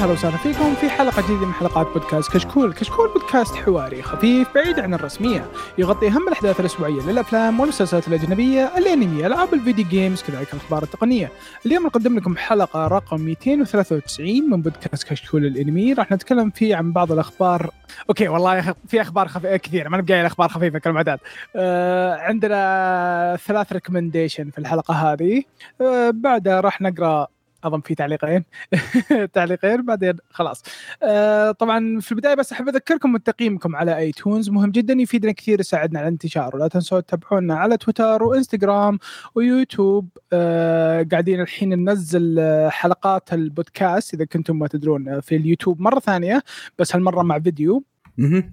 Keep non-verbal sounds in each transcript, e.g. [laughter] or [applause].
أهلا وسهلا فيكم في حلقة جديدة من حلقات بودكاست كشكول، كشكول بودكاست حواري خفيف بعيد عن الرسمية، يغطي أهم الأحداث الأسبوعية للأفلام والمسلسلات الأجنبية، الانمي، العاب ال video games، كذلك الأخبار التقنية. اليوم نقدم لكم حلقة رقم 293 من بودكاست كشكول الأنمي، راح نتكلم فيه عن بعض الأخبار. okay والله في أخبار خف... كثيرة. ما نبقى أخبار خفيفة كالمعتاد. آه عندنا ثلاث recommendation في الحلقة هذه، آه بعدها راح نقرأ أظن في تعليقين. [laughs] تعليقين بعدين خلاص. آه طبعا في البداية بس أحب أذكركم بتقييمكم على iTunes مهم جدا يفيدنا كثير يساعدنا على الانتشار. ولا تنسوا تتابعونا على تويتر وإنستغرام ويوتيوب. آه قاعدين الحين ننزل حلقات البودكاست إذا كنتم ما تدرون في اليوتيوب مرة ثانية بس هالمرة مع فيديو.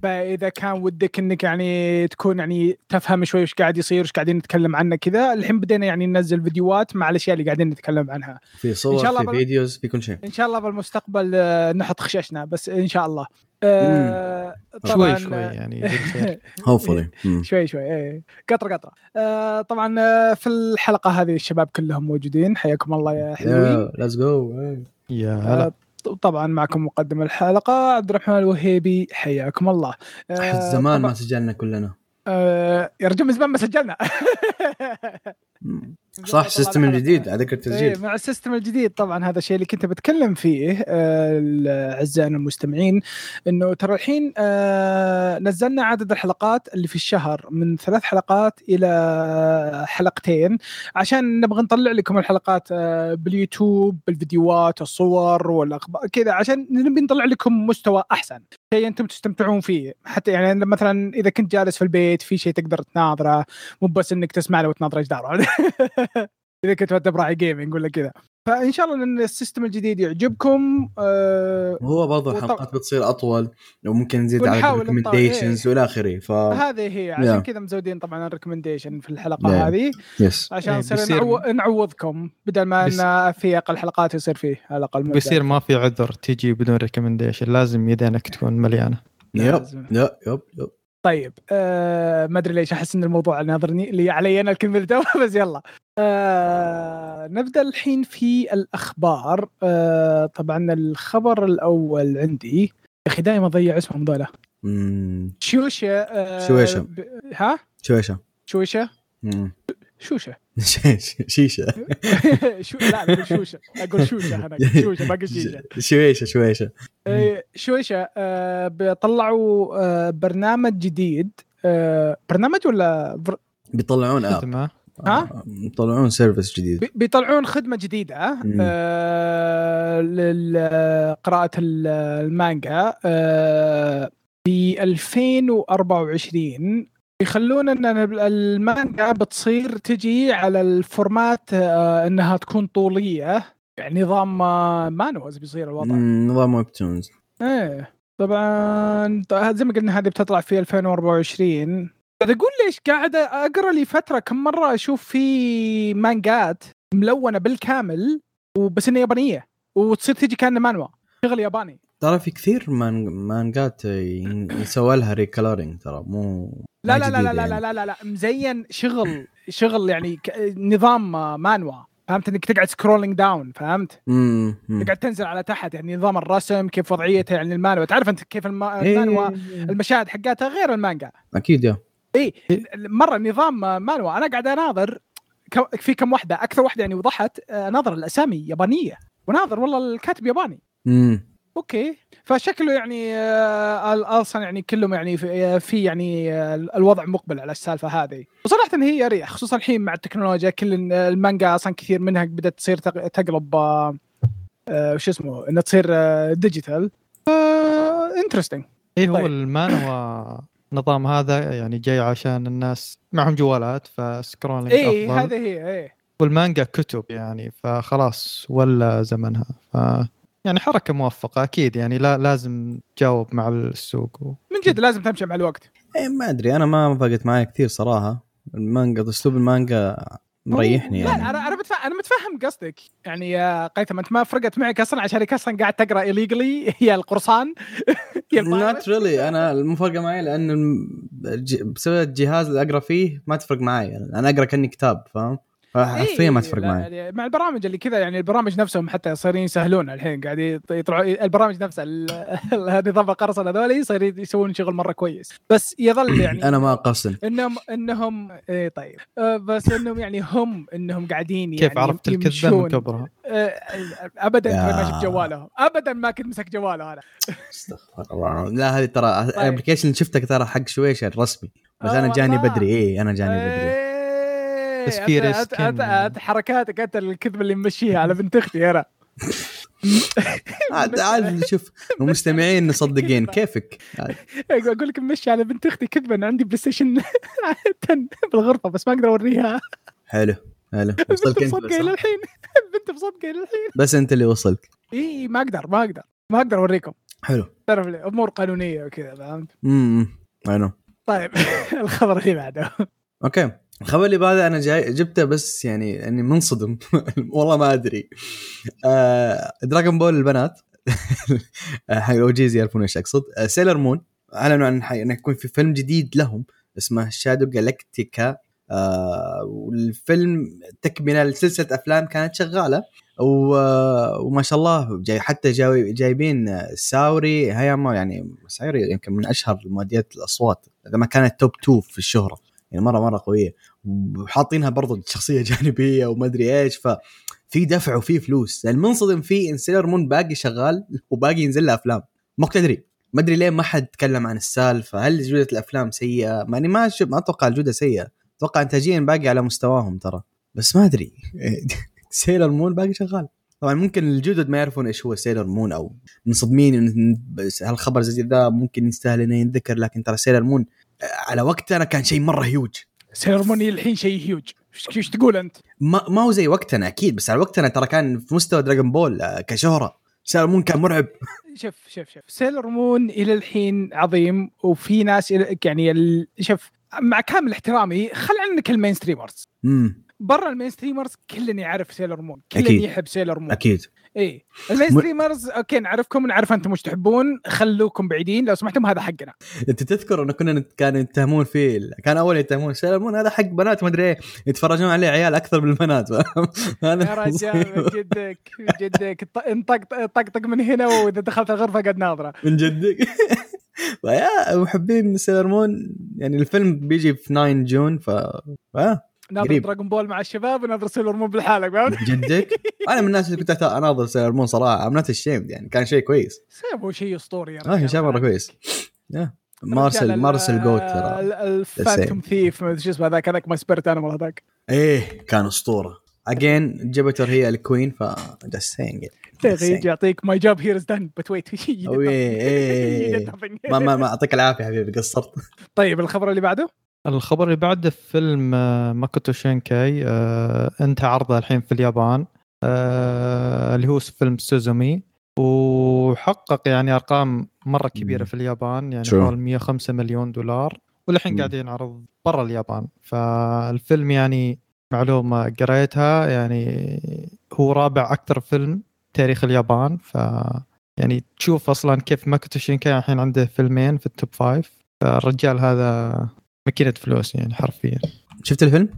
فإذا كان ودك إنك يعني تكون يعني تفهم شوي وش قاعد يصير وش قاعدين نتكلم عنه كذا الحين بدينا يعني ننزل فيديوهات مع الأشياء اللي قاعدين نتكلم عنها. في صور إن شاء الله في بل... videos في كل شيء. إن شاء الله بالمستقبل نحط خشاشنا بس إن شاء الله. آه طبعا شوي شوي يعني hopefully [laughs] شوي شوي إيه. قطره قطره آه طبعا في الحلقة هذه الشباب كلهم موجودين. حياكم الله يا حلوين. let's go يا هلا. طبعا معكم مقدم الحلقة عبد الرحمن الوهيبي حياكم الله. آه زمان ما سجلنا كلنا. آه يا رجل من زمان ما سجلنا. [laughs] صح ال system الجديد على ذكر التسجيل. إيه مع ال system الجديد طبعا هذا الشيء اللي كنت بتكلم فيه آه اعزائنا المستمعين إنه ترى الحين آه نزلنا عدد الحلقات اللي في الشهر من ثلاث حلقات إلى حلقتين. عشان نبغى نطلع لكم الحلقات آه باليوتيوب بالفيديوهات الصور والأخبار كذا عشان نبي نطلع لكم مستوى أحسن. شيء أنتم تستمتعون فيه. حتى يعني مثلا إذا كنت جالس في البيت في شيء تقدر تناظره مو بس إنك تسمع له وتناظر جدار. [laughs] اذا كنت انت راعي gaming ولا كذا. فإن شاء الله إن ال system الجديد يعجبكم آه هو برضو الحلقات بتصير أطول لو ممكن نزيد على ال recommendations وإلى آخره ف هذه هي عشان كذا مزودين طبعا ال recommendation في الحلقة yeah. هذه. yes عشان نصير بيصير... نعو... نعوضكم بدل ما بس... إن في أقل حلقات يصير فيه على الأقل بيصير ما في عذر تجي بدون recommendation لازم يدينك تكون مليانة. يب يب يب يب طيب آه ما أدري ليش أحس إن الموضوع ناظرني اللي علي أنا الكلمة اللي [laughs] بس يلا. آه نبدأ الحين في الأخبار. آه طبعا الخبر الأول عندي. يا أخي دائما اضيع اسمهم ذولا. شوشه آه شويشة. ب... ها؟ شويشة. شويشة؟ شوشة. [laughs] شيشة. [laughs] شو لا أقول شوشة. أقول شوشة أنا [laughs] شوشة ما أقول شيشة. شويشة شويشة. شويشة آه بيطلعوا آه برنامج جديد. آه برنامج ولا بر... بيطلعون app ها؟ بيطلعون service جديد. بيطلعون خدمة جديدة آه لقراءه المانجا آه في 2024 يخلون إن المانجا بتصير تجي على ال format آه إنها تكون طولية. يعني نظام مانوز بيصير الوضع. نظام webtoons إيه. طبعا زي ما قلنا هذه بتطلع في 2024 أقول ليش قاعد أقرأ لي فترة كم مرة أشوف في مانجات ملونة بالكامل وبس إنها يابانية وتصير تجي كأنها مانوا شغل ياباني. ترى في كثير مان مانجات يسوى لها recoloring ترى مو لا لا لا لا, لا لا لا لا لا مزين شغل شغل يعني نظام مانوا فهمت؟ إنك تقعد scrolling down فهمت؟ امم تقعد تنزل على تحت يعني نظام الرسم كيف وضعيته يعني المانوا. تعرف أنت كيف الم... المانوا المشاهد حقاتها غير المانجا؟ أكيد yeah. اي مرة نظام مانوا. أنا قاعد أناظر في كم واحدة أكثر واحدة يعني وضحت اناظر الأسامي يابانية وناظر والله الكاتب ياباني. امم okay. فشكله يعني أصلا يعني كلهم يعني في, في يعني الوضع مقبل على السالفة هذه. وصراحة هي اريح خصوصا الحين مع التكنولوجيا. كل المانجا أصلا كثير منها بدأت تصير تقلب وش اسمه إنها تصير digital interesting اي هو طيب. المانوا النظام هذا يعني جاي عشان الناس معهم جوالات ف scrolling اي هذه هي اي والمانجا كتب يعني فخلاص ولا زمنها. ف يعني حركة موفقة أكيد يعني لا لازم تجاوب مع السوق و... من جد لازم تمشي مع الوقت. إيه ما أدري أنا ما فرقت معي كثير صراحة. المانجا أسلوب المانجا مريحني يعني. لا أنا أنا متفهم أنا متفهم قصدك. يعني يا هيثم أنت ما فرقت معك أصلا عشان أصلا قاعد تقرأ illegally. [laughs] هي القرصان. [laughs] not really أنا المفارقه معي لأن بسبب الجهاز اللي أقرأ فيه ما تفرق معي. يعني أنا أقرأ كأني كتاب فاهم؟ حرفيا ما تفرق معي. يعني مع البرامج اللي كذا يعني البرامج نفسهم حتى صايرين يسهلون الحين قاعد يطلعوا البرامج نفسها نظام [laughs] القرصنه هذول صايرين يسوون شغل مرة كويس. بس يظل [clears throat] يعني أنا ما أقصد انهم انهم اي طيب. أه، بس إنهم يعني هم إنهم قاعدين يعني كيف عرفت الكذبه من كبرها؟ أه، ابدا ما شفت جواله. ابدا ما كنت مسك جواله أنا. استغفر الله لا هذه ترى ال application اللي شفتك ترى حق شويشا الرسمي بس أنا جاني بدري. اي أنا جاني بدري. بس في risk انت حركاتك انت الكذب اللي ممشيها على بنت أختي أنا [laughs] عاد شوف المستمعين مصدقين. [laughs] كيفك؟ أقول لك مشي على بنت أختي كذبة أنا عندي بلاي ستيشن 10 بالغرفة بس ما أقدر أوريها. حلو حلو. [laughs] وصلك أنت إلى الحين. البنت مصدقه إلى الحين. بس أنت اللي وصلك إي ما أقدر ما أقدر ما أقدر أوريكم. حلو. تعرف أمور قانونية وكذا فهمت؟ امم اي طيب الخبر اللي بعده. أوكي. الخبر اللي بعده أنا جاي جبته بس يعني إني منصدم. [laughs] والله ما أدري. آه دراغون بول البنات. [laughs] حق ال OGs يعرفون إيش أقصد. آه سيلر مون أعلنوا عن إنه يكون في فيلم جديد لهم اسمه شادو جالكتيكا آه والفيلم تكملة لسلسلة أفلام كانت شغالة. وما شاء الله جاي حتى جاي جايبين ساوري هايامي يعني ساوري يمكن من أشهر مؤديات الأصوات. إذا ما كانت top 2 في الشهرة. يعني مره مرة قوية. وحاطينها برضو شخصيه [laughs] جانبية وما أدري إيش. ف في دفع وفي فلوس. المنصدم فيه إن سيلر مون باقي شغال [laughs] وباقي ينزل له أفلام. ما تدري ما أدري ليه ما حد تكلم عن السالفة. هل جودة الأفلام سيئة؟ ماني ما ما أتوقع الجودة سيئة. أتوقع انتاجيا باقي على مستواهم ترى. بس ما أدري. [laughs] سيلر مون باقي شغال. طبعا ممكن الجدد ما يعرفون إيش هو سيلر مون أو منصدمين هالخبر زي ذا ممكن يستاهل إنه ينذكر لكن ترى سيلر مون على وقتنا كان شيء مرة huge سيلر مون إلى الحين شيء huge إيش تقول أنت؟ ما, ما هو زي وقتنا أكيد بس على وقتنا ترى كان في مستوى دراجون بول آه، كشهرة. سيلر مون كان مرعب. [laughs] شوف شوف شوف. سيلر مون إلى الحين عظيم وفي ناس يعني شوف مع كامل احترامي خل عنك ال mainstreamers امم برا ال mainstreamers كلنا يعرف سيلر مون كلنا يحب سيلر مون أكيد. اي ال mainstreamers أوكي نعرفكم نعرف أنتم وش تحبون. خلوكم بعيدين لو سمحتم هذا حقنا. أنت تذكر انه كنا كانوا يتهمون فيه كان أول يتهمون سيلر مون هذا حق بنات ما أدري إيه. يتفرجون عليه عيال أكثر من البنات. [laughs] يا [laughs] رجال من جدك من جدك. طقطق من هنا وإذا دخلت الغرفة قد ناظرة. من جدك. [laughs] فيا محبين سيلر مون يعني الفيلم بيجي في 9 جون ف ناظر دراجون بول مع الشباب وناظر سيلر مون بالحالة فهمت؟ جدك؟ [laughs] أنا من الناس اللي كنت اناظر سيلر مون صراحة. ام نوت يعني كان شيء كويس. سيلر شيء أسطوري يعني. آه شيء مرة كويس. مارسل مارسل جوت ترى. الفانتوم ثيف شو اسمه ذاك هذاك ماي سبيرت انيمال هذاك. إيه كان أسطورة. again جوبيتر هي ال queen ف just saying يجي يعطيك my job here is done but wait ما ما ما أعطيك العافية حبيبي قصرت. طيب الخبر اللي بعده؟ الخبر اللي بعده فيلم آه، ماكوتو شينكاي آه، انتهى عرضه الحين في اليابان آه، اللي هو فيلم سوزومي. وحقق يعني أرقام مرة كبيرة في اليابان يعني حول 105 مليون دولار. والحين قاعد ينعرض برا اليابان. فالفيلم يعني معلومة قريتها يعني هو رابع أكثر فيلم تاريخ اليابان. ف يعني تشوف أصلا كيف ماكوتو شينكاي الحين عنده فيلمين في ال top five فالرجال هذا ماكينة فلوس يعني حرفيا. شفت الفيلم؟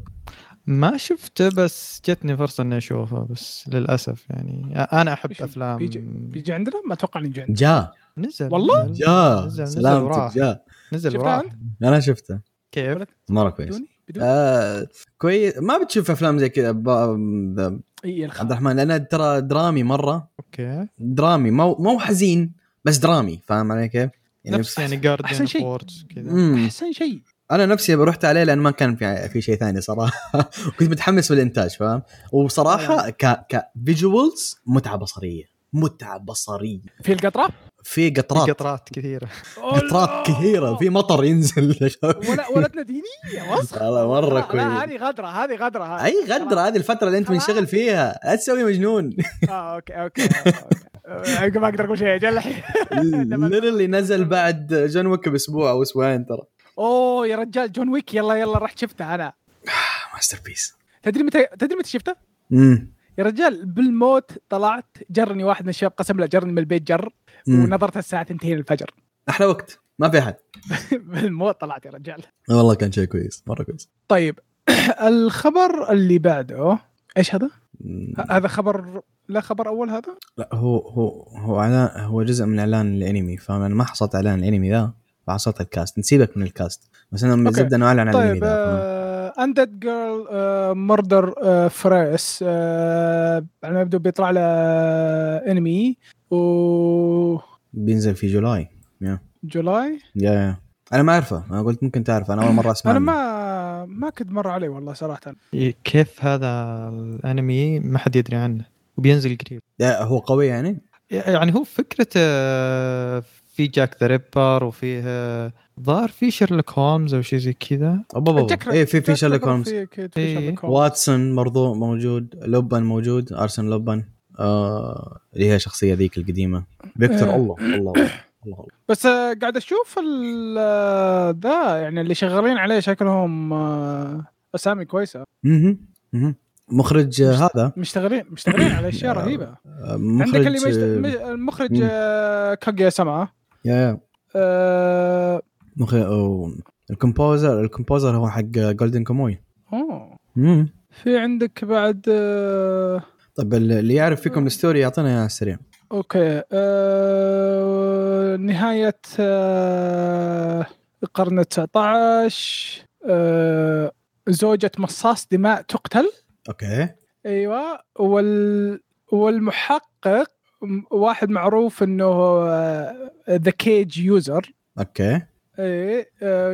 ما شفته بس جتني فرصة إني أشوفه بس للأسف يعني. أنا أحب أفلام بيجي, بيجي عندنا؟ ما أتوقع إنه عندنا. جاء. نزل. والله؟ جاء. نزل سلامتك جاء. نزل وراح. أنا شفته. كيف؟ مرة كويس. آه كويس ما بتشوف أفلام زي كذا عبد الرحمن لأنه ترى درامي مرة. okay. درامي مو مو حزين بس درامي فاهم علي كيف؟ يعني نفس يعني جارديان أحسن شيء. كذا أحسن شيء. أنا نفسي رحت عليه لأن ما كان في في شيء ثاني صراحة. [laughs] كنت متحمس بالانتاج فاهم؟ وبصراحه ك ك visuals متعة بصرية متعة بصرية. في القطرة؟ في قطرات. في قطرات كثيرة. قطرات كثيرة. في مطر ينزل. [laughs] ولا ولدنا دينيه وسخ والله مرة كويس. هذه غدرة هذه غدرة أي غدرة هذه الفترة اللي أنت منشغل فيها. لا تسوي مجنون. آه okay okay ما أقدر أقول شيء أجل الحين. [laughs] اللي نزل بعد جون ويك بأسبوع أو أسبوعين ترى. أوه يا رجال جون ويك يلا يلا رحت شفته أنا. [sighs] masterpiece تدري متى تدري متى شفته؟ امم يا رجال بالموت طلعت جرني واحد من الشباب قسم له جرني من البيت جر ونظرت الساعة 2 الفجر. [laughs] أحلى وقت ما في أحد. بالموت طلعت يا رجال. والله كان شيء كويس مرة كويس. طيب [clears throat] الخبر اللي بعده إيش هذا؟ هذا خبر لا خبر أول هذا؟ لا هو هو هو اعلان هو جزء من إعلان الأنمي فأنا ما حصلت إعلان الأنمي ذا. فحصلت ال cast. نسيبك من ال cast. بس أنا من okay. زبده انه اعلن عن طيب Undead Girl Murder Farce على ما يبدو بيطلع له انمي و بينزل في جولاي. يا جولاي؟ يا يا أنا ما أعرفه. أنا قلت ممكن تعرف أنا أول مرة أسمع أنا. ما ما كنت مر عليه والله صراحة. كيف هذا الانمي ما حد يدري عنه؟ وبينزل قريب. هو قوي يعني؟ يعني هو فكرته في Jack the Ripper وفيه آه، ظاهر في شيرلوك هولمز أو شيء زي كذا. اي في في ريبر هولمز إيه. واتسون برضو موجود لوبان موجود ارسن لوبان آه اللي هي شخصية ذيك القديمة. فيكتور آه. الله الله الله الله [coughs] بس آه، قاعد أشوف ال- آه، ذا يعني اللي شغالين عليه شكلهم أسامي كويسة. مهم. مهم. مخرج هذا. مشتغلين مشتغلين على أشياء [coughs] رهيبة. آه، عندك مخرج اللي مشت... مش- المخرج كاغيا سما يا يا. آه، ال composer ال composer هو حق Golden Kamuy أوه. في عندك بعد آه، طيب اللي يعرف فيكم ال story يعطينا إياها السريع okay. آه، نهاية آه، القرن 19 آه، زوجة مصاص دماء تقتل. Okay. أيوه. وال والمحقق واحد معروف إنه the cage user okay. إيه آه،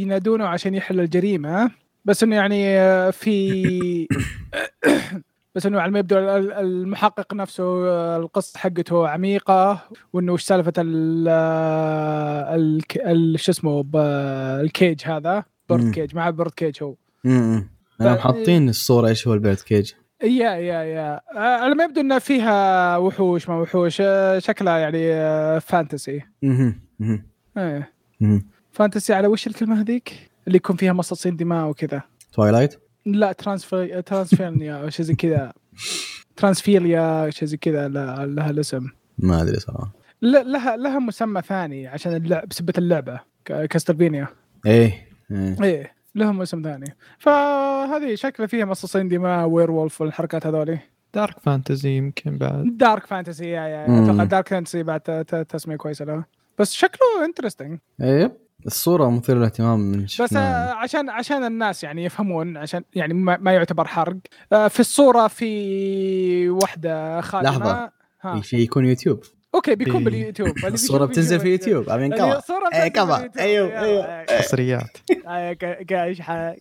ينادونه عشان يحل الجريمة. بس إنه يعني آه، في [coughs] بس إنه على ما يبدو ال- المحقق نفسه آه، القصة حقته عميقة. وإنه وش سالفة ال ال- ال- شو اسمه ال cage هذا. Bird cage مع bird cage هو. امم أنا محاطين الصورة إيش هو ال bird cage. Yeah yeah yeah. آه، على ما يبدو انه فيها وحوش ما وحوش. آه، شكلها يعني آه، fantasy. إيه. مهم. fantasy على وش الكلمة هذيك؟ اللي يكون فيها مصاصين دماء وكذا. Twilight لا ترانسفير ترانسفيرنيا أو شيء زي كذا. ترانسفيريا شيء زي كذا لها الاسم. ما أدري صراحة. لها لها مسمى ثاني عشان اللعب بسبة اللعبة ك- Castlevania إيه إيه. إيه. لهم اسم ثاني. فهذه شكلها فيها مصاصين دماء werewolf والحركات هذولي. دارك فانتزي يمكن بعد. Dark fantasy yeah yeah. أتوقع dark fantasy بعد ت- ت- تسمية كويسة له. بس شكله interesting إيه الصورة مثيرة للاهتمام من بس شفناها. آه، عشان عشان الناس يعني يفهمون عشان يعني ما, ما يعتبر حرق. آه، في الصورة في واحدة خادمة. لحظة. ها. في شيء يكون يوتيوب. أوكي بيكون إيه. باليوتيوب. بيشوف بتنزل في يوتيوب أمين إيه،. في يوتيوب. أيوه، يلا، أيوه. آه، حصريات. آه، ك- كايش ح-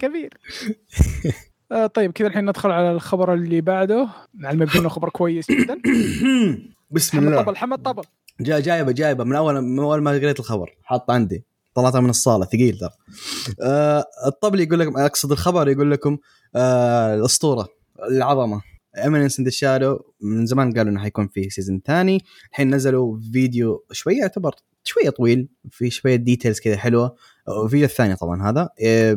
كبير [laughs] آه، طيب كذا الحين ندخل على الخبر اللي بعده. مع المبدو إنه خبر كويس جدا. [coughs] بسم حمد الله. طبل حمد طبل. جا جايبه جايبه. من أول من أول ما قريت الخبر حاط عندي. طلعتها من الصالة ثقيل ترى. آه الطبل يقول لكم أقصد الخبر يقول لكم آه الأسطورة العظمة. Eminence in Shadow من زمان قالوا إنه حيكون في season ثاني. الحين نزلوا فيديو شوية يعتبر شوية طويل. في شوية details كذا حلوة. الفيديو الثاني طبعا هذا. آه،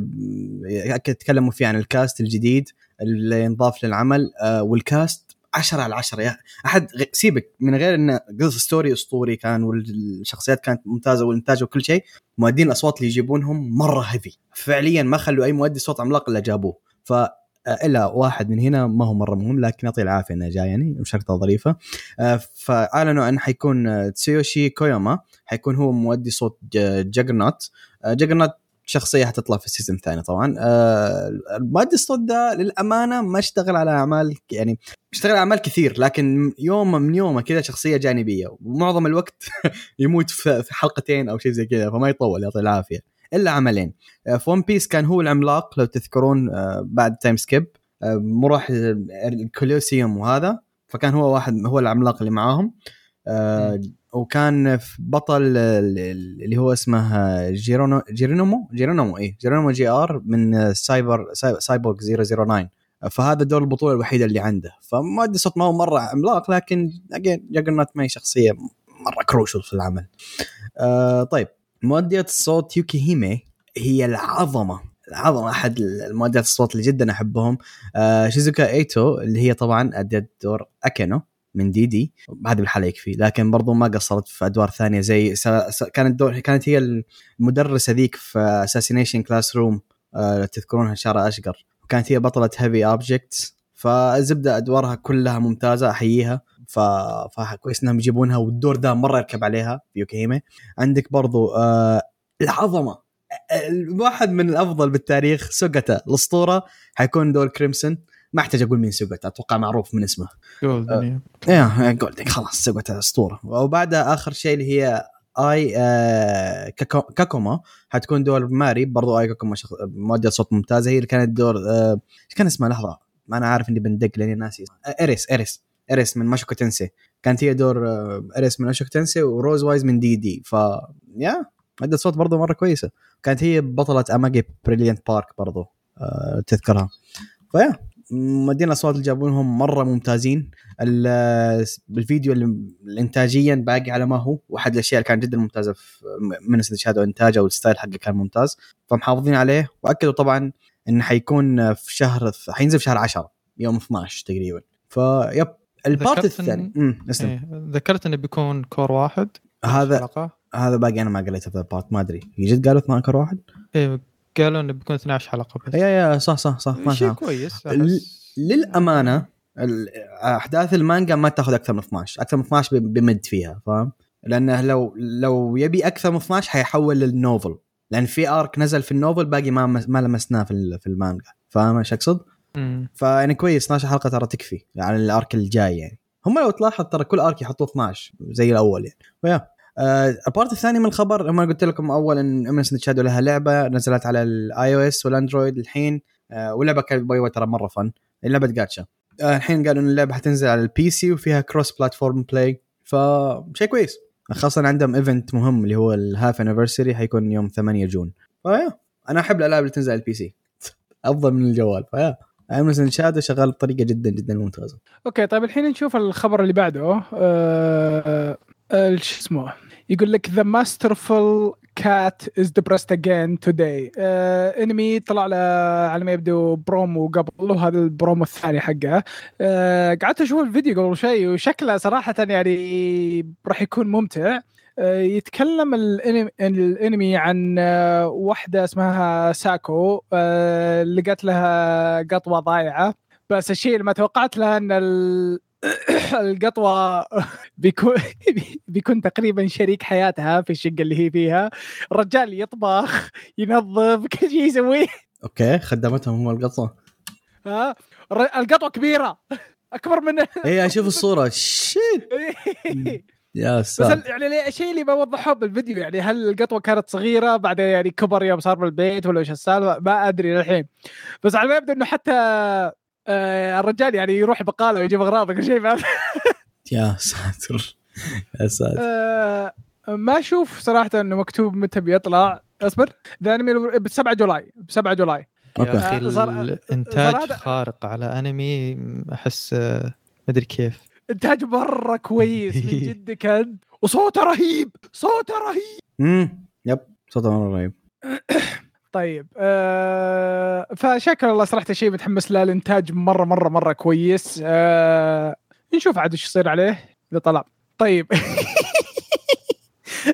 تكلموا فيه عن ال cast الجديد اللي ينضاف للعمل. آه، وال cast 10 على 10 يا أحد سيبك. من غير إنه قصص story أسطوري كان والشخصيات كانت ممتازة والإنتاج وكل شيء مؤدين الأصوات اللي يجيبونهم مرة heavy فعليا ما خلوا أي مؤدي صوت عملاق إلا جابوه. ف إلا واحد من هنا ما هو مرة مهم لكن يعطيه العافية إنه جاي يعني مشاركته ظريفة. آه، فأعلنوا أن حيكون آه، تسويوشي كوياما حيكون هو مؤدي صوت Juggernaut Juggernaut شخصية حتطلع في ال season الثاني طبعا. آه، مؤدي الصوت ده للأمانة ما اشتغل على أعمال يعني اشتغل على أعمال كثير لكن يوم من يومه كذا شخصية جانبية ومعظم الوقت [laughs] يموت في حلقتين أو شيء زي كذا فما يطول يعطيه العافية. إلا عملين. آه، في One Piece كان هو العملاق لو تذكرون آه، بعد time skip آه، مو راح الكولوسيوم وهذا فكان هو واحد هو العملاق اللي معاهم. آه، وكان في بطل آه، اللي هو اسمه آه، جيرونو جيرونومو؟ جيرونومو إيه جيرونومو جي آر من آه، cyber cy- cyborg 009 فهذا دور البطولة الوحيدة اللي عنده. فمؤدي صوت ما هو مرة عملاق لكن again ما هي شخصية مرة crucial في العمل. آه طيب. مؤدية الصوت يوكي هيمي هي العظمة العظمة أحد المؤديات الصوت اللي جدا أحبهم. آه شيزوكا إيتو اللي هي طبعا ادت دور أكينو من دي دي هذا بالحالة يكفي لكن برضو ما قصرت في أدوار ثانية زي س... س... كانت دور كانت هي المدرسة ذيك في Assassination Classroom تذكرونها شعر أشقر. وكانت هي بطلة Heavy Objects فالزبده أدوارها كلها ممتازة أحييها. ف... فكويس إنهم يجيبونها والدور ده مرة يركب عليها في يوكيهيمي عندك برضو آه العظمة الواحد من الأفضل بالتاريخ سوغاتا. الأسطورة حيكون دور كريمسون. ما أحتاج أقول مين سوغاتا أتوقع معروف من اسمه. golden إيه golden خلاص سوغاتا أسطورة. وبعدها آخر شيء اللي هي آي آه كاكو كاكوما. حتكون دور ماري برضو آي كاكوما شخ... مؤدية صوت ممتازه هي اللي كانت دور آه إيش كان اسمها؟ لحظة ما أنا عارف إني بندق لأني ناسي. آه اريس اريس اريس من ماشوكو تنسي كانت هي دور آه اريس من ماشوكو تنسي وروز وايز من دي دي. ف yeah مؤدية صوت برضو مرة كويسة. كانت هي بطلة أماجي بريليانت بارك برضو آه تذكرها. ف yeah مؤدين الأصوات اللي جابونهم مرة ممتازين. ال- بالفيديو اللي انتاجيا باقي على ما هو. واحد الأشياء اللي كانت جدا ممتازة في Eminence in Shadow إنتاجه وال style حقه كان ممتاز. فمحافظين عليه. وأكدوا طبعا انه حيكون في شهر حينزل في شهر 10 يوم 12 تقريبا. ف yep ال part الثاني. اسلم إيه. ذكرت إنه بيكون cour واحد. هذا حلقة. هذا باقي أنا ما قريته في ال part ما أدري. جد قالوا 12 واحد؟ إيه قالوا إنه بيكون 12 حلقة بس. yeah yeah صح صح صح ما شيء كويس. للأمانة أحداث المانجا ما تأخذ أكثر من 12 أكثر من 12 بي- بمد فيها فاهم؟ لأنه لو لو يبي أكثر من 12 حيحول لل novel. لأن في arc نزل في ال novel باقي ما ما لمسناه في في المانجا. فاهم إيش أقصد؟ فيعني كويس 12 حلقة ترى تكفي على ال arc الجاي يعني. هم لو تلاحظ ترى كل arc يحطوه 12 زي الأول يعني. ف yeah. آه ال part الثاني من الخبر لما قلت لكم أول إن Eminence in Shadow لها لعبة نزلت على ال iOS وال Android الحين. آه واللعبة كانت باي ترى مرة fun اللعبة جاتشا آه الحين قالوا إن اللعبة حتنزل على ال PC وفيها cross platform play فشيء كويس. خاصة عندهم event مهم اللي هو ال half anniversary حيكون يوم 8 June. ف yeah. أنا أحب الألعاب اللي تنزل على ال PC [laughs] أفضل من الجوال. ف yeah. Eminence in Shadow شغال بطريقة جدا جدا ممتازة. Okay طيب الحين نشوف الخبر اللي بعده. آه آه شو اسمه؟ يقول لك The masterful cat is again today. آه انمي طلع له على ما يبدو برومو قبل وهذا البرومو الثاني حقه. قعدت أشوف الفيديو قبل شوي وشكله صراحة يعني راح يكون ممتع. يتكلم الانمي, عن آه، واحدة اسمها ساكو آه، لقت لها قطوة ضايعة. بس الشيء اللي ما توقعت له إن ال- [coughs] القطوة [laughs] بيكون [laughs] بيكون تقريبا شريك حياتها في الشقة اللي هي فيها. الرجال يطبخ ينظف [laughs] كل شيء يسويه. Okay خدمتهم هم القطه ها؟ القطوة كبيرة. أكبر من اي أشوف الصورة. Shit. يا بس ساتر. ال- يعني ليه- الشيء اللي بوضحه بالفيديو يعني هل القطوة كانت صغيرة بعدين يعني كبر يوم صار بالبيت ولا إيش السالفة؟ ما أدري للحين. بس على ما يبدو إنه حتى آه الرجال يعني يروح بقالة ويجيب أغراض وكل شيء. [laughs] ما يا ساتر. يا ساتر. آه ما أشوف صراحة إنه مكتوب متى بيطلع. أصبر. The anime ب 7 July. ب 7 July yeah okay أخي آه، الإنتاج خارق على أنمي أحس آه، مدري كيف. انتاج مرة كويس من [laughs] جد كان وصوته رهيب صوته رهيب. امم Yep صوته مرة رهيب. [coughs] طيب آه فشكل الله صراحة شيء متحمس له الانتاج مرة مرة مرة كويس. آه نشوف عاد إيش يصير عليه إذا طلع. طيب. [laughs]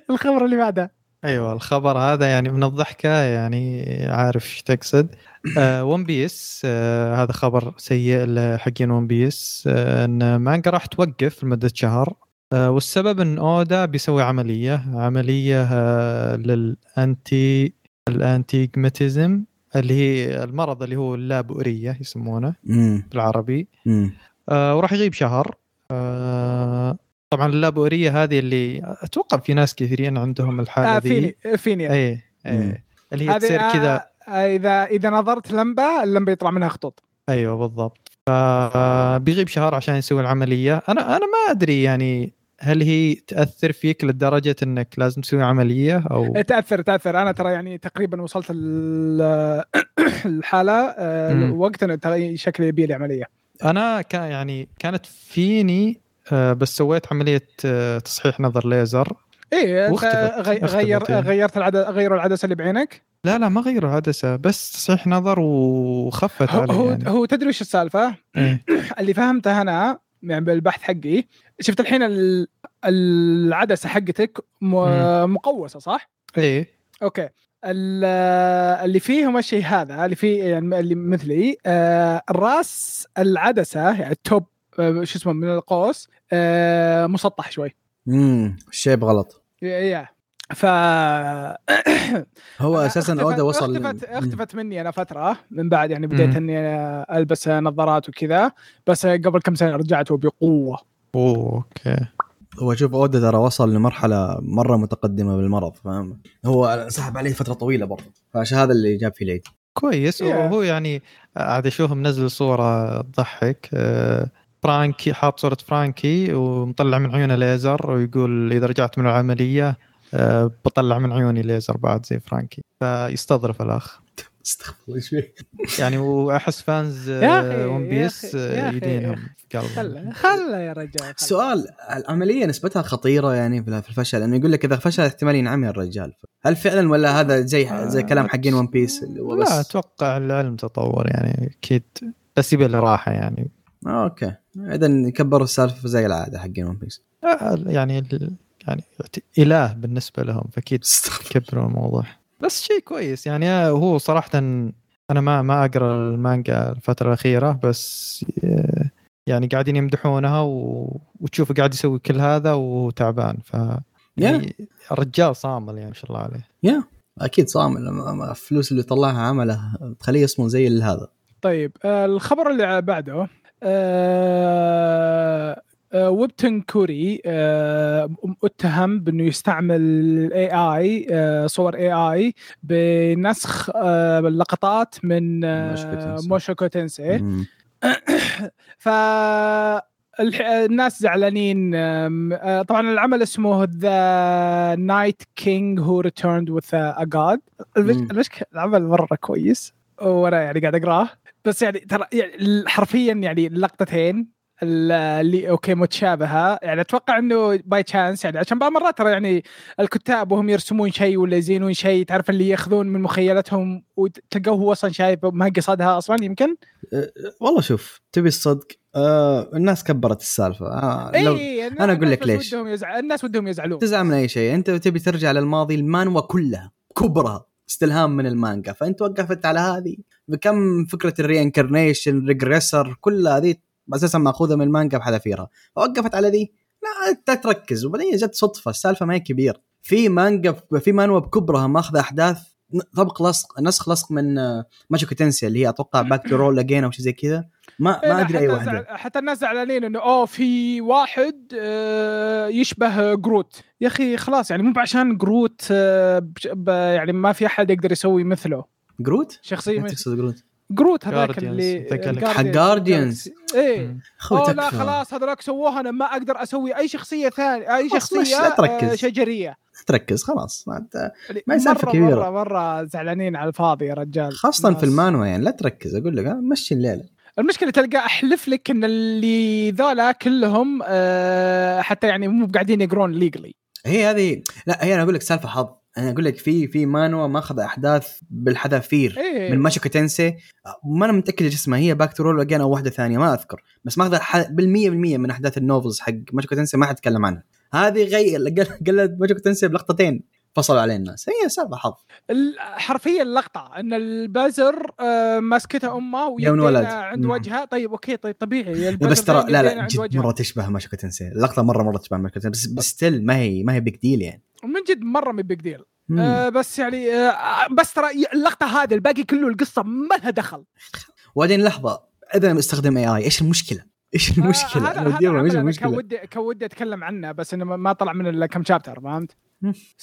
الخبر اللي بعده. أيوه الخبر هذا يعني من الضحكة يعني عارف إيش تقصد. آه ون بيس آه هذا خبر سيء لحقين ون بيس آه إن مانجا راح توقف لمدة شهر. آه والسبب إن أودا بيسوي عملية عملية آه لل asti- ال astigmatism اللي هي المرض اللي هو اللابؤرية يسمونه امم بالعربي. امم آه وراح يغيب شهر. آه طبعا اللابؤريه هذه اللي أتوقع في ناس كثيرين عندهم الحالة آه فيني فيني. اي. اي اللي هي تصير آه، كذا. آه، إذا إذا نظرت لمبة اللمبة يطلع منها خطوط. أيوه بالضبط. فبيغيب شهر عشان يسوي العملية. أنا أنا ما أدري يعني هل هي تأثر فيك لدرجة إنك لازم تسوي عملية أو تأثر تأثر. أنا ترى يعني تقريبا وصلت ال- [coughs] الحالة آه،. وقت شكلي يبي لي عملية. أنا كان يعني كانت فيني آه، بس سويت عملية آه، تصحيح نظر ليزر إيه غير يعني. غيرت العدسه غيروا العدسة اللي بعينك لا لا ما غيروا عدسه بس تصحيح نظر وخفت هو علي هو, يعني. هو تدري وش السالفة؟ إيه. [clears throat] اللي فهمته أنا يعني بالبحث حقي شفت الحين ال- العدسة حقتك م- مقوسة صح؟ إيه okay ال- اللي فيهم الشيء هذا اللي فيه يعني اللي مثلي آه، الراس العدسة يعني ال top آه، شو اسمه من القوس آه، مسطح شوي. امم ال shape غلط. Yeah ف [coughs] هو أساسا أودا وصل اختفت. اختفت مني أنا فترة من بعد يعني بديت. إني ألبس نظارات وكذا بس قبل كم سنة رجعت وبقوة. أوه okay. هو شوف أودا ترى وصل لمرحلة مرة متقدمة بالمرض فاهم؟ هو سحب عليه فترة طويلة برضه فعشان هذا اللي جاب فيه العيد. كويس. Yeah. وهو يعني عاد أشوف منزل صورة تضحك آه، فرانكي حاط صورة فرانكي ومطلع من عيونه ليزر ويقول إذا رجعت من العملية آه، بطلع من عيوني ليزر بعد زي فرانكي. فيستظرف الأخ. [laughs] يستظرف يعني وأحس fans [laughs] ون بيس يا أخي. يدينهم في خله قلبهم خله يا رجال. السؤال العملية نسبتها خطيرة يعني في الفشل؟ لأنه يقول لك إذا فشل احتمال ينعمي الرجال. هل فعلا ولا هذا زي زي كلام حقين ون بيس اللي هو لا أتوقع العلم تطور يعني أكيد. بس يبي له راحة يعني. آه، okay. إذا كبروا السالفة زي العادة حقين ون بيس آه، يعني ال- يعني إله بالنسبة لهم فأكيد كبروا الموضوع. بس شيء كويس يعني هو صراحة أنا ما ما أقرأ المانجا الفترة الأخيرة بس آه، يعني قاعدين يمدحونها و... وتشوفه قاعد يسوي كل هذا وتعبان. ف يعني الرجال صامل يعني ما شاء الله عليه. أكيد صامل. لما- لما الفلوس اللي طلعها عمله تخليه يصمل زي هذا. طيب آه، الخبر اللي بعده آه، آه، ويبتن كوري آه، اتهم بأنه يستعمل اي اي صور اي اي بنسخ لقطات من موشوكو تنسي. [coughs] ف الناس زعلانين طبعا العمل اسمه The Knight King Who Returned with a God العمل مرة كويس وأنا يعني قاعد أقراه. بس يعني ترى يعني حرفيا يعني اللقطتين اللي okay متشابهه يعني أتوقع إنه by chance يعني عشان بعض المرات ترى يعني الكتاب وهم يرسمون شيء ولا يزينون شيء تعرف اللي يأخذون من مخيلتهم وتلقوه هو أصلا شايف ما قصدها أصلا يمكن؟ والله شوف تبي الصدق آه الناس كبرت السالفة. آه لو اي أنا أقول لك ليش. ودهم يزعل... الناس ودهم يزعلون. تزعل من أي شيء. أنت تبي ترجع للماضي المانوا كلها كبرها استلهام من المانجا. فأنت وقفت على هذه. بكم فكرة ال reincarnation regressor كل هذه أساسا مأخوذة من المانجا بحذافيرها. فوقفت على ذي. لا تركز. وبعدين جت صدفة السالفة ما هي كبير في مانجا في مانوا بكبرها ماخذة أحداث طبق لصق نسخ لصق من آه، موشوكو تنسي اللي هي أتوقع Back to Rule Again أو شيء زي كذا. ما إيه ما أدري أي واحدة. زعل... حتى الناس زعلانين إنه أوه في واحد آه، يشبه جروت. يا أخي خلاص يعني مو عشان جروت آه، يعني ما في أحد يقدر يسوي مثله. جروت؟ شخصية مثل تقصد جروت؟ جروت هذاك اللي حق Guardians. إيه أوه لا. خلاص هذولاك سووها أنا ما أقدر أسوي أي شخصية ثانية أي شخصية لا تركز. آه، شجرية تركز خلاص ما أنت- يعني ما هي سالفة مرة كبيرة. مرة مرة زعلانين على الفاضي يا رجال خاصة في المانوا يعني لا تركز أقول لك مشي الليلة المشكلة تلقى أحلف لك إن اللي ذولا كلهم آه، حتى يعني مو قاعدين يقرون legally هي هذه لا هي أنا أقول لك سالفة حظ أنا أقول لك في في مانوا ماخذ أحداث بالحذافير إيه. من موشوكو تنسي. ما أنا متأكد إيش اسمها. هي Back to Rule Again أو واحدة ثانية ما أذكر. بس ماخذة ح- بالمية بالمية من أحداث ال novels حق موشوكو تنسي ما حد تكلم عنها. هذه غير قلد موشوكو تنسي بلقطتين فصلوا عليه الناس. هي سالفه حظ. حرفيا اللقطه إن البزر آه، ماسكتها أمه ويدينا. عند. وجهها. طيب okay طيب طبيعي. بس ترى لا لا جد. مرة تشبه موشوكو تنسي. اللقطة مره مرة تشبه موشوكو تنسي. بس, بس still ما هي ما هي big deal يعني. من جد مرة مو big deal. آه بس يعني آه بس ترى اللقطة هذه الباقي كله القصة ما لها دخل وبعدين لحظة إذا استخدم AI إيش المشكلة؟ إيش المشكلة؟ آه هذا هذا إيش أنا كان المشكلة؟ ودي كان ودي أتكلم عنه بس إنه ما- طلع من إلا كم شابتر فهمت؟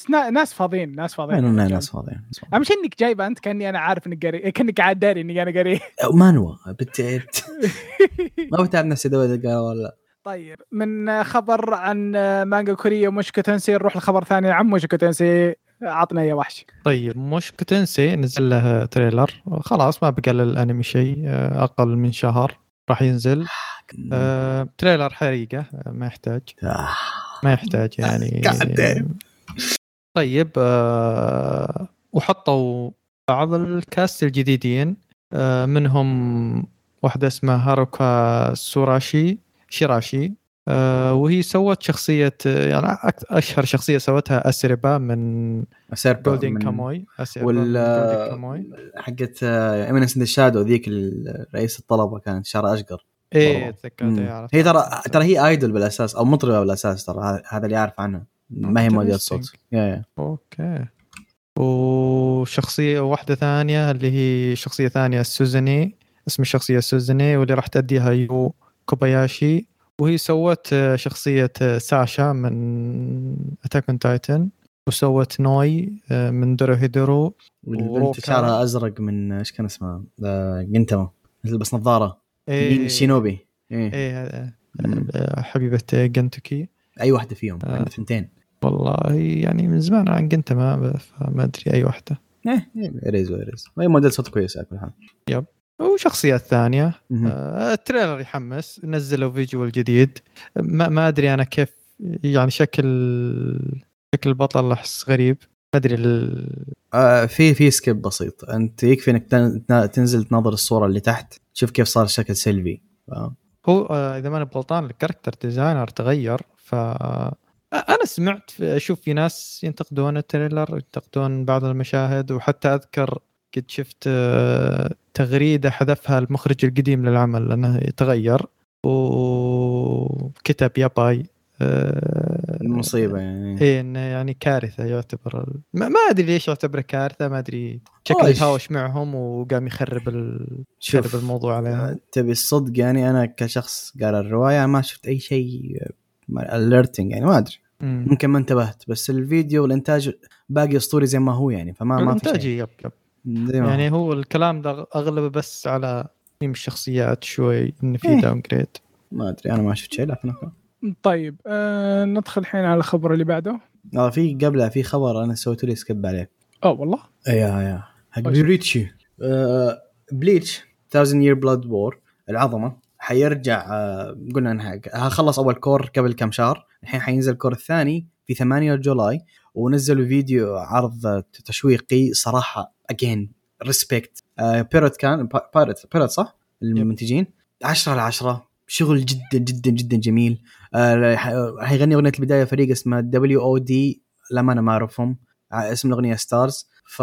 ناس فاضيين ناس فاضيين ناس فاضيين. أهم شيء إنك جايبه أنت كأني أنا عارف إنك قاري كأنك قاعد داري إني أنا قاري مانوا بت... [laughs] ما بتعب نفسي دقة ولا طيب من خبر عن مانجا كورية ومشكو تنسي نروح لخبر ثاني عن مشكو تنسي. عطنا يا وحش. طيب مش كوتنسي نزل له تريلر. خلاص ما بقى للأنمي شيء آه، أقل من شهر راح ينزل. آه، trailer حريقة آه، ما يحتاج. آه. ما يحتاج يعني. [laughs] طيب آه، وحطوا بعض ال cast الجديدين آه، منهم واحدة اسمها هاروكا سوراشي. شيراشي آه وهي سوت شخصية يعني أشهر شخصية سوتها اسربا من سيربا Golden Kamuy اسربا وال كاموي حقت Eminence Shadow ذيك رئيس الطلبة كانت شعرها أشقر إيه. تذكرت. إيه،. هي ترى ترى هي idol بالأساس أو مطربة بالأساس ترى هذا- اللي أعرف عنها ما هي مؤدية صوت Interesting. yeah yeah okay وشخصية واحدة ثانية اللي هي شخصية ثانية سوزاني اسم الشخصية سوزاني واللي راح تأديها يو كوباياشي وهي سوت آه، شخصية آه، ساشا من Attack on Titan وسوت نوي آه، من دورو هيدورو والبنت. شعرها أزرق من إيش كان اسمها؟ جنتما تلبس نظارة. إيه. شينوبي. إيه. إيه حبيبة جنتوكي. أي واحدة فيهم آه. ثنتين والله يعني من زمان عن جنتا ما فما أدري أي واحدة. إيه اريز واريز وهي مؤدية صوت كويس على كل حال. وشخصيات ثانية. آه، ال trailer يحمس نزلوا visual جديد. ما, ما أدري أنا كيف يعني شكل شكل البطل أحس غريب. ما أدري ال... آه في في skip بسيط. أنت يكفي إنك تن- تن- تنزل تنظر الصورة اللي تحت تشوف كيف صار شكل سيلفي. فاهم؟ هو آه، إذا ما أنا غلطان ال character designer تغير. ف آه، أنا سمعت أشوف في ناس ينتقدون ال trailer ينتقدون بعض المشاهد وحتى أذكر قد شفت آه، تغريدة حذفها المخرج القديم للعمل لأنه يتغير. وكتب ياباي آه، المصيبة يعني. إيه إنه يعني كارثة يعتبر ما, ما أدري ليش يعتبره كارثة ما أدري. شكله أوش. يتهاوش معهم وقام يخرب ال... يخرب الموضوع عليهم. تبي الصدق يعني أنا كشخص قال الرواية ما شفت أي شيء اليرتنج يعني ما أدري. مم. ممكن ما انتبهت بس الفيديو والإنتاج باقي أسطوري زي ما هو يعني فما ما في شيء. يب يب. يعني هو الكلام ده أغلبه بس على تصميم الشخصيات شوي ان في إيه. downgrade ما أدري أنا ما شفت شيء لكن. طيب آه ندخل الحين على الخبر اللي بعده. آه في قبلها في خبر أنا سويت لي skip عليه. آه والله؟ يا يا حق وش؟ بليتش آه بليتش 1000 Year Blood War العظمة. حيرجع آه قلنا إنها خلص أول cour قبل كم شهر. الحين حينزل ال cour الثاني في 8 July ونزلوا فيديو عرض تشويقي صراحة again respect بيرت كان بيرت بيرت صح؟ المنتجين؟ 10 على 10 شغل جدا جدا جدا جميل. آه، حيغني أغنية البداية فريق اسمه W.O.D لما أنا ما أعرفهم. ع- اسم الأغنية Stars ف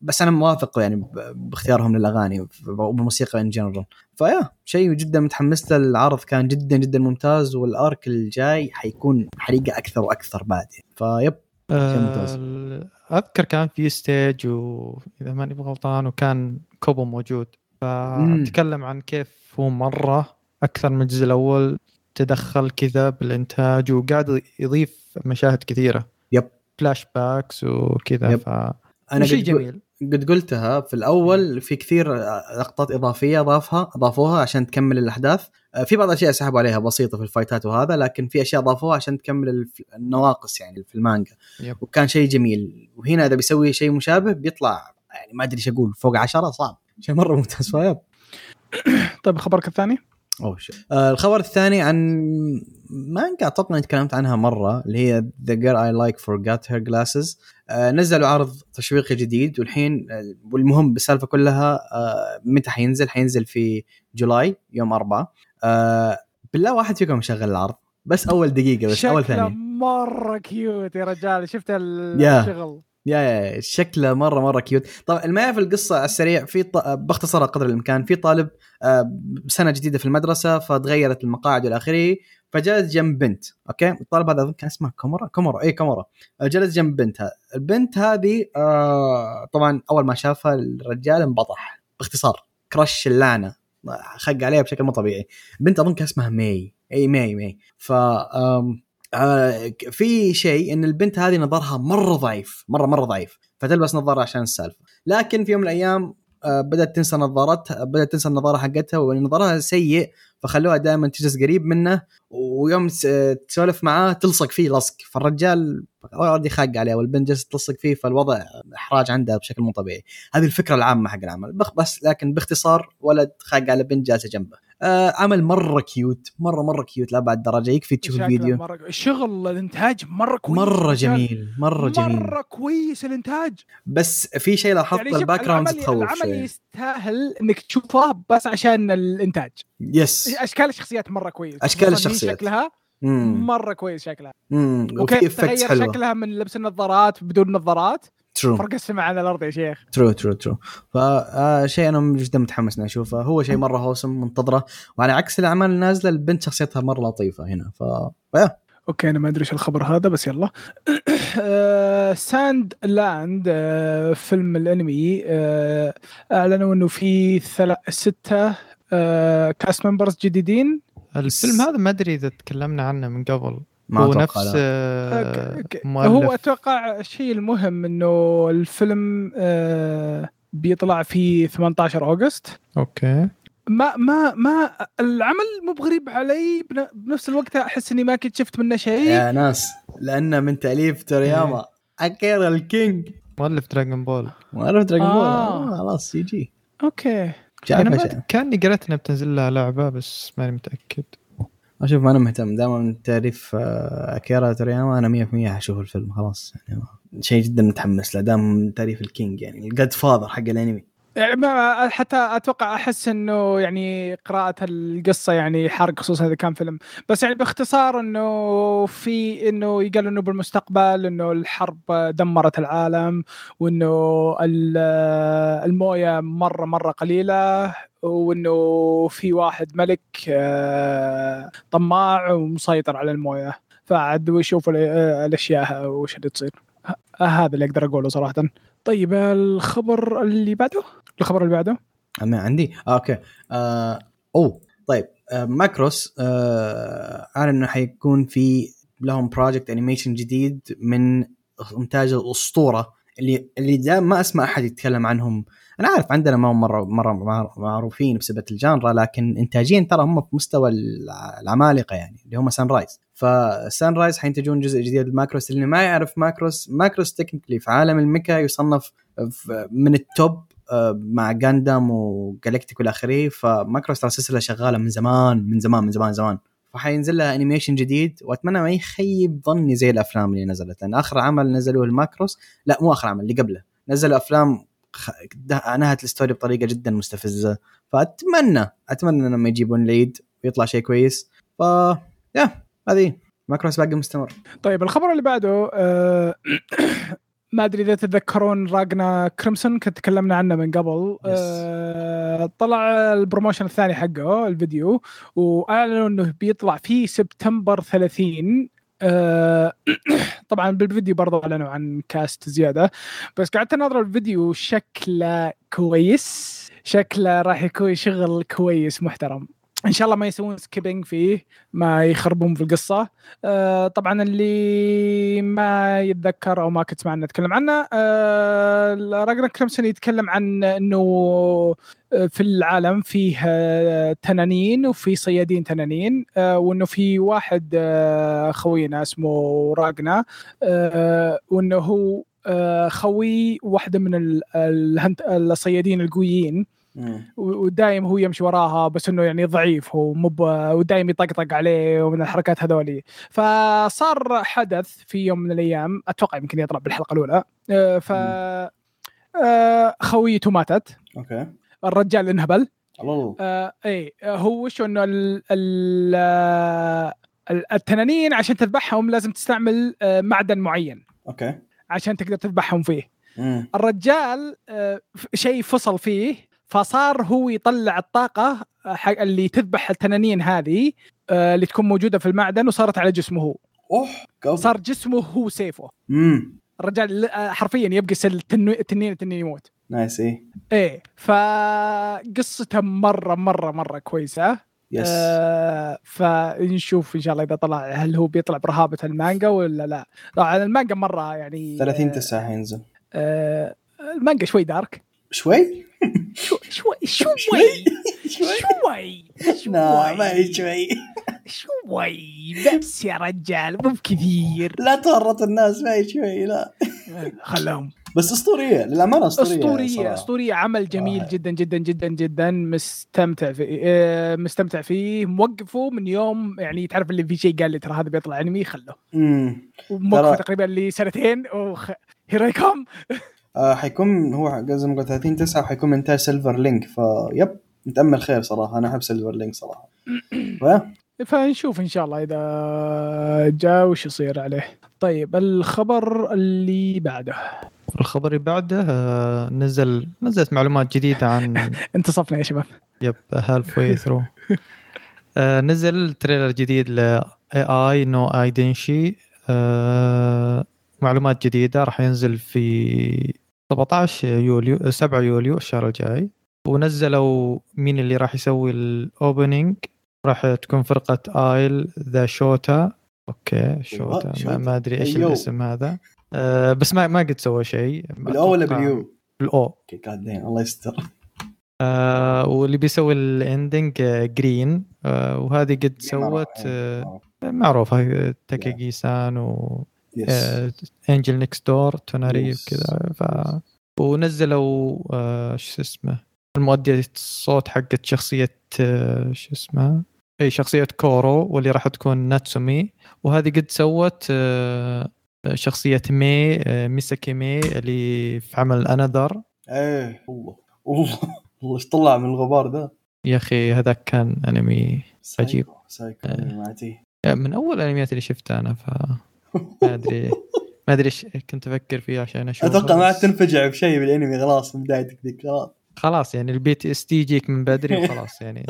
بس أنا موافق يعني باختيارهم للأغاني وبالموسيقى in general فيا شيء جدا متحمس له. العرض كان جدا جدا ممتاز وال arc الجاي حيكون حريقة أكثر وأكثر بعد. ف yep. آه، أذكر كان في stage واذا ماني غلطان وكان كوبو موجود. فتكلم عن كيف هو مرة أكثر من الجزء الأول تدخل كذا بالإنتاج وقاعد يضيف مشاهد كثيرة. yep. flashbacks وكذا yep. ف أنا شيء جميل. قد قلتها في الأول في كثير لقطات إضافية اضافها أضافوها عشان تكمل الأحداث. آه، في بعض الاشياء سحبوا عليها بسيطة في ال fight ات وهذا لكن في أشياء أضافوها عشان تكمل النواقص يعني في المانجا. yep. وكان شيء جميل. وهنا إذا بيسوي شيء مشابه بيطلع يعني ما أدري إيش أقول فوق عشرة صعب. شيء مرة ممتاز ف yep [coughs] طيب خبرك الثاني؟ أوه. آه الخبر الثاني عن مانجا أتوقع إني تكلمت عنها مرة اللي هي The Girl I Like Forgot Her Glasses نزلوا عرض تشويقي جديد والحين آه، والمهم بالسالفة كلها آه متى حينزل؟ حينزل في July يوم أربعة آه بالله واحد فيكم مشغل العرض بس أول دقيقة بس أول ثانية مرة cute يا رجال شفت. الشغل yeah yeah شكله مرة مرة cute طبعا المعيار في القصة على السريع في ط... باختصار قدر الإمكان في طالب آه، سنة جديدة في المدرسة فتغيرت المقاعد والى آخره فجلس جنب بنت okay؟ الطالب هذا كان اسمه كومورا كومورا اي كومورا آه، جلس جنب بنتها. البنت هذه آه طبعا أول ما شافها الرجال انبطح. باختصار crush اللعنة. خق عليها بشكل مو طبيعي. بنت أظن كان اسمها ماي اي ماي ماي ف آه في شيء إن البنت هذه نظرها مرة ضعيف مرة مرة ضعيف فتلبس نظارة عشان السالفة. لكن في يوم من الأيام آه بدأت تنسى نظارتها بدأت تنسى النظارة حقتها ونظرها سيء فخلوها دائما تجلس قريب منه ويوم س- تسولف معاه تلصق فيه لصق. فالرجال already خاق عليه والبنت جالسة تلصق فيه فالوضع إحراج عندها بشكل مو طبيعي. هذه الفكرة العامة حق العمل. بس لكن باختصار ولد خاق على بنت جالسة جنبه. آه عمل مرة cute مرة مرة cute لابعد درجة. يكفي تشوف الفيديو. مرة... الشغل الإنتاج مرة كويس مرة. جميل مرة جميل. مره كويس الإنتاج. بس في شيء لاحظت يعني ال background تخوف العمل شوي. يستاهل إنك تشوفه بس عشان الإنتاج. yes أشكال الشخصيات مرة كويس. هي الشخصيات. شكلها مم. مرة كويس شكلها. مم. وفي وكيف تغير حلوة. شكلها من لبس النظارات بدون نظارات؟ true فرق السماء على الأرض يا شيخ. true true true فشيء أنا جدا متحمس إني أشوفه. هو شيء مرة wholesome منتظرة. وعلى عكس الأعمال النازلة البنت شخصيتها مرة لطيفة هنا. ف. okay أنا ما أدري إيش الخبر هذا بس يلا. آه، [coughs] Sand Land آه، فيلم الأنمي آه، أعلنوا إنه في ثلا- ستة آه، cast members جديدين. الفيلم هذا ما أدري إذا تكلمنا عنه من قبل. ما هو أتوقع نفس لا. آه،. مؤلف. هو أتوقع الشيء المهم إنه الفيلم آه، بيطلع في 18 August. okay. ما ما ما العمل مو بغريب علي. بن- بنفس الوقت أحس إني ما كنت شفت منه شيء. يا ناس لأنه من تأليف تورياما. اكيرا ال king. مؤلف Dragon Ball. ما اعرف Dragon Ball. آه. آه، خلاص يجي. جي okay كأني قريت انها بتنزل لها لعبة بس ماني متأكد. أشوف أنا مهتم. دائما تاليف آه، اكيرا تورياما أنا 100% حشوف الفيلم خلاص. يعني شيء جدا متحمس له دام تاليف ال king يعني ال godfather حق الأنمي. يعني ما حتى أتوقع أحس إنه يعني قراءة القصة يعني حرق خصوصا إذا كان فيلم. بس يعني باختصار إنه في إنه يقال إنه بالمستقبل إنه الحرب دمرت العالم وإنه ال- الموية مرة مرة قليلة وإنه في واحد ملك آه، طماع ومسيطر على الموية. فعد ويشوف ال- الأشياء وش اللي تصير. هذا اللي أقدر أقوله صراحة. طيب الخبر اللي بعده؟ الخبر اللي بعده؟ أنا عندي؟ آه أوكي. آه أوه طيب. آه ماكروس آه أعلن إنه حيكون في لهم project animation جديد من إنتاج الأسطورة اللي اللي ما أسمع أحد يتكلم عنهم. أنا عارف عندنا ما هم مره مرة مع- معروفين بسبب ال genre لكن انتاجيا ترى هم في مستوى الع- العمالقة يعني اللي هم Sunrise ف Sunrise حينتجون جزء جديد ل Macross اللي ما يعرف Macross Macross technically في عالم ال mecha يصنف من ال top آه، مع Gundam و Galactic والى آخره. ف Macross ترى سلسله شغالة من زمان من زمان من زمان زمان. فحينزل لها animation جديد وأتمنى ما يخيب ظني زي الأفلام اللي نزلت. لأن آخر عمل نزلوه ال Macross لا مو آخر عمل اللي قبله. نزلوا أفلام نهت ال story بطريقة جدا مستفزة. فأتمنى أتمنى ما يجيبون العيد ويطلع شيء كويس. ف yeah هذه Macross باقي مستمر. طيب الخبر اللي بعده آه [coughs] ما أدري إذا تتذكرون Ragna Crimson كنت تكلمنا عنه من قبل. آه طلع ال promotion الثاني حقه الفيديو وأعلنوا إنه بيطلع في سبتمبر 30 آه [clears throat] طبعا بالفيديو برضو أعلنوا عن cast زيادة بس قعدت أناظر الفيديو شكله كويس شكله راح يكون شغل كويس محترم. إن شاء الله ما يسوون skipping فيه ما يخربون في القصة. آه، طبعا اللي ما يتذكر أو ما كنت سمعنا نتكلم عنه آه، Ragna Crimson يتكلم عن إنه في العالم فيه آه، تنانين وفي صيادين تنانين آه، وإنه في واحد آه، خوينا اسمه راجنا آه، وإنه هو آه، خوي واحدة من الصيادين القويين. ودايم هو يمشي وراها بس إنه يعني ضعيف هو مو ب- ودايم يطقطق عليه ومن الحركات هذولي. فصار حدث في يوم من الأيام أتوقع يمكن يطلع بالحلقة الأولى آه، ف آه، خويته ماتت. okay. الرجال انهبل الله آه إي هو وش إنه ال ال آه، ال- التنانين عشان تذبحهم لازم تستعمل آه، معدن معين. okay. عشان تقدر تذبحهم فيه. مم. الرجال آه، شيء فصل فيه فصار هو يطلع الطاقة آه، حق اللي تذبح التنانين هذه اللي تكون موجودة في المعدن وصارت على جسمه هو. أوه. صار جسمه هو سيفه. امم الرجال حرفيا التنو- التنين التنين يموت. nice إيه. إيه فقصته مرة مرة مرة كويسة. yes آه فنشوف إن شاء الله إذا طلع هل هو بيطلع برهابة المانجا ولا لا. طبعا المانجا مرة يعني 30 آه، 9 حينزل. آه المانجا شوي dark. شوي؟ شو [laughs] شوي شوي. شوي؟ شوي. لا ما هي شوي. شوي. بس يا رجال مو بكثير. لا تورط الناس ما هي شوي لا. [laughs] خلهم بس أسطورية للأمانة أسطورية أسطورية صراحة. أسطورية عمل جميل صراحة. جدا جدا جدا جدا مستمتع فيه آه، مستمتع فيه. موقفه من يوم يعني تعرف اللي في شيء قال لي ترى هذا بيطلع أنمي خله امم وموقفه تقريبا لي سنتين وخ... here I come آه حيكون هو زي ما قلت 30 9 وحيكون انتاج Silver Link فيب نتامل خير صراحة. أنا أحب Silver Link صراحة. [clears throat] فنشوف إن شاء الله إذا جاء وش يصير عليه. طيب الخبر اللي بعده. الخبر اللي بعده آه، نزل نزلت معلومات جديدة عن [laughs] انتصفنا يا شباب. yep halfway through نزل trailer جديد ل AI no Idenshi معلومات جديدة راح ينزل في 17 يوليو 7 يوليو الشهر الجاي. ونزلوا مين اللي راح يسوي ال opening راح تكون فرقة Aile The Shota. okay شوتا. شوتا. ما, ما أدري إيش أيوه. الاسم هذا. أه بس ما ما قد سوى شيء. بال O ولا بال U؟ بال O. okay God damn الله يستر. آه واللي بيسوي ال ending آه جرين آه وهذه قد سوت آه. معروفة. تاكيجي سان و آه Angel Next Door توناري. وكذا. ف ونزلوا آه شو اسمه؟ المؤدية الصوت حقت شخصية آه شو اسمها إي شخصية كورو واللي راح تكون ناتسومي. وهذه قد سوت آه شخصية مي آه ميساكي مي اللي في عمل Another إيه والله. والله. والله إيش طلع من الغبار ذا يا أخي هذاك كان أنمي عجيب. سايكو آه. يعني من أول الأنميات اللي شفتها أنا ف ما أدري. ما أدري إيش كنت أفكر فيه عشان أشوف أتوقع ما عاد تنفجع بشيء بالأنمي خلاص من بدايتك ذيك خلاص. خلاص يعني ال PTSD يجيك من بدري [laughs] وخلاص يعني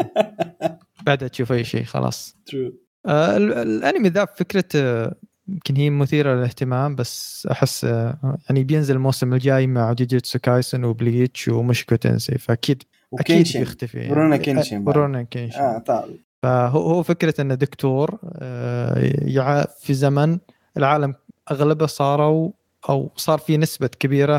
بعدها تشوف أي شيء خلاص. true آه ال- الأنمي ذا فكرة آه، يمكن هي مثيرة للاهتمام بس أحس آه، يعني بينزل الموسم الجاي مع جوجيتسو كايسن وبليتش و Mushoku Tensei فأكيد أكيد بيختفي يعني. ورونا كينشن. ورونا كينشن. آه تعال فهو هو فكرة انه دكتور آه، في زمن العالم أغلبه صاروا أو صار في نسبة كبيرة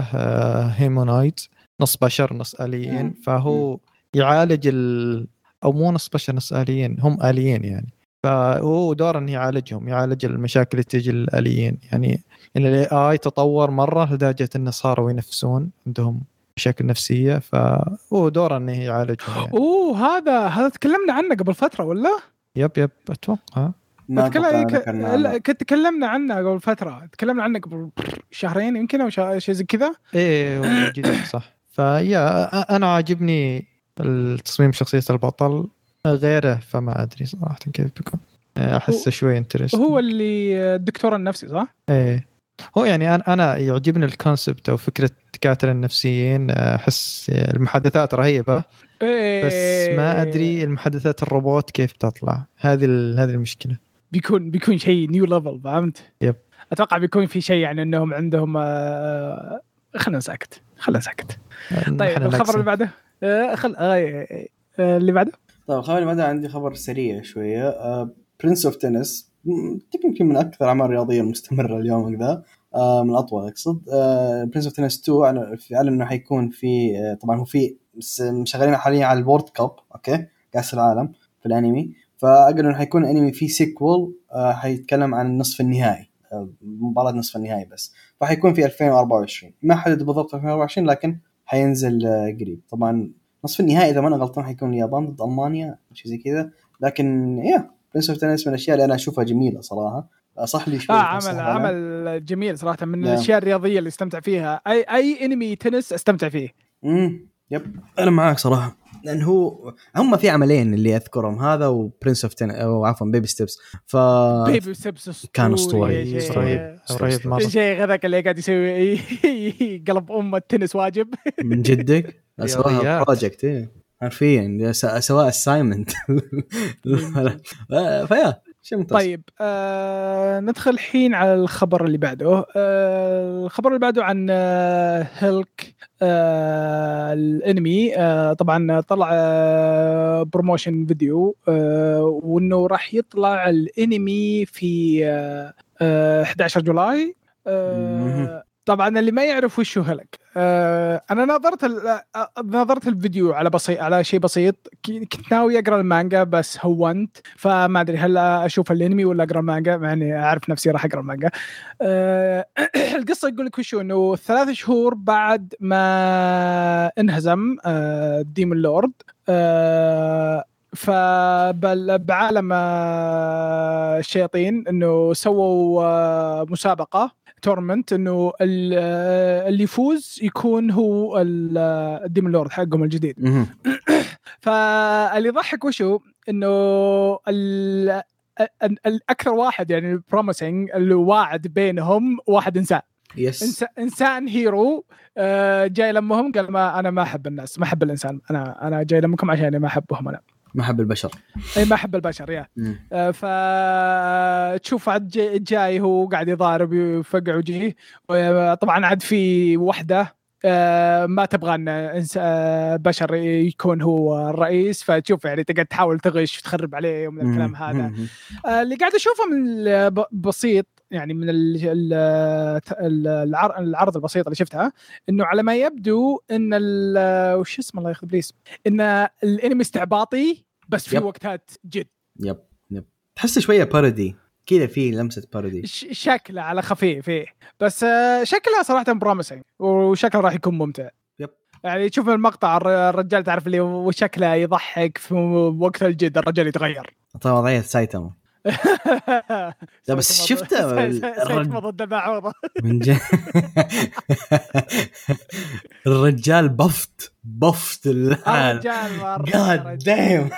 humanoid. نص بشر نص اليين. فهو يعالج ال أو مو نص بشر نص اليين هم آليين يعني فهو دور إنه يعالجهم يعالج المشاكل اللي تجي للآليين يعني إن ال AI تطور مرة لدرجة إنه صاروا ينفسون عندهم مشاكل نفسية فهو دوره إنه يعالجهم يعني. أوه هذا هذا تكلمنا عنه قبل فترة ولا؟ يب يب أتوقع ما لا، عنه. كنت تكلمنا عنه قبل فترة تكلمنا عنه قبل شهرين يمكن أو شيء زي كذا إيه صح فيا أنا عاجبني التصميم شخصية البطل غيره فما أدري صراحة كيف بيكون. أحسه شوي انترست هو اللي الدكتور النفسي صح؟ إيه. هو يعني أنا أنا يعجبني ال concept أو فكرة الدكاتره النفسيين أحس المحادثات رهيبة. إيه بس ما أدري المحادثات الروبوت كيف تطلع. هذه هذه المشكلة. بيكون بيكون شيء new level فهمت؟ yep. أتوقع بيكون في شيء يعني إنهم عندهم آه، خلنا ساكت خلنا ساكت. طيب نحن الخبر. اللي بعده؟ آه، خل آه، آه، اللي بعده؟ طيب الخبر اللي بعده عندي خبر سريع شوية. Prince of Tennis يمكن من أكثر الاعمال الرياضيه المستمره اليوم ذا آه، من الاطول أقصد. Prince of Tennis 2 أعلن- أعلن إنه حيكون في آه، طبعا هو في شغالين حاليا على ال World Cup okay؟ كأس العالم في الأنمي. فقالوا إنه حيكون أنمي فيه sequel آه، حيتكلم عن النصف النهائي. آه، مباراة نصف النهائي بس. فحيكون في 2024 ما حدد بالضبط 2024 لكن حينزل آه، قريب. طبعا نصف النهائي إذا ما أنا غلطان حيكون اليابان ضد ألمانيا شيء زي كذا. لكن يا Prince of Tennis من الأشياء اللي أنا أشوفها جميلة صراحة. صح لي شوي بس عمل. عمل جميل صراحة من نعم. الأشياء الرياضية اللي استمتع فيها. أي أي أنمي تنس استمتع فيه. امم yep. أنا معاك صراحة. لأن هو هم في عملين اللي أذكرهم هذا و Prince of Ten أو عفوا Baby Steps ف Baby Steps كان شيخ. رهيب رهيب مرة. شيء هذاك اللي قاعد يسوي [laughs] قلب أم التنس واجب. من جدك؟ [laughs] سواها. project إيه. حرفيا. س- سواء assignment فيا شيء ممتاز. طيب آه ندخل الحين على الخبر اللي بعده. آه الخبر اللي بعده عن آه Helck آه الانمي آه طبعا طلع promotion video آه وإنه راح يطلع الانمي في آه آه 11 July طبعا اللي ما يعرف وش هو Helck. آه أنا نظرت آه، نظرت الفيديو على بسيط على شيء بسيط. كنت ناوي أقرأ المانجا بس هونت فما أدري هل أشوف الأنمي ولا أقرأ المانجا مع إني أعرف نفسي راح أقرأ المانجا. آه [clears throat] القصة يقول لك وشو إنه ثلاث شهور بعد ما انهزم آه demon lord آه فبل بعالم آه، الشياطين إنه سووا آه، مسابقة tournament إنه آه، اللي يفوز يكون هو ال- ال demon lord حقهم الجديد. [coughs] فاللي يضحك وشو؟ إنه ال- ال- الاكثر واحد يعني promising الواعد بينهم واحد إنسان. yes إنس- إنسان hero آه، جاي لمهم قال ما أنا ما أحب الناس ما أحب الإنسان أنا أنا جاي لمكم عشان ما أحبهم أنا. ما احب البشر اي ما احب البشر يا. آه، فتشوف عاد جاي, جاي هو قاعد يضارب يفقع وجهه طبعا عاد في وحدة آه، ما تبغى إن آه، بشر يكون هو الرئيس فتشوف يعني تقعد تحاول تغش وتخرب عليه ومن الكلام. هذا. آه، اللي قاعد أشوفه من بسيط يعني من ال- ال- ال- العر- العرض البسيط اللي شفتها إنه على ما يبدو إن وش اسمه الله ياخذ ابليس إن الأنمي استعباطي بس في yep. وقتات جد. yep yep. تحس شوية parody كذا في لمسة parody شكله على خفيف إيه بس آه، شكلها صراحة promising وشكله راح يكون ممتع. yep. يعني تشوف المقطع الر- الرجال تعرف اللي وشكله يضحك في وقت الجد الرجال يتغير. طبعا وضعية سايتاما [laughs] لا بس شفته ضد- المعوضه من جد. [laughs] الرجال بفت بفت الرجال God damn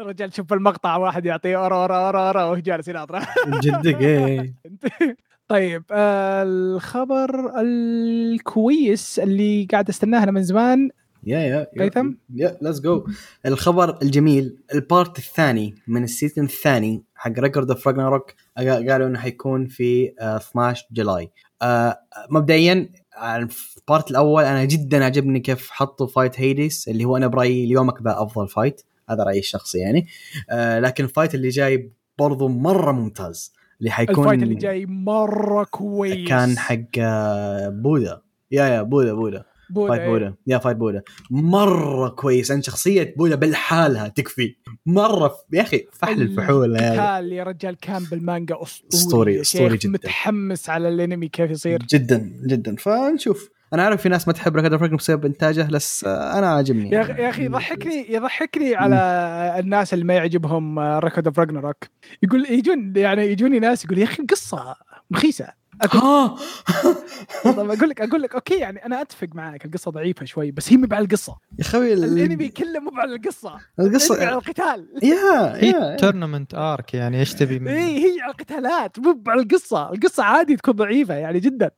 الرجال. شوف المقطع واحد يعطيه aura aura aura aura وهو جالس يناظره جدك إيه. [laughs] طيب آه الخبر الكويس اللي قاعد استناه أنا من زمان. يا يا هيثم؟ يا let's go الخبر الجميل البارت الثاني من ال season الثاني حق Record of Ragnarok قالوا إنه حيكون في آه، 12 July. آه، مبدئيا البارت الأول أنا جدا عجبني كيف حطوا fight هيديس اللي هو أنا برأيي اليومك ذا أفضل fight هذا رأيي الشخصي يعني. آه، لكن ال fight اللي جاي برضو مرة ممتاز اللي حيكون ال fight اللي جاي مرة كويس. كان حق آه، بودا yeah yeah بودا بودا بودا fight. بودا. yeah fight بودا. مرة كويس. ان شخصية بودا بالحالها تكفي. مرة ف... يا أخي فحل الفحول القتال يا رجال كان بالمانجا أسطوري شيخ. جداً. متحمس على الأنمي كيف يصير. جدا جدا. فنشوف. أنا عارف في ناس ما تحب Record of بسبب إنتاجه بس أنا عاجبني. يا أخي يضحكني يضحكني على الناس اللي ما يعجبهم Record of Ragnarok يقول يجون يعني يجوني ناس يقول يا أخي القصة مخيسة. أقول ها؟ [laughs] طب أقول لك أقول لك okay يعني أنا أتفق معك القصة ضعيفة شوي بس هي مو على القصة. يا أخوي ال- الانمي كله مو على القصة. الانمي على القصة القتال. yeah [laughs] هي tournament arc يعني إيش تبي من اي هي على القتالات مو على القصة. القصة عادي تكون ضعيفة يعني جدا.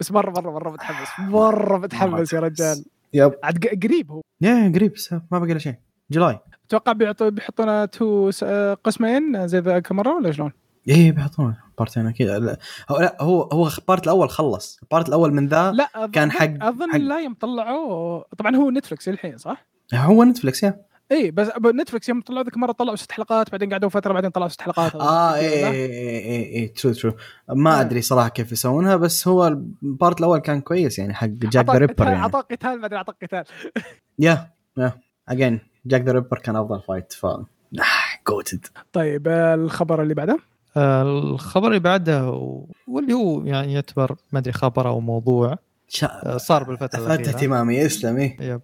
بس مره مره مرة متحمس. مرة متحمس يا رجال. yep. عاد قريب هو. yeah قريب بس ما بقى له شيء. July. أتوقع بيعطوا بيحطونا two س- قسمين زي ذاك المره ولا شلون؟ إيه بيحطونه. بارتين أكيد لا هو لا هو هو البارت الأول خلص. البارت الأول من ذا لا أظن كان حق- أظن حق- لا يوم طلعوه طبعا هو نتفلكس الحين صح؟ هو نتفلكس yeah. اي بس نتفلكس يوم طلعوا ذيك المره طلعوا ست حلقات بعدين قعدوا فترة بعدين طلعوا ست حلقات. آه؟ إيه إيه إيه true true ما آه. أدري صراحة كيف يسوونها بس هو البارت الأول كان كويس يعني حق Jack the Ripper يعني. عطاك قتال بعدين عطاك قتال. [laughs] yeah yeah. again Jack the Ripper كان أفضل فايت ف جوتد طيب الخبر اللي بعده؟ الخبر اللي بعده واللي هو يعني يعتبر ما أدري خبر أو موضوع آه، صار بالفترة الأخيرة. اهتمامي اسلم إيه. yep.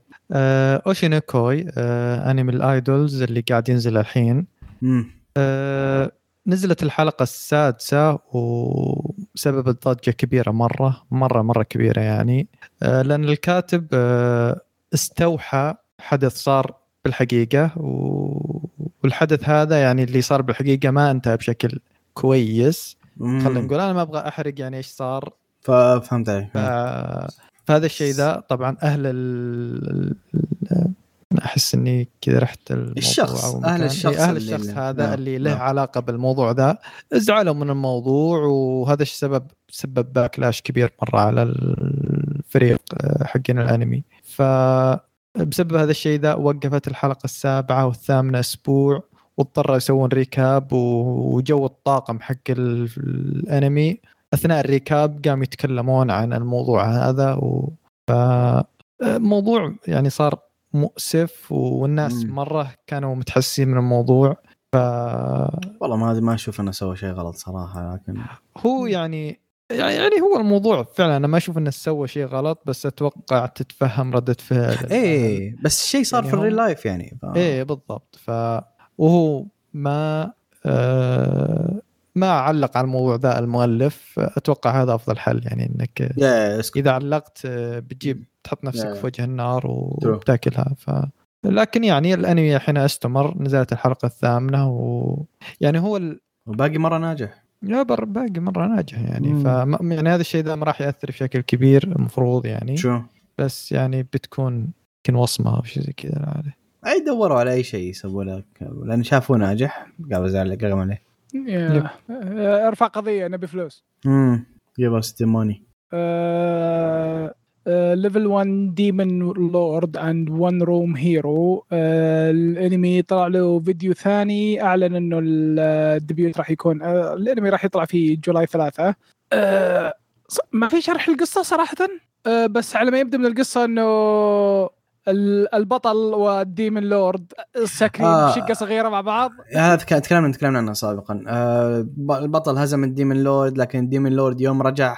أوشي نو كو إي انمي ال idols اللي قاعد ينزل الحين. آه، نزلت الحلقة السادسة وسببت ضجة كبيرة مرة مرة مرة كبيرة يعني. آه، لأن الكاتب آه، استوحى حدث صار بالحقيقة والحدث هذا يعني اللي صار بالحقيقة ما انتهى بشكل كويس. خلينا نقول أنا ما أبغى أحرق يعني إيش صار. ففهمت عليك ف- فهذا الشيء ذا. طبعا أهل ال... أحس إني كذا رحت الموضوع الشخص، أو مكان. الشخص إيه، أهل الشخص اللي- هذا نعم، اللي له نعم. علاقة بالموضوع ذا. زعلوا من الموضوع وهذا السبب سبب backlash كبير مرة على الفريق آه، حقين الأنمي. ف بسبب هذا الشيء ذا وقفت الحلقة السابعة والثامنة أسبوع. واضطروا يسوون recap وجو الطاقم حق ال- الانمي. أثناء ال recap قاموا يتكلمون عن الموضوع هذا و موضوع يعني صار مؤسف والناس مم. مرة كانوا متحسسين من الموضوع. ف والله ما ما أشوف إنه سوى شيء غلط صراحة لكن هو يعني يعني هو الموضوع فعلا أنا ما أشوف إنه سوى شيء غلط بس أتوقع تتفهم ردة فعل. إيه بس شيء صار يعني في ال real life يعني ف... إيه بالضبط. ف وهو ما آه ما علق على الموضوع ذا المؤلف. أتوقع هذا أفضل حل يعني إنك إذا علقت آه، بتجيب تحط نفسك. في وجه النار وبتاكلها. ف لكن يعني الأنمي الحين أستمر نزلت الحلقة الثامنة و يعني هو ال... وباقي مرة ناجح. لا بر باقي مرة ناجح يعني. مم. ف يعني هذا الشيء ذا ما راح يأثر بشكل كبير المفروض يعني. شو؟ بس يعني بتكون يمكن وصمة أو شيء زي كذا أي دوروا على أي شيء يسووا لك لأن شافوه ناجح قالوا زعل قام عليه. آه، ارفع قضية نبي فلوس. امم give us money level 1 demon lord and 1 room hero الانمي طلع له فيديو ثاني أعلن إنه ال- ال debut راح يكون آه، الانمي راح يطلع في July ثلاثة. ص- ما في شرح القصة صراحة. آه، بس على ما يبدو من القصة إنه البطل وال demon lord ساكنين آه. بشقة صغيرة مع بعض. هذا تك- تكلمنا تكلمنا عنه سابقا. آه، البطل هزم ال demon lord لكن ال demon lord يوم رجع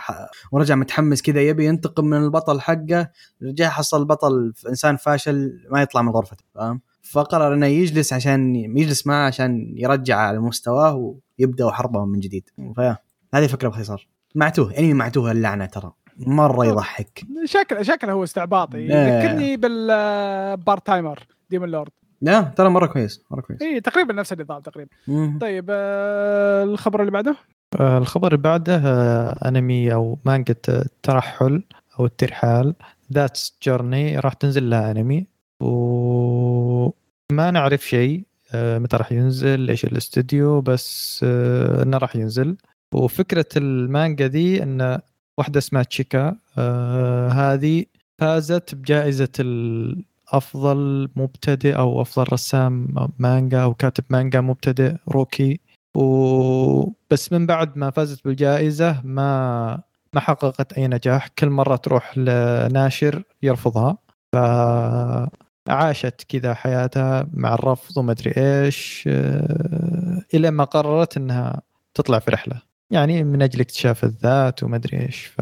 ورجع متحمس كذا يبي ينتقم من البطل حقه. رجع حصل البطل إنسان فاشل ما يطلع من غرفته فاهم؟ فقرر إنه يجلس عشان يجلس معه عشان يرجع على مستواه ويبداوا حربهم من جديد. فهذه فكره باختصار. معتوه انمي معتوه اللعنة ترى. مرة يضحك. شكله شكله هو استعباطي. يذكرني بال part timer demon lord لا ترى مرة كويس مرة كويس. اي تقريبا نفس النظام تقريبا. مم. طيب آه الخبر اللي بعده؟ آه، الخبر اللي بعده آه، أنمي أو مانجا الترحل أو الترحال that's journey راح تنزل لها أنمي. وما نعرف شيء آه، متى راح ينزل إيش الاستوديو بس آه، إنه راح ينزل. وفكرة المانجا دي ان واحدة اسمها تشيكا. آه، هذه فازت بجائزة افضل مبتدئ أو أفضل رسام مانجا أو كاتب مانجا مبتدئ rookie. وبس من بعد ما فازت بالجائزة ما ما حققت أي نجاح. كل مرة تروح لناشر يرفضها. فعاشت كذا حياتها مع الرفض وما أدري إيش آه، إلى ما قررت أنها تطلع في رحلة. يعني من أجل اكتشاف الذات وما أدري إيش ف...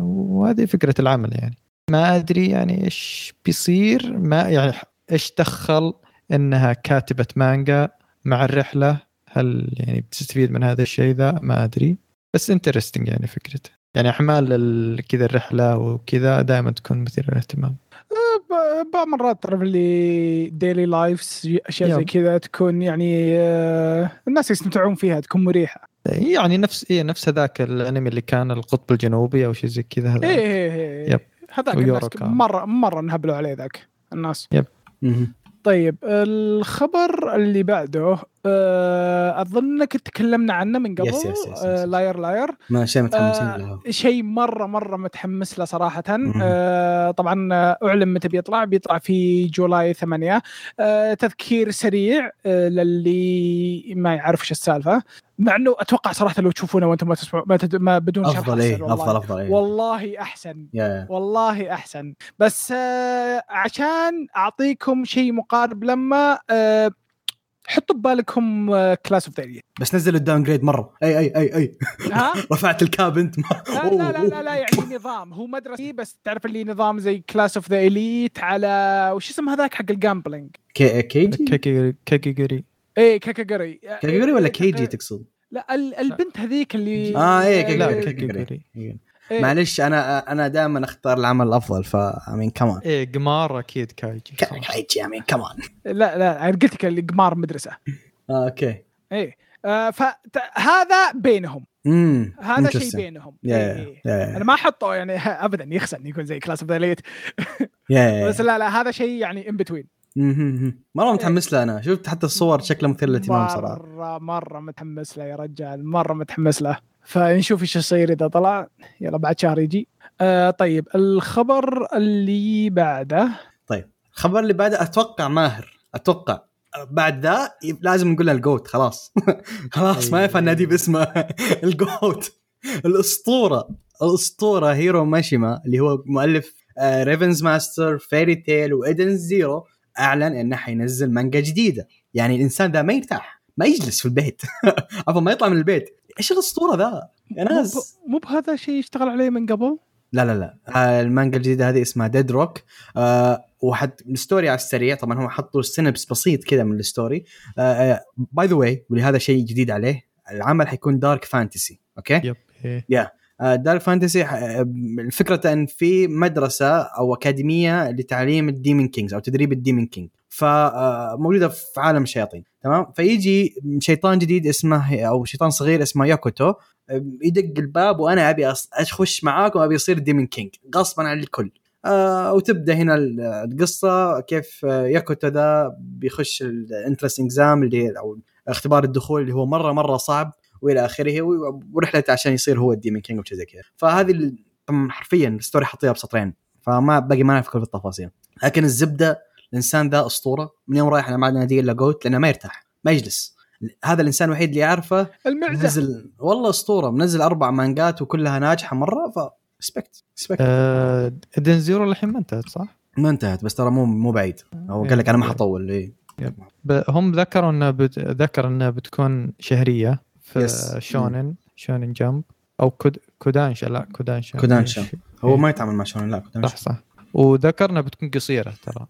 وهذه فكرة العمل يعني. ما أدري يعني إيش بيصير ما يعني إيش دخل أنها كاتبة مانجا مع الرحلة؟ هل يعني بتستفيد من هذا الشيء؟ ذا ما أدري. بس interesting يعني فكرته يعني أعمال ال- كذا الرحلة وكذا دائما تكون مثيرة للاهتمام. ب- بعض مرات تعرف اللي ديلي لايفز اشياء زي. كذا تكون يعني آه الناس يستمتعون فيها تكون مريحة. يعني نفس إيه نفس هذاك الأنمي اللي كان القطب الجنوبي أو شيء زي كذا هذا يب. هذاك ويورو الناس كان. مرة مرة انهبلوا عليه ذاك الناس مهم. طيب الخبر اللي بعده أظن إنك تكلمنا عنه من قبل. يس- يس- يس- يس. آه لاير لاير. ما شيء متحمسين آه، له. شيء مرة مرة متحمس له صراحة. آه طبعا آه، أعلن متى بيطلع. بيطلع في July 8 آه تذكير سريع آه للي ما يعرف إيش السالفة. مع إنه أتوقع صراحة لو تشوفونه وأنتم ما تسمعوا ما, تد... ما بدون شرح أفضل إيه والله. أفضل أفضل إيه. والله أحسن. yeah. والله أحسن. بس آه عشان أعطيكم شيء مقارب لما آه حطوا ببالكم آه Class of the بس نزلوا ال downgrade مرة. أي أي أي أي. ها؟ [laughs] رفعت الكاب أنت ما لا لا لا, لا, لا يعني نظام. هو مدرسي بس تعرف اللي نظام زي كلاس اوف ذا اليت على وش اسم هذاك حق الجامبلينج كي كيجي كيكي كيكيغوري إيه كاكاجوري كيجي ولا كيجي تقصد؟ لا ال- البنت هذيك اللي آه إيه كيجي إيه. معلش أنا أنا دائما أختار العمل الأفضل ف امين كمان إيه قمار أكيد كايجي. كيجي امين كمان لا لا أنا قلت لك اللي قمار مدرسة. آه، okay. إيه. آه فهذا بينهم. امم هذا شيء بينهم. yeah إيه، yeah إيه. yeah أنا ما أحطه يعني [laughs] ابدا يخسن يكون زي Class of the Elite بس لا لا هذا شيء يعني in between. مرة متحمس له أنا. شفت حتى الصور شكله مثير للاهتمام صراحة. مرة مرة متحمس له يا رجال مرة متحمس له. فنشوف إيش يصير إذا طلع. يلا بعد شهر يجي. آه طيب الخبر اللي بعده. الخبر اللي بعده أتوقع ماهر. أتوقع. بعد ذا لازم نقول ال GOAT خلاص. [laughs] خلاص ما ينفع نادي باسمه. [laughs] ال GOAT. الأسطورة. الأسطورة هيرو ماشيما اللي هو مؤلف Rave Master Fairy Tail و Edens Zero أعلن إنه حينزل مانجا جديدة. يعني الإنسان ذا ما يرتاح ما يجلس في البيت. [laughs] عفوا ما يطلع من البيت. إيش الاسطوره ذا. يا مو ناس مو بهذا شيء اشتغل عليه من قبل؟ لا لا لا. آه، المانجا الجديدة هذه اسمها Dead Rock آه وحد ال story على السريع. طبعا هم حطوا synopsis بسيط كذا من ال story. by the way ولهذا شيء جديد عليه. العمل حيكون dark fantasy okay؟ yep إيه. dark fantasy الفكرة إن في مدرسة أو أكاديمية لتعليم ال demon kings أو تدريب ال demon king فموجوده في عالم الشياطين تمام؟ فيجي شيطان جديد اسمه أو شيطان صغير اسمه ياكوتو يدق الباب وأنا أبي أخش معاكم ابي اصير demon king غصبا عن الكل. آه وتبدأ هنا القصة كيف ياكوتو ذا بيخش ال entrance exam اللي أو اختبار الدخول اللي هو مرة مرة صعب. وإلى آخره ورحلته عشان يصير هو ال demon king وشي زي كذا. فهذه حرفيا ال story حطيها بسطرين فما باقي ما نعرف كل التفاصيل. لكن الزبدة الإنسان ذا أسطورة من يوم رايح أنا ما نادي إلا GOAT لأنه ما يرتاح ما يجلس. هذا الإنسان الوحيد اللي يعرفه المعزه نزل والله أسطورة منزل أربع مانجات وكلها ناجحة مرة ف respect respect آه Edens Zero الحين ما انتهت صح؟ ما انتهت بس ترى مو مو بعيد. هو قال لك أنا ما حطول إيه. هم ذكروا إنه بت... ذكر انها بتكون شهرية. في Yes. شونن Shonen Jump أو كود... كودانشا لا كودانشا كودانشا. هو إيه. ما يتعامل مع شونن لا كنت صح صح وذكرنا بتكون قصيرة ترى.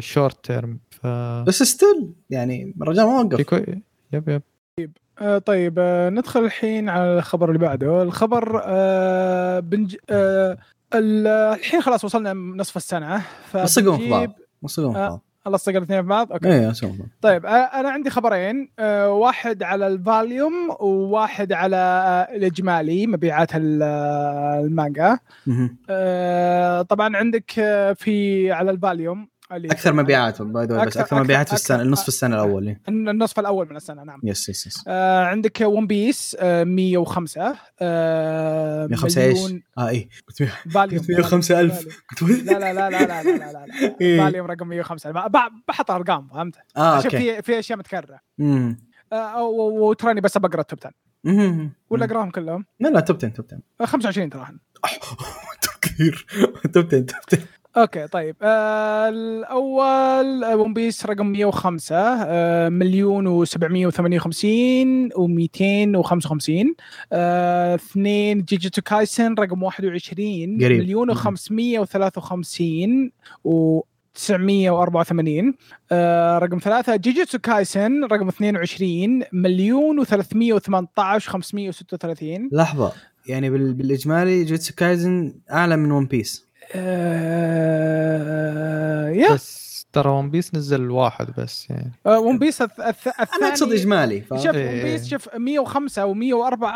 شورت تيرم ف بس ستيل يعني الرجال ما وقف يكو- يب يب آه طيب آه ندخل الحين على الخبر اللي بعده الخبر آه بنج آه ال- الحين خلاص وصلنا نصف السنة وصقهم في بعض فبنجيب وصقهم في آه. بعض الله صقر الاثنين في بعض أوكي. إيه طيب أنا عندي خبرين. واحد على الفاليوم وواحد على الإجمالي مبيعات ال- المانجا. طبعا عندك في على الفاليوم. اللي أكثر مبيعات باي ذا بس أكثر مبيعات في السنة النصف السنة الأول النصف الأول من السنة نعم. يس يس, يس. آه عندك ون بيس آه 105 آه 105 إيش؟ آه اي كنت 105000 كنت لا لا لا لا لا لا لا, لا. فاليوم [laughs] إيه. رقم 105 بحط أرقام فهمت؟ آه أوكي. في في أشياء متكررة. امم وتراني بس بقرا التوب 10 ولا أقراهم كلهم؟ لا لا توب 10 توب 10 25 تراهم كثير top 10 top 10 okay طيب. آه الأول آه، One Piece رقم 105 آه مليون و758 و255 آه اثنين Jujutsu Kaisen رقم 21 قريب. مليون و553 و 984 آه رقم ثلاثة Jujutsu Kaisen رقم 22 مليون و318 536 لحظة. يعني بال... بالاجمالي Jujutsu Kaisen أعلى من One Piece آه yeah. بس ترى One Piece نزل واحد بس يعني. آه، ون بيس الث- الث- أنا الثاني اقصد إجمالي فاهم؟ شوف إيه. ون بيس شوف 105 و104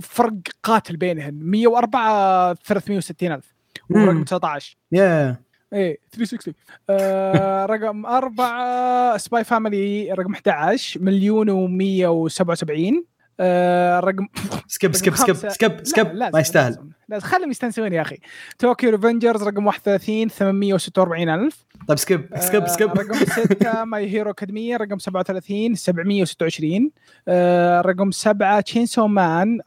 فرق قاتل بينهم 104 360 ألف ورقم مم. 19 يا إيه 360 آه [laughs] رقم أربعة Spy Family رقم 11 مليون و177 آه رقم skip skip skip. skip لا، skip. ما يستاهل. لازم, لازم خليهم يستنسون يا أخي. Tokyo Revengers رقم 31 846 ألف. طيب skip skip آه، skip رقم 6 My [laughs] Hero Academia رقم 37 726 آه، رقم 7 Chainsaw Man.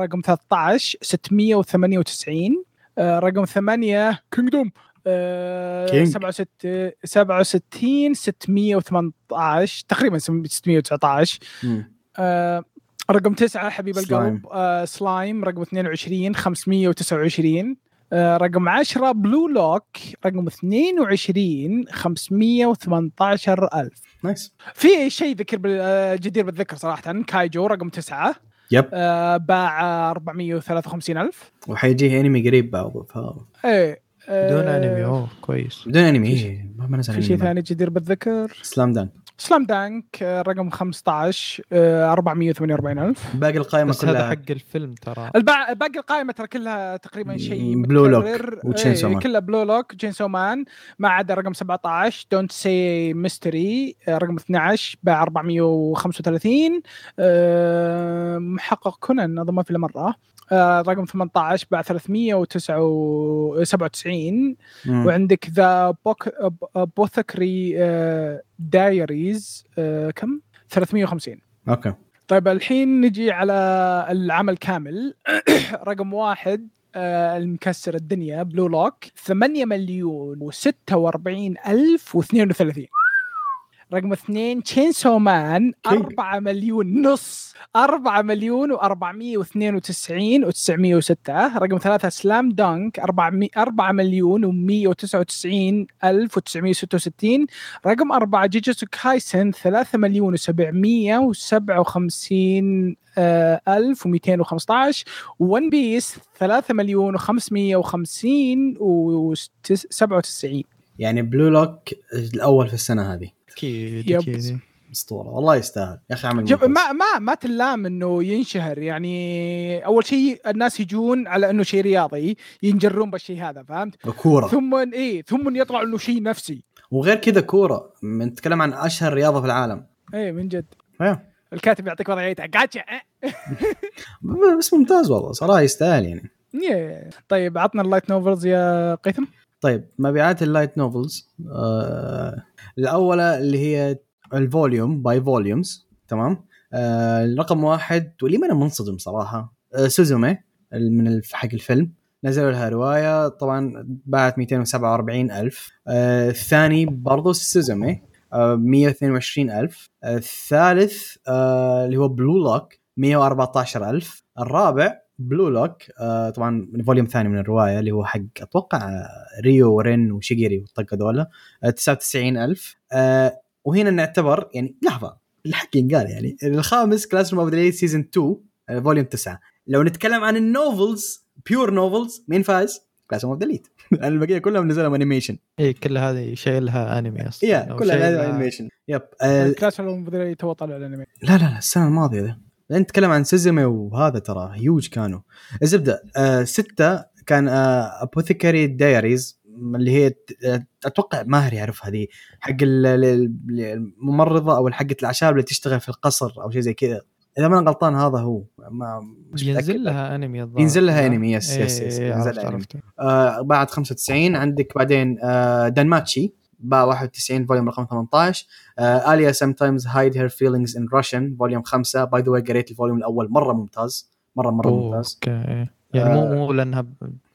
رقم 13 698 آه، رقم 8 Kingdom. King. 67 67 618 تقريبا 619 مم. آه، رقم 9 حبيب سلايم. القلب آه، سلايم رقم 22 529 آه، رقم 10 Blue Lock رقم 22 518 ألف. nice في شيء ذكر بال- آه، جدير بالذكر صراحة Kaiju رقم 9 yep. آه، باع 453 ألف. وحيجيه انمي قريب بعض ف إيه آه، بدون انمي أوه كويس. بدون انمي إيه، ما ما نزل في شيء. ثاني جدير بالذكر؟ Slam Dunk Slam Dunk آه، رقم 15 آه، 448 ألف. باقي القائمة بس هذا كلها. حق الفيلم ترى. الباقي باقي القائمة ترى كلها تقريبا شيء Blue Lock متكرر. و Chainsaw إيه، Man. كلها Blue Lock Chainsaw Man ما عدا رقم 17 Don't Say Mystery رقم 12 باع 435 آه، محقق كونان اظن ما في الا مره آه، رقم 18 باع 397 مم. وعندك The Apothecary Diaries آه، كم؟ 350 okay. طيب الحين نجي على العمل كامل. [coughs] رقم واحد آه، المكسر الدنيا Blue Lock 8 مليون و46 ألف و32 رقم اثنين Chainsaw Man King. 4 مليون نص 4 مليون و492 و906 رقم ثلاثة Slam Dunk 4 4 مليون و199 ألف و966 رقم أربعة Jujutsu Kaisen 3 مليون و757 ألف و215 One Piece 3 مليون و550 و97 يعني Blue Lock الأول في السنة هذه. أكيد. أكيد أسطورة. والله يستاهل. يا أخي عمل شوف. ما ما ما تلام إنه ينشهر. يعني أول شيء الناس يجون على إنه شيء رياضي ينجرون بالشيء هذا فهمت؟ كورة. ثم إيه ثم يطلع إنه شيء نفسي. وغير كذا كورة. نتكلم عن أشهر رياضة في العالم. إيه من جد. إيه. الكاتب يعطيك وضعيته. gotcha [laughs] بس ممتاز والله. صراحة يستاهل يعني. إيه. طيب عطنا ال light novels يا هيثم. طيب مبيعات ال light novels آه الأولى اللي هي ال volume by volumes تمام؟ آه الرقم واحد واللي ما أنا منصدم صراحة آه Suzume من حق الفيلم. نزلوا لها رواية طبعا باعت 247 ألف. آه الثاني برضو Suzume آه 122 ألف. آه الثالث آه اللي هو Blue Lock 114 ألف. الرابع Blue Lock آه طبعا من volume ثاني من الرواية اللي هو حق أتوقع آه، ريو ورين وشيجيري والطقة ذولا آه 99000 آه وهنا نعتبر يعني لحظة الحق ينقال يعني. الخامس Classroom of the season 2 آه volume 9 لو نتكلم عن ال novels pure novels مين فاز؟ Classroom of the Elite البقية كلهم نزلوا animation اي كل هذه شايلها انمي أصلا. yeah كلها animation yep Classroom تو طلع الانمي لا لا لا السنة الماضية ذا لأن نتكلم عن Suzume وهذا ترى هيوج كانوا. الزبده آه ستة كان آه Apothecary Diaries اللي هي آه، أتوقع ماهر يعرفها ذي حق ال- ال- الممرضة أو حقة الأعشاب اللي تشتغل في القصر أو شيء زي كذا. إذا ما أنا غلطان هذا هو. ما مش متأكد. لها انمي الظاهر. بينزل لها لا؟ أنمي، yes- yes- yes، إيه، بينزل عرفت. عرفت. آه بعد 95 عندك بعدين آه DanMachi باع 91 volume رقم 18 آه Alya sometimes hide her feelings in Russian volume 5 by the way قريت ال volume الأول. مرة ممتاز. مرة مرة أوه، ممتاز. okay. يعني مو آه. مو لأنها ب-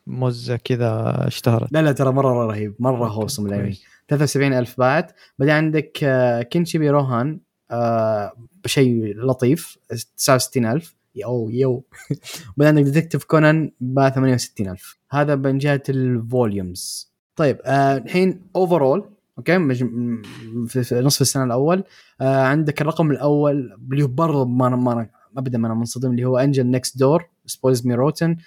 مزة كذا اشتهرت. لا لا ترى مرة رهيب. مرة هوسم الانمي كويس. 73 ألف باعت. بعدين عندك آه Kishibe Rohan. آه بشيء لطيف. 69 ألف. يو يو [laughs] بعدين عندك Detective Conan باع 68 ألف. هذا من جهة ال volumes طيب الحين overall okay؟ في نصف السنة الأول. آه عندك الرقم الأول اللي هو برضه ما أنا- ما أنا- ابدا ما أنا منصدم اللي هو Angel Next Door Spoils Me Rotten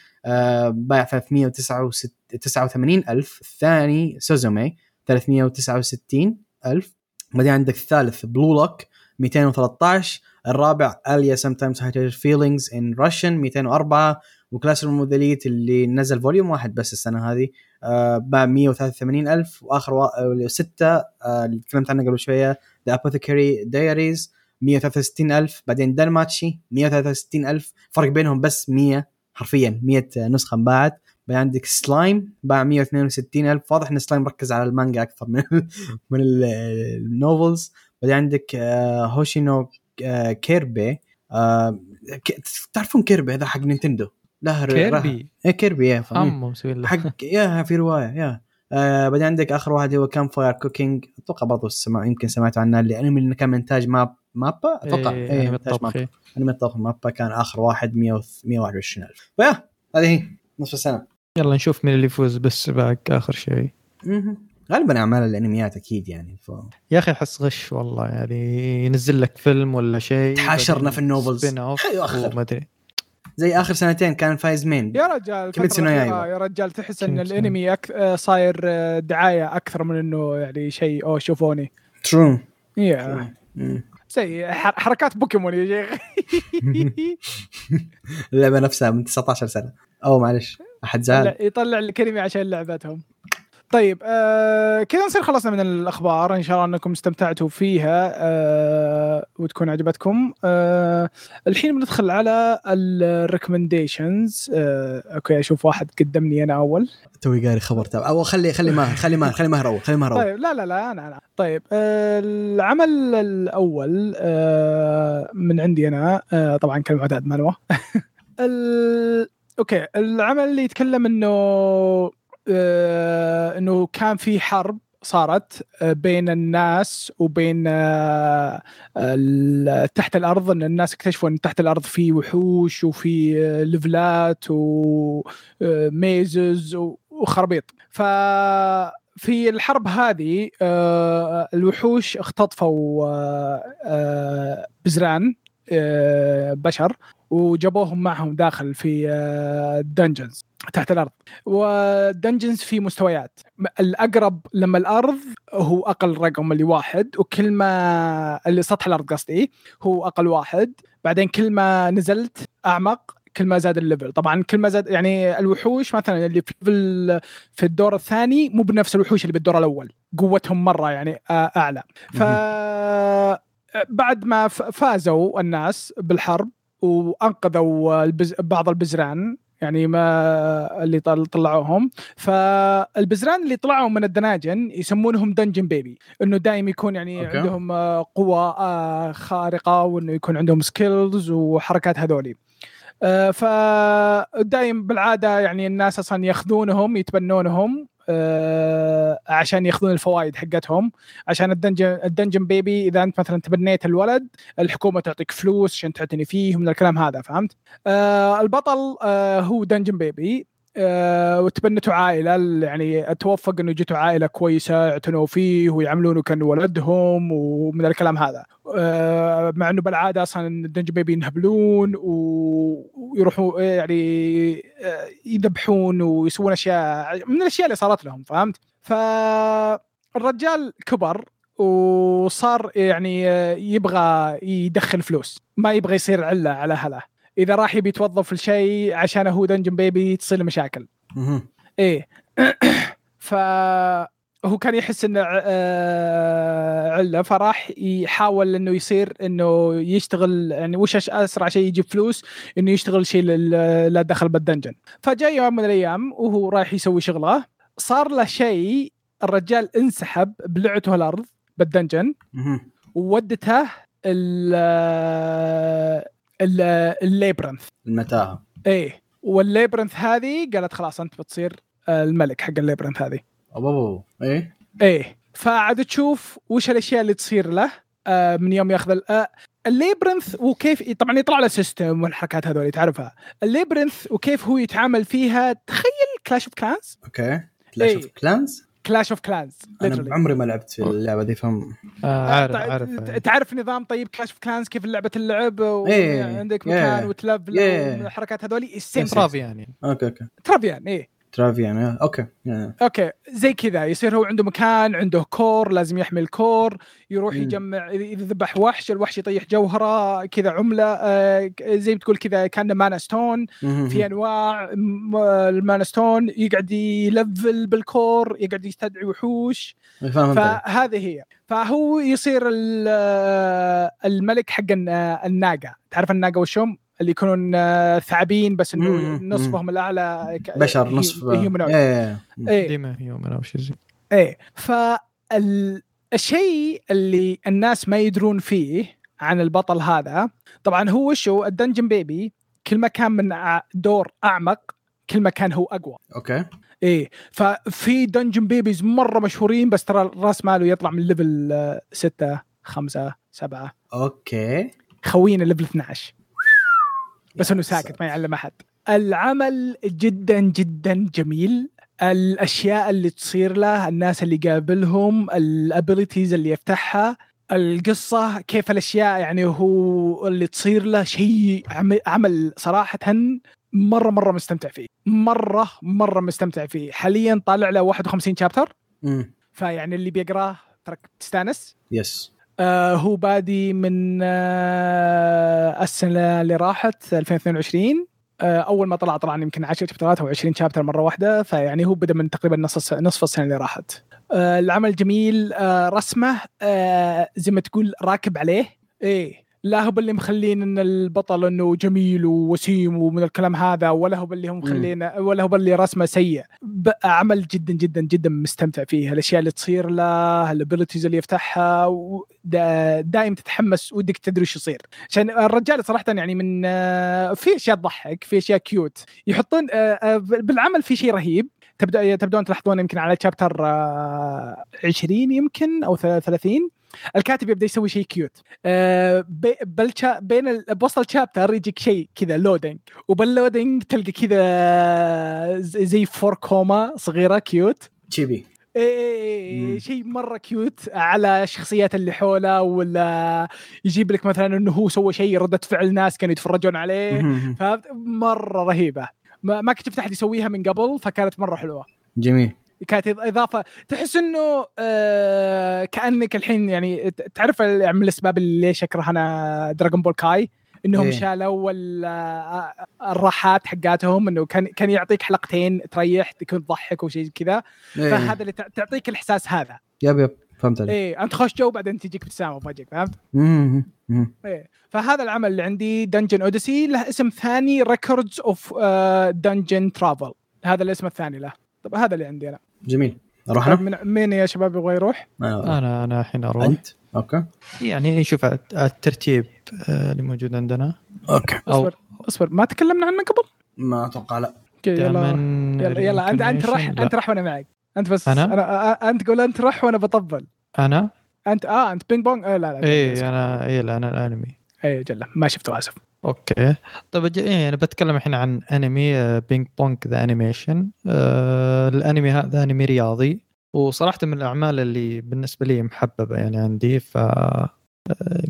باع 389 ألف. الثاني سوزومي 369 ألف. بعدين عندك الثالث Blue Lock 213 الرابع Alya sometimes hide her feelings in Russian 204 و Classroom اللي نزل volume واحد بس السنة هذه. آه باع 183 ألف وآخر وا... آه، ستة آه اللي تكلمت عنه قبل شوية The Apothecary Diaries 163 ألف بعدين دانماتشي 163 ألف. فرق بينهم بس 100 حرفيا 100 نسخة انباعت. بعدين عندك سلايم باع 162 ألف. واضح إن سلايم ركز على المانجا أكثر من [laughs] من ال- ال novels بعدين عندك هوشينو كيربي تعرفون كيربي هذا حق نينتندو له كيربي. إيه كيربي يا فاهمين عمو مسوي له حق يا في رواية yeah. آه بعدين عندك آخر واحد هو Campfire Cooking. أتوقع برضو سمع يمكن سمعتوا عنه. اللي أنمي اللي كان انتاج ماب مابا؟ أتوقع. إيه، إيه الطبخ، مابا. إيه. أنمي الطبخ مابا كان آخر واحد 100 121 ألف. ف yeah هذه هي. نصف السنة. يلا نشوف مين اللي يفوز بالسباق آخر شيء. غالبا أعمال الأنميات أكيد يعني ف... يا أخي أحس غش والله يعني ينزل لك فيلم ولا شيء تحاشرنا في ال novels. وما أدري. زي آخر سنتين كان فايز مين؟ يا رجال كيميتسو نو يايبا. يا رجال تحس إن. الإنمي أك... آه، صاير آه، دعاية أكثر من إنه يعني شيء اوه شوفوني. true yeah. زي حركات بوكيمون يا شيخ. [laughs] اللعبة نفسها من 19 سنة. أو معلش أحد زعل يطلع الكلمة عشان لعبتهم. طيب آه كذا نصير خلصنا من الأخبار. إن شاء الله أنكم استمتعتوا فيها آه وتكون عجبتكم. آه الحين بندخل على ال recommendations آه okay أشوف واحد قدمني أنا أول. توي قاري خبر تابع. أو خلي خلي ماهر [laughs] خلي ماهر خلي ماهر أول خلي ماهر أول. طيب لا لا لا أنا أنا. طيب آه العمل الأول آه من عندي أنا آه طبعا كالمعتاد مانوا. [laughs] okay العمل اللي يتكلم إنه إنه كان في حرب صارت آه، بين الناس وبين آه، تحت الأرض إن الناس اكتشفوا إن تحت الأرض في وحوش وفي آه، ليفلات و mazes وخربيط. ف في الحرب هذه آه، الوحوش اختطفوا آه، آه، بزران آه، بشر. وجابوهم معهم داخل في ال dungeons تحت الأرض. وال dungeons في مستويات. الأقرب لما الأرض هو أقل رقم اللي واحد وكل ما اللي سطح الأرض قصدي هو أقل واحد. بعدين كل ما نزلت أعمق كل ما زاد الليفل طبعا كل ما زاد يعني الوحوش مثلا اللي في في الدور الثاني مو بنفس الوحوش اللي بالدور الأول. قوتهم مرة يعني آه، أعلى. ف بعد ما فازوا الناس بالحرب وأنقذوا البز... بعض البزران يعني ما اللي طل- طلعوهم. فالبزران اللي طلعوا من الدناجن يسمونهم dungeon baby إنه دائما يكون يعني okay. عندهم آه، قوة آه، خارقة وإنه يكون عندهم skills وحركات هذولي. آه، فدايم بالعادة يعني الناس أصلا يأخذونهم يتبنونهم. عشان ياخذون الفوائد حقتهم عشان ال dungeon ال dungeon baby إذا أنت مثلا تبنيت الولد الحكومة تعطيك فلوس عشان تعتني فيه من الكلام هذا فهمت؟ آه البطل آه هو dungeon baby آه وتبنته عائلة يعني توفق إنه جته عائلة كويسة يعتنوا فيه ويعاملونه كانه ولدهم ومن الكلام هذا آه مع إنه بالعادة أصلا ال dungeon baby ينهبلون ويروحوا يعني آه يذبحون ويسوون أشياء من الأشياء اللي صارت لهم فهمت؟ فالرجال كبر وصار يعني آه، يبغى يدخل فلوس ما يبغى يصير علة على اهله إذا راح يبي يتوظف لشيء عشان هو dungeon baby تصير له مشاكل. إيه [clears throat] فهو كان يحس إنه آه، عله فراح يحاول إنه يصير إنه يشتغل يعني وش أسرع شيء يجيب فلوس إنه يشتغل شيء لل- لا دخل بال dungeon فجاء يوم من الأيام وهو رايح يسوي شغله صار له شيء الرجال انسحب بلعته الأرض بال dungeon. وودته ال labyrinth. المتاهة. إيه. وال labyrinth هذه قالت خلاص أنت بتصير الملك حق ال labyrinth هذه. أوه. إيه؟ إيه. فعاد تشوف وش الأشياء اللي تصير له آه من يوم يأخذ آه ال labyrinth وكيف طبعا يطلع له system والحركات هذول تعرفها. ال labyrinth وكيف هو يتعامل فيها تخيل Clash of Clans okay. Clash. of Clans Clash of Clans أنا عمري ما لعبت في اللعبة دي فهم آه عارف عارف تعرف نظام طيب Clash of Clans كيف لعبة اللعب إيه. وعندك إيه. مكان وتلفل إيه. والحركات هذولي السيم تراب يعني okay okay ترافيان إيه ترافيان آه، okay. يعني. okay. زي كذا. يصير هو عنده مكان عنده core لازم يحمي ال core يروح. يجمع إذا ذبح وحش الوحش يطيح جوهرة كذا عملة آه، زي ما تقول كذا كأنه mana stone. في أنواع ال mana stone يقعد يلفل بال core يقعد يستدعي وحوش. فاهم فهذه هي. فهو يصير آه، الملك حق آه، الناقة. تعرف الناقة وشهم اللي يكونون آه، ثعابين بس إنه. نصفهم الأعلى ك- بشر نصف. humanoid. إيه. إيه. ديما هيومن أو شيء زي. إيه. فالشيء اللي الناس ما يدرون فيه عن البطل هذا طبعا هو وشو الدنجن بيبي كل ما كان من دور أعمق كل ما كان هو أقوى. أوكي. إيه. ففي دنجن بيبيز مرة مشهورين بس ترى راس ماله يطلع من ليفل آه، ستة خمسة سبعة. أوكي. خوينا ليفل 12 بس إنه ساكت. ما يعلم أحد. العمل جدا جدا جميل. الأشياء اللي تصير له الناس اللي قابلهم ال abilities اللي يفتحها القصة كيف الأشياء يعني هو اللي تصير له شيء عم- عمل صراحة مرة مرة مستمتع فيه. مرة مرة مستمتع فيه. حاليا طالع له 51 chapter فيعني اللي بيقراه ترى تستانس. yes آه هو بادي من آه السنة اللي راحت 2022 آه أول ما طلع طلع يمكن 10 chapterات أو 20 chapter مرة واحدة فيعني هو بدأ من تقريبا نص نصف السنة اللي راحت. آه العمل جميل. آه رسمة زي ما تقول راكب عليه. إيه. لا هو باللي مخلين إن البطل إنه جميل ووسيم ومن الكلام هذا ولا هو باللي هم مخلين ولا هو باللي رسمه سيء. عمل جدا جدا جدا مستمتع فيه. الأشياء اللي تصير له ال abilities اللي يفتحها و- دا- دايم تتحمس ودك تدري إيش يصير. عشان الرجال صراحة يعني من آه، في أشياء تضحك في أشياء cute يحطون آه، آه، بالعمل في شيء رهيب. تبدا تبدون تلاحظون يمكن على chapter 20 يمكن أو 30 الكاتب يبدأ يسوي شيء cute بالشا بين ال- بوسط ال chapter يجيك شيء كذا loading وبال loading تلقى كذا زي four koma صغيرة cute chibi إيه مم. شيء مرة cute على الشخصيات اللي حوله ولا يجيب لك مثلا إنه هو سوى شيء ردة فعل ناس كانوا يتفرجون عليه. فهمت؟ مرة رهيبة. ما ما كنت شفت أحد يسويها من قبل فكانت مرة حلوة. جميل. كانت إضافة. تحس إنه آه كأنك الحين يعني تعرف يعني من الأسباب اللي ليش أكره أنا دراغون بول كاي إنهم إيه. شالوا ال- آه، الراحات حقاتهم إنه كان كان يعطيك حلقتين تريح تكون تضحك وشيء كذا. إيه. فهذا اللي تع- تعطيك الإحساس هذا. yep yep فهمت عليك. إيه أنت خوش جو بعدين تجيك ابتسامه وفجأة فهمت؟ إيه. فهذا العمل اللي عندي Dungeon Odyssey له اسم ثاني Records of Dungeon Travel هذا الاسم الثاني له. طب هذا اللي عندي أنا. جميل أروح طيب أنا؟ من مين يا شباب يبغى يروح؟ آه. أنا أنا الحين أروح أنت؟ أوكي يعني نشوف الت- الترتيب آه، اللي موجود عندنا أوكي أو اصبر اصبر ما تكلمنا عنه قبل؟ ما أتوقع لا أوكي يلا من يلا يلا انت أنت رح. لا. أنت رح وأنا معك أنت بس أنا؟ أنا أ- أنت قول أنت رح وأنا بطبل أنا انت آه أنت ping pong آه لا لا إيه أنا إيه لا أنا الأنمي اجل ما شفته آسف أوكي. طيب إيه أنا بتكلم الحين عن أنمي آه، Ping Pong the Animation. الأنمي هذا أنمي رياضي. وصراحة من الأعمال اللي بالنسبة لي محببة يعني عندي ف آه،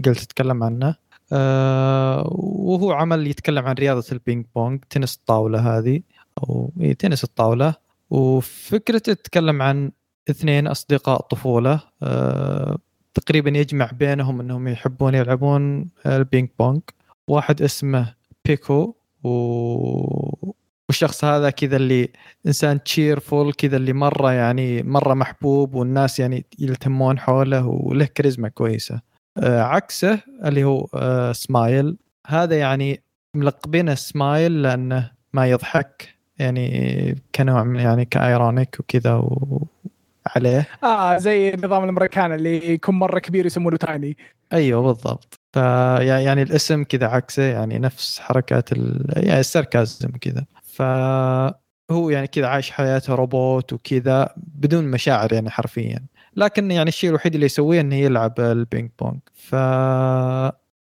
قلت أتكلم عنه. آه، وهو عمل يتكلم عن رياضة ال ping pong تنس الطاولة هذه أو إيه تنس الطاولة. وفكرته تتكلم عن اثنين أصدقاء طفولة. آه، تقريبا يجمع بينهم إنهم يحبون يلعبون ال ping pong. واحد اسمه بيكو و... والشخص هذا كذا اللي إنسان cheerful كذا اللي مرة يعني مرة محبوب والناس يعني يلتمون حوله وله كاريزما كويسة. آه عكسه اللي هو آه سمايل هذا يعني ملقبينه سمايل لأنه ما يضحك يعني كنوع من يعني ك ironic وكذا و... عليه. آه زي النظام الامريكان اللي يكون مرة كبير يسمونه tiny أيوه بالضبط. ف يعني الاسم كذا عكسه يعني نفس حركات ال... يعني ال sarcasm كذا. فهو يعني كذا عايش حياته روبوت وكذا بدون مشاعر يعني حرفيا. لكن يعني الشيء الوحيد اللي يسويه إنه يلعب ال ping pong. ف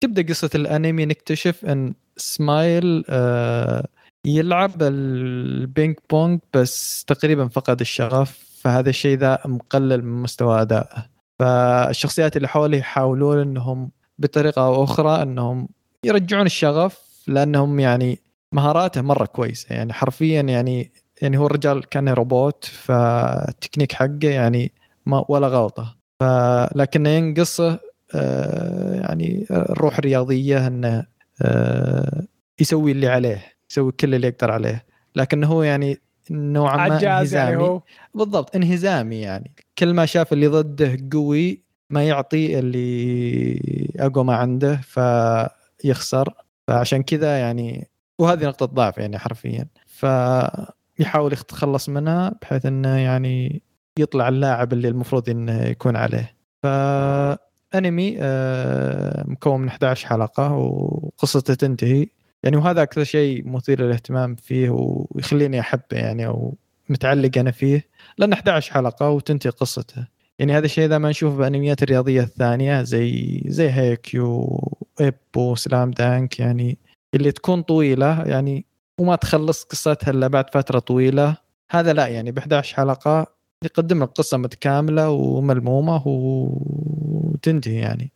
تبدأ قصة الأنمي نكتشف إن سمايل آه يلعب ال ping pong بس تقريبا فقد الشغف. فهذا الشيء ذا مقلل من مستوى أدائه. فالشخصيات اللي حوله يحاولون إنهم بطريقة أو أخرى إنهم يرجعون الشغف لأنهم يعني مهاراته مرة كويسة. يعني حرفيا يعني يعني هو الرجال كان روبوت فالتكنيك حقه يعني ما ولا غلطة. فلكنه ينقصه آه، يعني الروح الرياضية إنه آه، يسوي اللي عليه يسوي كل اللي يقدر عليه. لكن هو يعني نوعا ما يعني انهزامي. هو. بالضبط انهزامي يعني. كل ما شاف اللي ضده قوي ما يعطي اللي أقوى ما عنده فيخسر. فعشان كذا يعني وهذه نقطة ضعف يعني حرفيا. فيحاول يتخلص منها بحيث إنه يعني يطلع اللاعب اللي المفروض إنه يكون عليه. فأنمي آه، مكون من 11 حلقة وقصته تنتهي. يعني وهذا أكثر شيء مثير للاهتمام فيه ويخليني أحبه يعني أو متعلق أنا فيه لأن 11 حلقة وتنتهي قصته. يعني هذا الشيء ذا ما نشوفه بأنميات الرياضية الثانية زي زي هيكيو إيبو سلام دانك يعني اللي تكون طويلة يعني وما تخلص قصتها إلا بعد فترة طويلة هذا لا يعني ب 11 حلقة يقدم لك قصة متكاملة وملمومة وتنتهي يعني.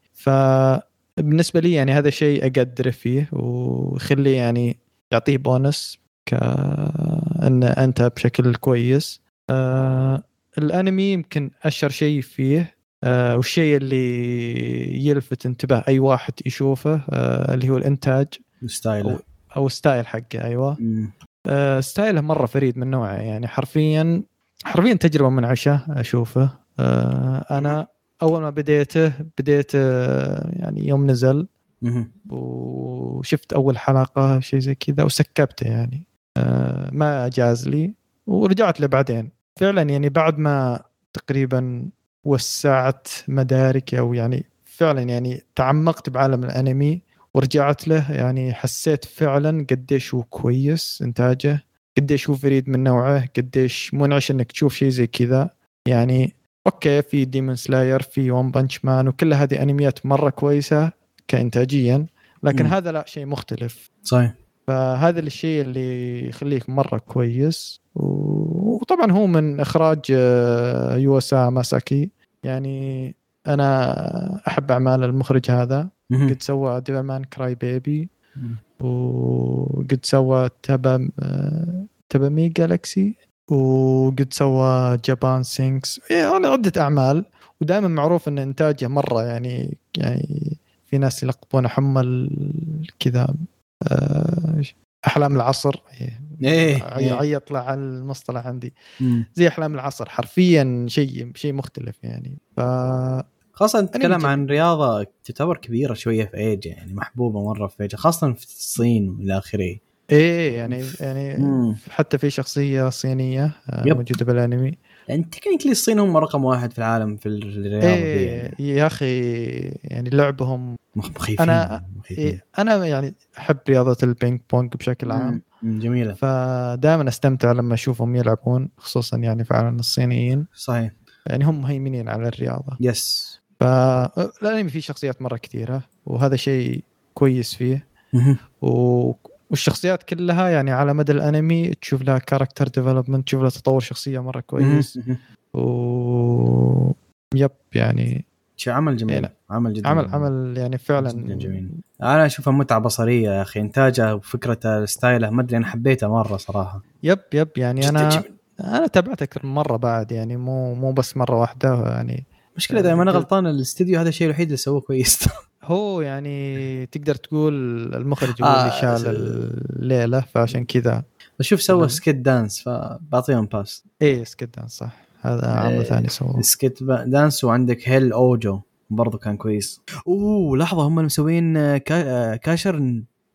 فبالنسبه لي يعني هذا شيء اقدره فيه ويخليه يعني يعطيه بونس كأن أنت بشكل كويس. آه الأنمي يمكن أشهر شيء فيه آه والشيء اللي يلفت انتباه أي واحد يشوفه آه اللي هو الإنتاج style أو style حقه أيوة. آه styleه مرة فريد من نوعه يعني حرفيا حرفيا تجربة منعشة أشوفه. آه أنا أول ما بديته بديت يعني يوم نزل. وشفت أول حلقة شيء زي كذا و skipته يعني. آه ما جاز لي. ورجعت له بعدين. فعلا يعني بعد ما تقريبا وسعت مداركي أو يعني فعلا يعني تعمقت بعالم الأنمي ورجعت له يعني حسيت فعلا قديش هو كويس إنتاجه قديش هو فريد من نوعه قديش منعش إنك تشوف شيء زي كذا. يعني أوكي في Demon Slayer في One Punch Man وكل هذه أنميات مرة كويسة كإنتاجية لكن مم. هذا لا شيء مختلف. صحيح. فهذا الشيء اللي يخليك مرة كويس. وطبعا هو من إخراج آه، يواسا ماساكي. يعني أنا أحب أعمال المخرج هذا. مهم. قد سوى ديفل مان كراي بيبي. وقد سوى تبا تبا مي جالكسي وقد سوى جابان سينكس يعني عدة أعمال ودائما معروف أن إنتاجه مرة يعني يعني في ناس يلقبونه حمى كذا آه، أحلام العصر. إيه إيه. عيط له على المصطلح عندي. زي أحلام العصر حرفيا شيء شيء مختلف يعني. ف خاصة نتكلم عن رياضة تعتبر كبيرة شوية في آسيا يعني محبوبة مرة في آسيا خاصة في الصين والى آخره. إيه يعني يعني مم. حتى في شخصية صينية آه، yep. موجودة بالأنمي يعني technically الصين هم رقم واحد في العالم في الرياضة دي إيه يعني يا أخي يعني لعبهم مخ- مخيفين أنا- مخيفين. إيه أنا يعني أحب رياضة البينج بونج بشكل عام مم. جميلة فدائما أستمتع لما أشوفهم يلعبون خصوصا يعني فعلا الصينيين صحيح يعني هم مهيمنين على الرياضة yes فالانمي فيه شخصيات مرة كثيرة وهذا شيء كويس فيه. و... والشخصيات كلها يعني على مدى الانمي تشوف لها character development تشوف لها تطور شخصية مرة كويس. و yep يعني شو عمل جميل يعني عمل جدا عمل. عمل يعني فعلا جدا جميل أنا أشوفها متعة بصرية يا أخي انتاجه وفكرته style ه ما أدري أنا حبيته مرة صراحة yep yep يعني أنا جميل. أنا تابعت أكثر من مرة بعد يعني مو مو بس مرة واحدة يعني مشكلة إذا ما أنا غلطان الاستديو هذا الشيء الوحيد اللي سووه كويس [laughs] هو يعني تقدر تقول المخرج هو آه، اللي شال س- الليلة فعشان كذا. بشوف سوى. Sket Dance فبعطيهم pass. إيه Sket Dance صح. هذا عمل إيه. ثاني سووه. Sket Dance وعندك هيل أوجو برضو كان كويس. أوه لحظة هم مسوين آه، آه، Casshern؟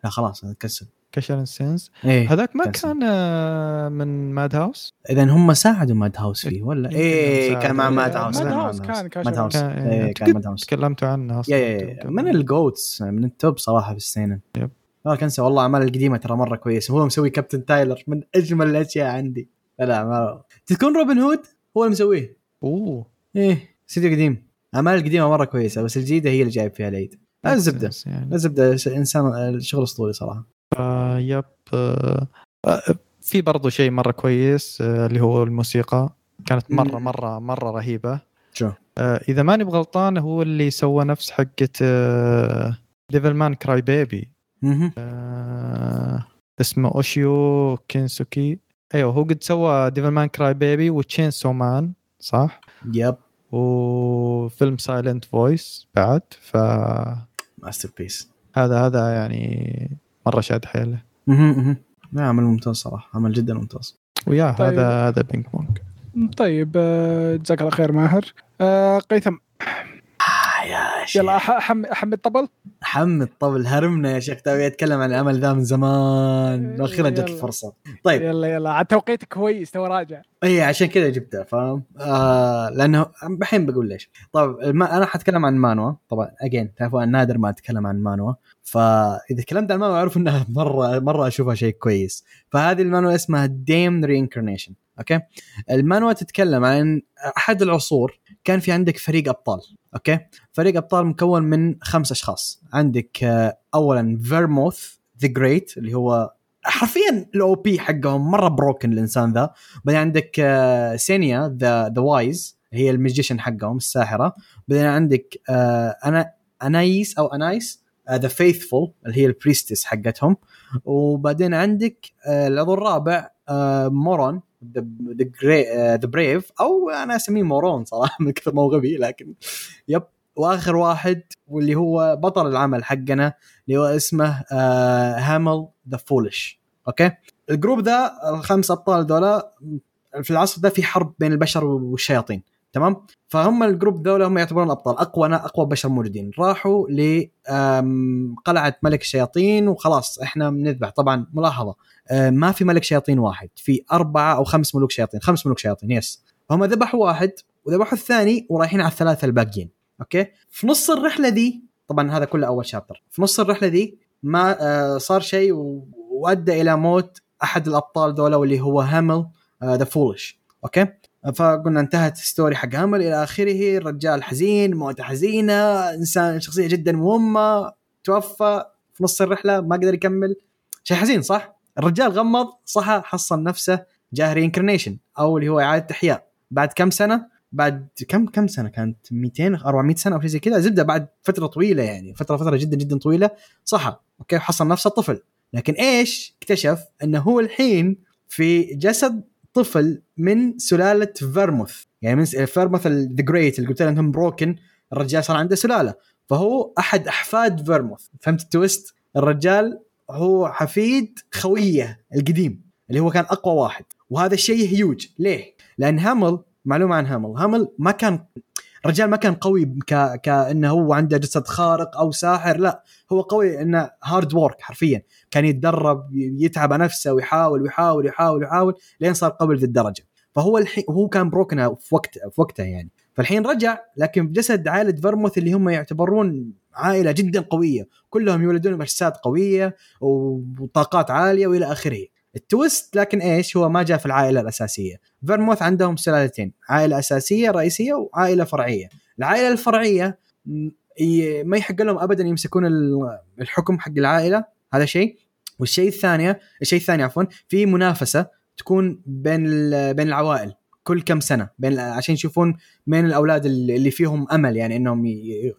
لا خلاص أنا كسل. كاشر سينز. إيه هذاك ما كان كان آه، من ماد هاوس؟ اذا هم ساعدوا ماد هاوس فيه ولا؟ يمكن إيه. كان مع ماد ماد هاوس هاوس كان ماد هاوس. كان- إيه كان ماد هاوس. تكلمتوا عنه أصلا من الجوتس من التوب صراحة في السينن يب. لا كنسى والله أعمال القديمة ترى مرة كويسة. هو مسوي كابتن تايلر من أجمل الأشياء عندي. لا ما تكون روبن هود هو اللي مسويه. أوه. إيه استديو قديم. أعمال القديمه مرة كويسة بس الجديدة هي اللي جايب فيها العيد الزبده يعني. الزبده إنسان الشغل أسطوري صراحة. آه yep آه آه، في برضو شيء مرة كويس اللي هو الموسيقى. كانت مرة. مرة مرة رهيبة. شو؟ إذا ماني بغلطان هو اللي سوى نفس حقه Devilman Crybaby اسمه اوشيو كينسوكي أيوه هو قد سوى Devilman Crybaby و Chainsaw Man صح؟ yep. وفيلم Silent Voice بعد فهذا masterpiece هذا يعني مرة شاد حيله. لا عمل ممتاز صراحة عمل جدا ممتاز. ويا طيب. هذا هذا بينج بونج. طيب آه، جزاك الله خير ماهر. آه، قيثم. يا شيخ. يلا أحم- أحمد الطبل حمد الطبل هرمنا يا شيخ تبي أتكلم عن العمل ذا من زمان. وأخيرا جت. الفرصة. طيب. يلا يلا. عاد توقيتك كويس تو راجع. اي عشان كذا جبتها فاهم آه لأنه الحين بقول ليش. طيب الم... أنا حتكلم عن مانوا. طبعا again تعرفوا نادر ما أتكلم عن مانوا. فاذا تكلمت عن مانوا أعرف انها [laughs] مرة مرة أشوفها شيء كويس. فهذه المانوا اسمها Damn Reincarnation okay؟ المانوا تتكلم عن أحد العصور كان في عندك فريق أبطال okay؟ فريق أبطال مكون من خمس أشخاص. عندك آه، اولا فيرموث the Great اللي هو حرفيا ال OP حقهم مرة broken الإنسان ذا. بعدين عندك سينيا the the Wise هي ال magician حقهم الساحرة. بعدين عندك آه، أنا انايس أو انايس the Faithful اللي هي ال priestess حقتهم. وبعدين عندك آه، العضو الرابع مورون the Brave أو أنا أسميه moron صراحة [laughs] من كثر ما هو غبي لكن yep. وآخر واحد واللي هو بطل العمل حقنا اللي هو اسمه هامل the Foolish okay؟ ال group ذا الخمس أبطال ذولا في العصر ده في حرب بين البشر والشياطين. تمام؟ فهم ال group ذولا هم يعتبرون ابطال أقوى أقوى بشر موجودين. راحوا لقلعه ملك الشياطين وخلاص إحنا بنذبح طبعا ملاحظة آه، ما في ملك شياطين واحد في أربعة أو خمس ملوك شياطين خمس ملوك شياطين yes. فهم ذبحوا واحد وذبحوا الثاني ورايحين على الثلاثة الباقيين okay؟ في نص الرحلة دي طبعا هذا كله أول chapter في نص الرحلة دي ما آه، صار شيء وأدى إلى موت أحد الأبطال ذولا واللي هو هامل the Foolish okay؟ فقلنا انتهت story حق هامل إلى آخره. الرجال حزين موتة حزينة إنسان شخصية جدا مهمة توفى في نص الرحلة ما قدر يكمل. شيء حزين صح؟ الرجال غمض صحى حصل نفسه جاه reincarnation أو اللي هو إعادة إحياء. بعد كم سنة؟ بعد كم كم سنة كانت؟ 200 400 سنة أو شيء زي كذا. زبدة بعد فترة طويلة يعني فترة فترة جدا جدا طويلة. صحى okay حصل نفسه طفل. لكن إيش اكتشف؟ إنه هو الحين في جسد طفل من سلالة فيرموث. يعني من فيرموث the Great اللي قلت لهم broken الرجال صار عنده سلالة. فهو أحد أحفاد فيرموث. فهمت ال twist؟ الرجال هو حفيد خوية القديم اللي هو كان أقوى واحد. وهذا الشيء هيوج ليه؟ لأن هامل معلومة عن هامل. هامل ما كان الرجال ما كان قوي ك... كأنه هو عنده جسد خارق أو ساحر لا هو قوي إنه hard work حرفيا. كان يتدرب يتعب نفسه ويحاول ويحاول ويحاول ويحاول لين صار قوي ذي الدرجة. فهو الحين هو كان broken في وقت في وقته يعني. فالحين رجع لكن بجسد عائلة فيرموث اللي هم يعتبرون عائلة جدا قوية. كلهم يولدون بأجساد قوية وطاقات عالية وإلى آخره. ال twist لكن إيش؟ هو ما جاء في العائلة الأساسية. فيرموث عندهم سلالتين عائلة أساسية رئيسية وعائلة فرعية. العائلة الفرعية ما يحق لهم ابدا يمسكون الحكم حق العائلة هذا شيء. والشيء الثاني الشيء الثاني عفوا في منافسة تكون بين بين العوائل كل كم سنة بين عشان يشوفون مين الأولاد اللي فيهم أمل يعني إنهم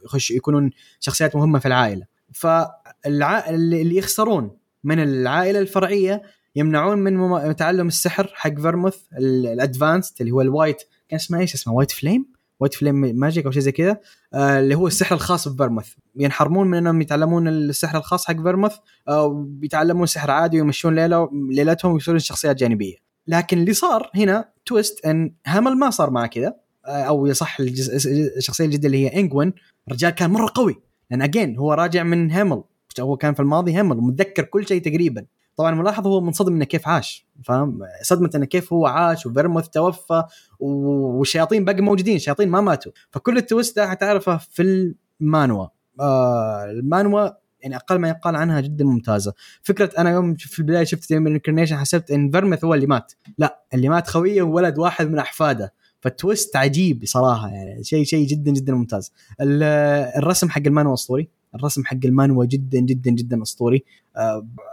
يخش يكونون شخصيات مهمة في العائلة. فالع... اللي يخسرون من العائلة الفرعية يمنعون من تعلم السحر حق فيرموث ال advanced اللي هو ال white كان اسمه إيش؟ اسمه white flame؟ white flame magic أو شيء زي كذا. آه اللي هو السحر الخاص بفيرموث. ينحرمون من إنهم يتعلمون السحر الخاص حق فيرموث أو آه بيتعلمون سحر عادي ويمشون ليلة ليلتهم ويصيرون شخصيات جانبية. لكن اللي صار هنا twist إن هامل ما صار معه كذا آه أو يصح الشخصية الجديدة اللي هي إنجوين الرجال كان مرة قوي. لأن اجين هو راجع من هامل. هو كان في الماضي هامل ومتذكر كل شيء تقريبا. طبعا ملاحظ هو منصدم إنه كيف عاش فاهم؟ صدمة إنه كيف هو عاش وفيرموث توفى والشياطين باقي موجودين الشياطين ما ماتوا. فكل ال twist ده حتعرفه في المانهوا. آه المانهوا يعني أقل ما يقال عنها جدا ممتازة. فكرة أنا يوم في البداية شفت ال incarnation حسبت إن فيرموث هو اللي مات. لا اللي مات خويه وولد واحد من أحفاده. فال twist عجيب صراحة يعني شيء شيء جدا جدا ممتاز. الرسم حق المانهوا أسطوري. الرسم حق المانهوا جدا جدا جدا أسطوري.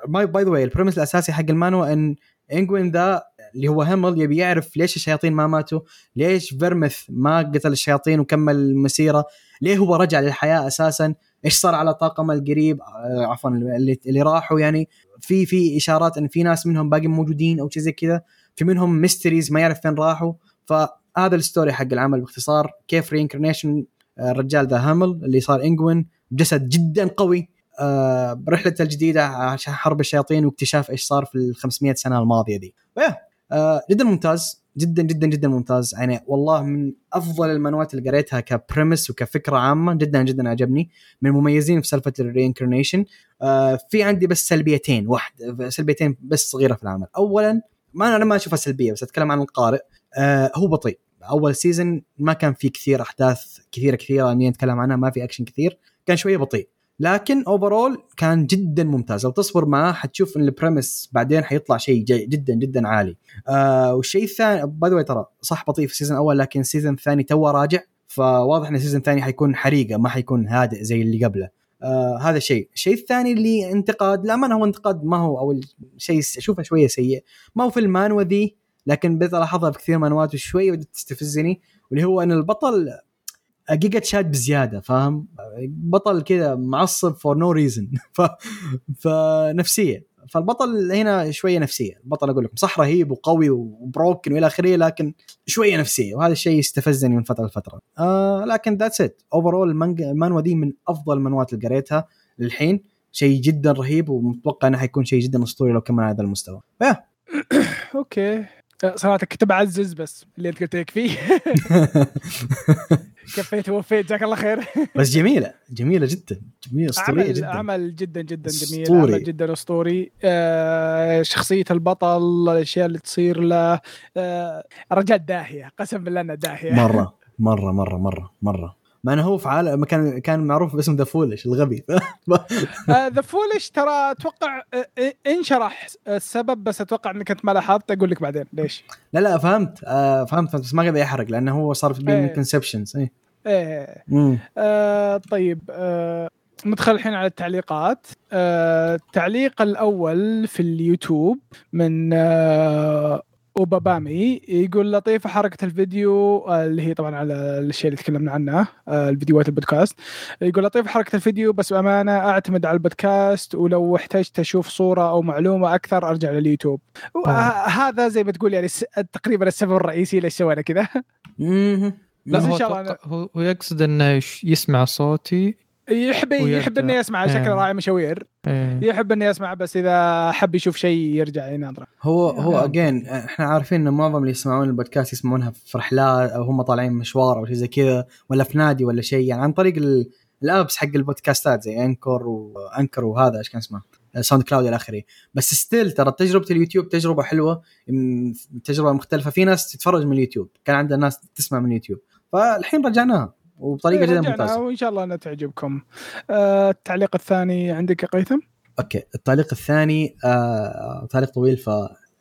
by the way ال premise الأساسي حق المانهوا إن إنجوين ذا اللي هو هامل يبي يعرف ليش الشياطين ما ماتوا ليش فيرموث ما قتل الشياطين وكمل المسيرة ليه هو رجع للحياة أساسا إيش صار على طاقمه القريب آه، عفوا اللي, اللي راحوا يعني. في في إشارات إن في ناس منهم باقي موجودين أو شيء زي كذا في منهم mysteries ما يعرف فين راحوا. فهذا ال story حق العمل باختصار كيف reincarnation آه، الرجال ذا هامل اللي صار إنجوين بجسد جدا قوي. آه، برحلته الجديدة عشان حرب الشياطين واكتشاف إيش صار في ال 500 سنة الماضية دي. آه، جدا ممتاز جدا جدا جدا ممتاز. يعني والله من أفضل المانهوات اللي قريتها ك premise وكفكرة عامة جدا جدا عجبني من المميزين في سالفة ال reincarnation آه في عندي بس سلبيتين واحد سلبيتين بس صغيرة في العمل. اولا ما أنا ما أشوفها سلبية بس أتكلم عن القارئ. آه هو بطيء. أول season ما كان في كثير أحداث كثيرة كثيرة إني أتكلم عنها ما في اكشن كثير. كان شوية بطيء. لكن overall كان جدا ممتاز. لو تصبر معاه حتشوف إن ال premise بعدين حيطلع شيء جدا جدا عالي. آه والشيء الثاني by ترى صح بطيء في ال season الأول لكن ال season الثاني تو راجع فواضح إن ال season الثاني حيكون حريقة ما حيكون هادئ زي اللي قبله. آه هذا شيء الشيء الثاني اللي انتقاد لا ما هو انتقاد ما هو أو شيء أشوفه شوية سيء. ما هو في المانهوا ذي لكن بلاحظها في كثير مانهوات وشوية بدات تستفزني واللي هو إن البطل جيجا شاد بزيادة فاهم؟ بطل كذا معصب for no reason فنفسيه فالبطل هنا شوية نفسية. البطل أقول لكم صح رهيب وقوي و broken وإلى آخره لكن شوية نفسية وهذا الشيء يستفزني من فترة لفترة. آه لكن that's it overall المانهوا دي من أفضل المانهوات اللي قريتها للحين. شيء جدا رهيب ومتوقع إنه حيكون شيء جدا أسطوري لو كمل على هذا المستوى. [coughs] okay. صراحة كنت بعزز بس اللي أنت قلت يكفي [laughs] كفيت ووفيت جزاك الله خير. [laughs] بس جميلة جميلة جدا جميلة أسطورية عمل جدا. عمل جدا جدا جميل أسطوري. عمل جدا أسطوري. آه شخصية البطل الأشياء اللي تصير له. آه الرجال داهية قسم بالله إنه داهية. مرة [laughs] مرة مرة مرة مرة. مع انه هو في عالم كان كان معروف باسم the foolish الغبي. [laughs] ذا foolish ترى أتوقع آه، آه، انشرح السبب بس أتوقع إنك أنت ما لاحظت أقول لك بعدين ليش؟ لا لا فهمت آه فهمت بس ما قبل يحرق لأنه هو صار في إيه. من conceptions اي إيه. مم. آه طيب آه ندخل الحين على التعليقات. آه التعليق الأول في اليوتيوب من آه اوبابامي يقول لطيفة حركة الفيديو آه، اللي هي طبعا على الشيء اللي تكلمنا عنه آه، الفيديوهات البودكاست يقول لطيفة حركة الفيديو بس بأمانة أعتمد على البودكاست ولو احتجت أشوف صورة أو معلومة أكثر أرجع لليوتيوب آه. هذا زي ما تقول يعني تقريبا السبب الرئيسي ليش سوينا كذا. لا بس إن هو شاء الله هو هو يقصد إنه يش- يسمع صوتي يحب. يحب إنه يسمع شكله إيه. راعي مشاوير إيه. يحب انه يسمع بس إذا حب يشوف شيء يرجع يناظره هو هو نعم. اجين إحنا عارفين إن معظم اللي يسمعون البودكاست يسمعونها في رحلات أو هم طالعين مشوار أو شيء زي كذا ولا في نادي ولا شيء يعني عن طريق ال- ال apps حق ال podcastات زي انكور وانكر وهذا إيش كان اسمه؟ ساوند كلاود إلى آخره. بس still ترى تجربة اليوتيوب تجربة حلوة تجربة مختلفة. في ناس تتفرج من اليوتيوب كان عندنا ناس تسمع من اليوتيوب. فالحين رجعناها. وبطريقة جدا رجعنا ممتازة. وإن شاء الله انها تعجبكم آه التعليق الثاني عندك يا قيثم؟ okay التعليق الثاني آه تعليق طويل ف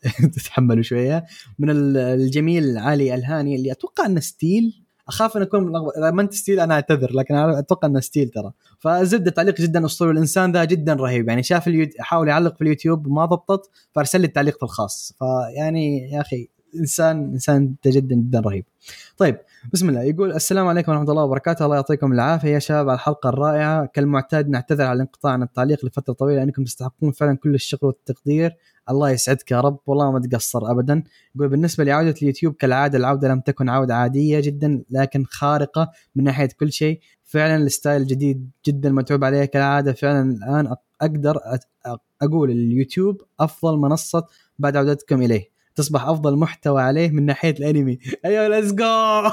[laughs] تتحملوا شوية. من ال- الجميل علي الهاني اللي أتوقع إنه ستيل. أخاف إن أكون. إذا ما أنت ستيل أنا أعتذر لكن أنا أتوقع إنه ستيل ترى. فزبدة تعليق جدا أسطوري. الإنسان ذا جدا رهيب. يعني شاف اليوت... حاول يعلق في اليوتيوب ما ضبطت فأرسل لي التعليق في الخاص. فيعني يا أخي إنسان إنسان جدا جدا رهيب. طيب بسم الله. يقول السلام عليكم ورحمة الله وبركاته. الله يعطيكم العافية يا شباب على الحلقة الرائعة. كالمعتاد نعتذر على الانقطاع عن التعليق لفترة طويلة لأنكم تستحقون فعلا كل الشكر والتقدير. الله يسعدك يا رب والله ما تقصر ابدا. يقول بالنسبة لعودة اليوتيوب كالعادة العودة لم تكن عودة عادية جدا لكن خارقة من ناحية كل شيء. فعلا الستايل جديد جدا متعوب عليه. كالعادة فعلا الآن أقدر أقول اليوتيوب أفضل منصة بعد عودتكم إليه. تصبح أفضل محتوى عليه من ناحية الأنمي. [laughs] أيوه let's go [laughs]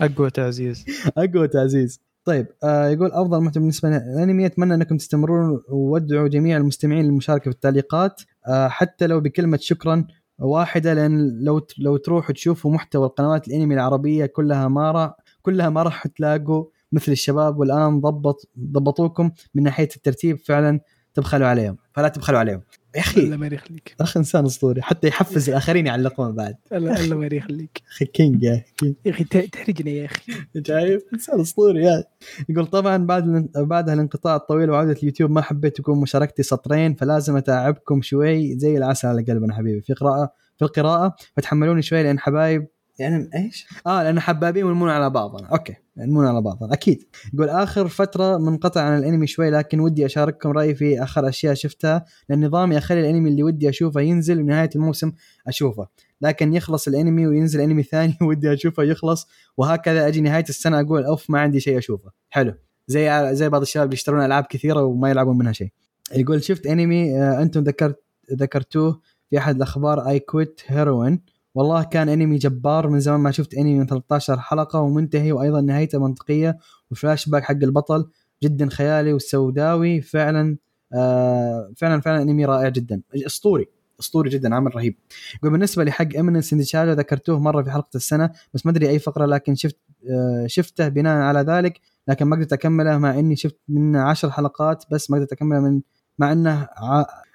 أقوى تعزيز. أقوى تعزيز. طيب آه يقول أفضل محتوى بالنسبة للأنمي أتمنى أنكم تستمرون وادعوا جميع المستمعين للمشاركة في التعليقات آه حتى لو بكلمة شكرا واحدة لأن لو لو تروحوا تشوفوا محتوى القنوات الأنمي العربية كلها ما راح كلها ما راح تلاقوا مثل الشباب والآن ضبط ضبطوكم من ناحية الترتيب فعلا تبخلوا عليهم. فلا تبخلوا عليهم. يا أخي. الله ما يخليك. اخ إنسان أسطوري. حتى يحفز الآخرين يعلقون بعد. الله ما يخليك. أخي king يا king. يا أخي ت- تحرجنا يا أخي. شايف إنسان أسطوري يا. يقول طبعا بعد بعدها الانقطاع الطويل وعودة اليوتيوب ما حبيت تكون مشاركتي سطرين فلازم أتعبكم شوي زي العسل على قلبنا حبيبي. في قراءه في القراءة فتحملوني شوي لأن حبايب يعني إيش؟ آه لأن حبابين ونمون على بعضنا. أوكي. نمون على بعضنا أكيد. يقول آخر فترة منقطع عن الأنمي شوي لكن ودي أشارككم رأيي في آخر أشياء شفتها لأن نظامي أخلي الأنمي اللي ودي أشوفه ينزل ونهايه الموسم أشوفه. لكن يخلص الأنمي وينزل أنمي ثاني [laughs] ودي أشوفه يخلص وهكذا أجي نهاية السنة أقول أوف ما عندي شيء أشوفه. حلو. زي زي بعض الشباب اللي يشترون ألعاب كثيرة وما يلعبون منها شيء. يقول شفت أنمي أنتم ذكرت ذكرتوه في أحد الأخبار اي كويت هيروين والله كان أنمي جبار من زمان ما شفت أنمي من 13 حلقة ومنتهي وأيضا نهايته منطقية وفلاش باك حق البطل جدا خيالي وسوداوي فعلا آه فعلا فعلا أنمي رائع جدا أسطوري أسطوري جدا عمل رهيب يقول بالنسبة لحق Eminence in the Shadow ذكرتوه مرة في حلقة السنة بس ما أدري أي فقرة لكن شفت آه شفته بناء على ذلك لكن ما قدرت أكمله مع إني شفت منه عشر حلقات بس ما قدرت أكمله من مع إنه.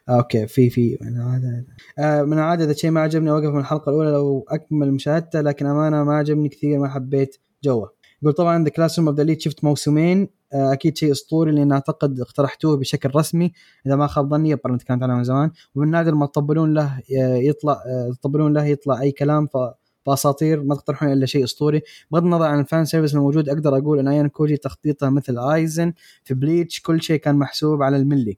أوكي في في. من العاده آه من العاده اذا شيء ما عجبني أوقف من الحلقة الأولى لو أكمل مشاهدته لكن أمانة ما عجبني كثير ما حبيت جوه. يقول طبعا the Class of the شفت موسمين آه، أكيد شيء أسطوري لأن أعتقد اقترحتوه بشكل رسمي. إذا ما خاب ظني يبقى تكلمت عنه من زمان. ومن نادر ما تطبلون له آه، يطلع تطبلون له يطلع أي كلام ف فأساطير ما تقترحون إلا شيء أسطوري. بغض النظر عن ال fan service الموجود أقدر أقول إن أيانوكوجي تخطيطه مثل ايزن في بليتش كل شيء كان محسوب على الملي.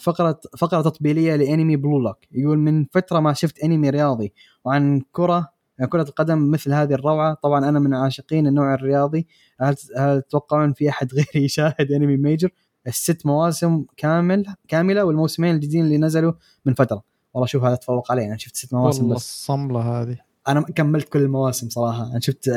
فقره فقرة تطبيلية لأنمي Blue Lock يقول من فترة ما شفت أنمي رياضي وعن كرة كرة القدم مثل هذه الروعة. طبعا أنا من عاشقين النوع الرياضي. هل, هل تتوقعون في أحد [laughs] غيري يشاهد أنمي Major الست مواسم كامل كاملة والموسمين الجديدين اللي نزلوا من فترة. والله شوف هذا تفوق علي. أنا شفت ست مواسم والله بس. الصملة هذه. أنا كملت كل المواسم صراحة. أنا شفت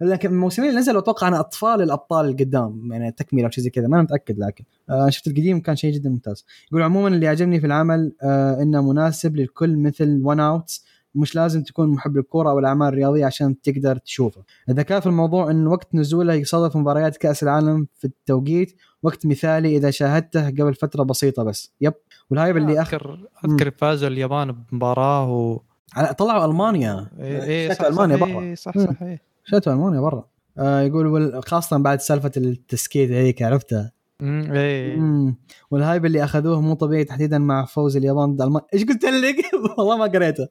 لكن الموسمين اللي نزلوا أتوقع أنا أطفال الأبطال اللي قدام يعني تكملة أو شيء زي كذا ما أنا متأكد لكن. آه شفت القديم كان شيء جدا ممتاز. يقول عموما اللي عجبني في العمل آه إنه مناسب للكل مثل One Outs مش لازم تكون محب للكورة أو الأعمال الرياضية عشان تقدر تشوفه. الذكاء في الموضوع إن وقت نزوله يصادف مباريات كأس العالم في التوقيت وقت مثالي إذا شاهدته قبل فترة بسيطة بس. yep. وال hype اللي اخر اذكر فازوا اليابان بمباراة و على- طلعوا ألمانيا إيه إيه شتوا صح ألمانيا برا إيه صح. صح إيه. شتوا ألمانيا برا آه يقول خاصة بعد سالفة التسكيت هيك عرفتها مم، إيه مم. وال hype اللي أخذوه مو طبيعي تحديدا مع فوز اليابان ضد المانيا إيش قلت لك؟ [laughs] والله ما قريته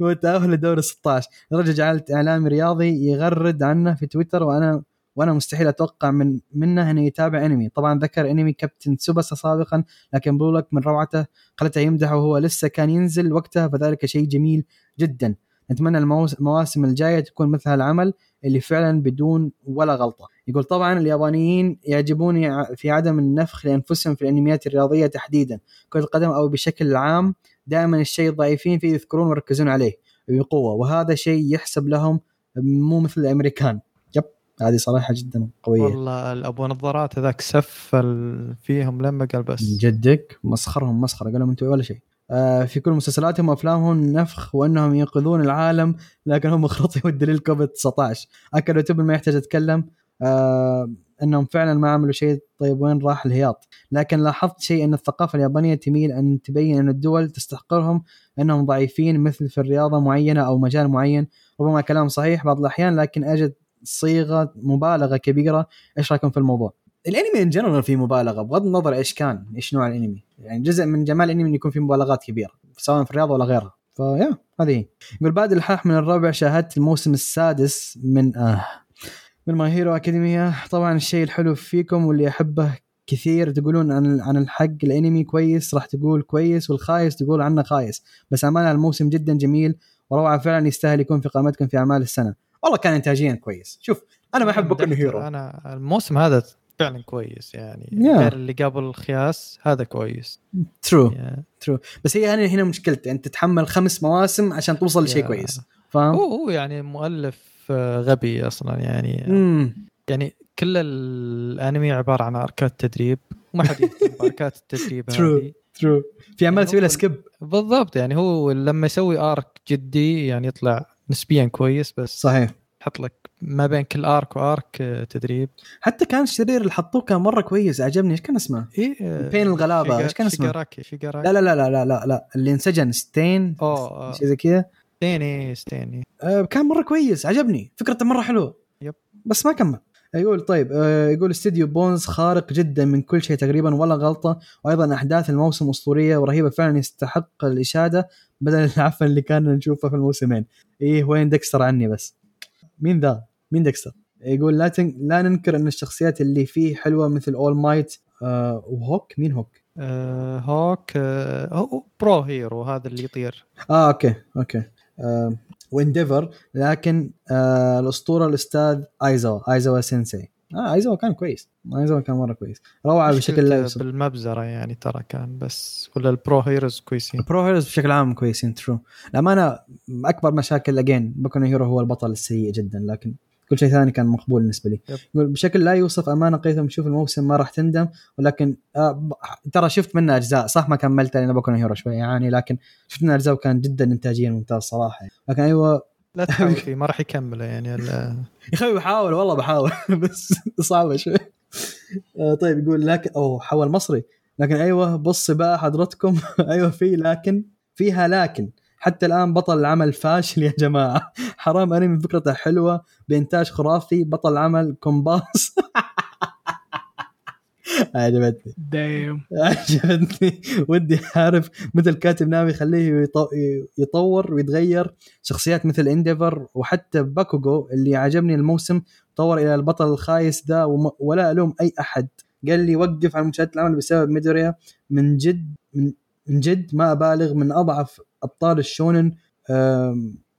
والتاهل لدور 16 لدرجه جعلت إعلامي رياضي يغرد عنه في تويتر وأنا وأنا مستحيل أتوقع من منه إنه يتابع أنمي. طبعا ذكر أنمي كابتن سوباسا سابقا لكن بلولك من روعته خلته يمدحه وهو لسه كان ينزل وقتها فذلك شيء جميل جدا. نتمنى المواسم الجاية تكون مثل هالعمل اللي فعلا بدون ولا غلطة. يقول طبعا اليابانيين يعجبوني في عدم النفخ لأنفسهم في الأنميات الرياضية تحديدا. كرة القدم أو بشكل عام دائما الشيء الضعيفين فيه يذكرون ويركزون عليه بقوه وهذا شيء يحسب لهم مو مثل الأمريكان. هذه صراحة جدا قوية. والله الأبو نظارات هذاك سفل فيهم لما قال بس. جدك؟ مسخرهم مسخرة قال لهم أنتم ولا شيء. آه في كل مسلسلاتهم وأفلامهم نفخ وأنهم ينقذون العالم لكن هم خرطي والدليل كوفيد 19 اكلوا تب ما يحتاج أتكلم. آه إنهم فعلا ما عملوا شيء طيب وين راح الهياط؟ لكن لاحظت شيء إن الثقافة اليابانية تميل أن تبين أن الدول تستحقرهم إنهم ضعيفين مثل في الرياضة معينة أو مجال معين. ربما كلام صحيح بعض الأحيان لكن أجد صيغة مبالغة كبيرة. إيش رأيكم في الموضوع؟ الأنمي ان جنرال فيه مبالغة بغض النظر إيش كان إيش نوع الأنمي. يعني جزء من جمال الأنمي انه يكون فيه مبالغات كبيرة سواء في الرياضة ولا غيرها. فيا هذه. يقول بعد الحاح من الربع شاهدت الموسم السادس من آه من My Hero Academia طبعا الشيء الحلو فيكم واللي أحبه كثير تقولون عن عن الحق الأنمي كويس راح تقول كويس والخايس تقول عنه خايس. بس أمانة الموسم جدا جميل وروعة فعلا يستاهل يكون في قائمتكم في أعمال السنة. والله كان انتاجيا كويس. شوف أنا ما أحب بوكو هيرو أنا الموسم هذا فعلا كويس يعني. Yeah. غير اللي قبل الخياس هذا كويس. true يا- بس هي هنا هنا مشكلتي أنت تتحمل خمس مواسم عشان توصل لشيء يا. كويس فاهم؟ هو يعني مؤلف آه، غبي أصلا يعني. امم يعني كل الأنمي عبارة عن أركات تدريب وما حد يهتم [laughs] بأركات التدريب. هذه. true في أعمال يعني تسوي لها skip بالضبط يعني هو لما يسوي arc جدي يعني يطلع نسبيا كويس بس صحيح. يحط لك ما بين كل arc و arc آه، تدريب. حتى كان الشرير اللي حطوه كان مرة كويس عجبني. إيش كان اسمه؟ إيه آه، بين الغلابة، شيجا- إيش كان اسمه؟ شيجاراكي شيجاراكي لا لا لا لا لا لا. اللي انسجن ستين. أوه آه، شيء زي كذا. ستيني ستيني. آه كان مرة كويس عجبني. فكرته مرة حلوة. yep. بس ما كمل. يقول طيب آه يقول استديو Bones خارق جدا من كل شيء تقريبا ولا غلطة. وأيضا أحداث الموسم أسطورية ورهيبة فعلا يستحق الإشادة. بدل العفن اللي كنا نشوفه في الموسمين. إيه وين ديكستر عني بس. مين ذا؟ مين ديكستر؟ يقول لا تن... لا ننكر أن الشخصيات اللي فيه حلوة مثل All Might آه وهوك؟ مين هوك؟ آه هوك آه هو pro hero هذا اللي يطير. آه أوكي أوكي. آه وإنديفر لكن آه الأسطورة الأستاذ آيزاوا آيزاوا سينسي. آه ايزاوا كان كويس. ايزاوا كان مرة كويس. روعة بشكل لا يوصف بالمبزرة يعني ترى كان بس ولا ال pro heroes كويسين؟ ال pro heroes بشكل عام كويسين true الامانه أكبر مشاكل again بوكو هيرو هو البطل السيء جدا لكن كل شيء ثاني كان مقبول بالنسبة لي. يقول بشكل لا يوصف أمانة قيثم شوف الموسم ما راح تندم ولكن آه ترى شفت منه أجزاء صح ما كملت لأن بوكو نو هيرو شوي يعني لكن شفت منه أجزاء وكان جدا انتاجيا ممتاز صراحة. لكن أيوه لا تحاول فيه ما راح يكمله يعني ال- [laughs] يا أخوي بحاول والله بحاول. [laughs] بس صعبة شوي. آه، طيب يقول لكن أوه حول مصري. لكن أيوه بص بقى حضرتكم. [laughs] أيوه في لكن فيها لكن. حتى الآن بطل العمل فاشل يا جماعة. حرام انمي فكرته حلوة. بإنتاج خرافي بطل العمل كومبارس [laughs] عجبتني. damn. [laughs] عجبتني. ودي أعرف مثل كاتب ناوي يخليه يطو- يطور ويتغير شخصيات مثل انديفر وحتى باكوغو اللي عجبني الموسم طور إلى البطل الخايس ذا ولا ألوم أي أحد. قال لي وقف عن مشاهدة العمل بسبب ميدوريا. من جد من, من جد ما أبالغ من أضعف أبطال الشونن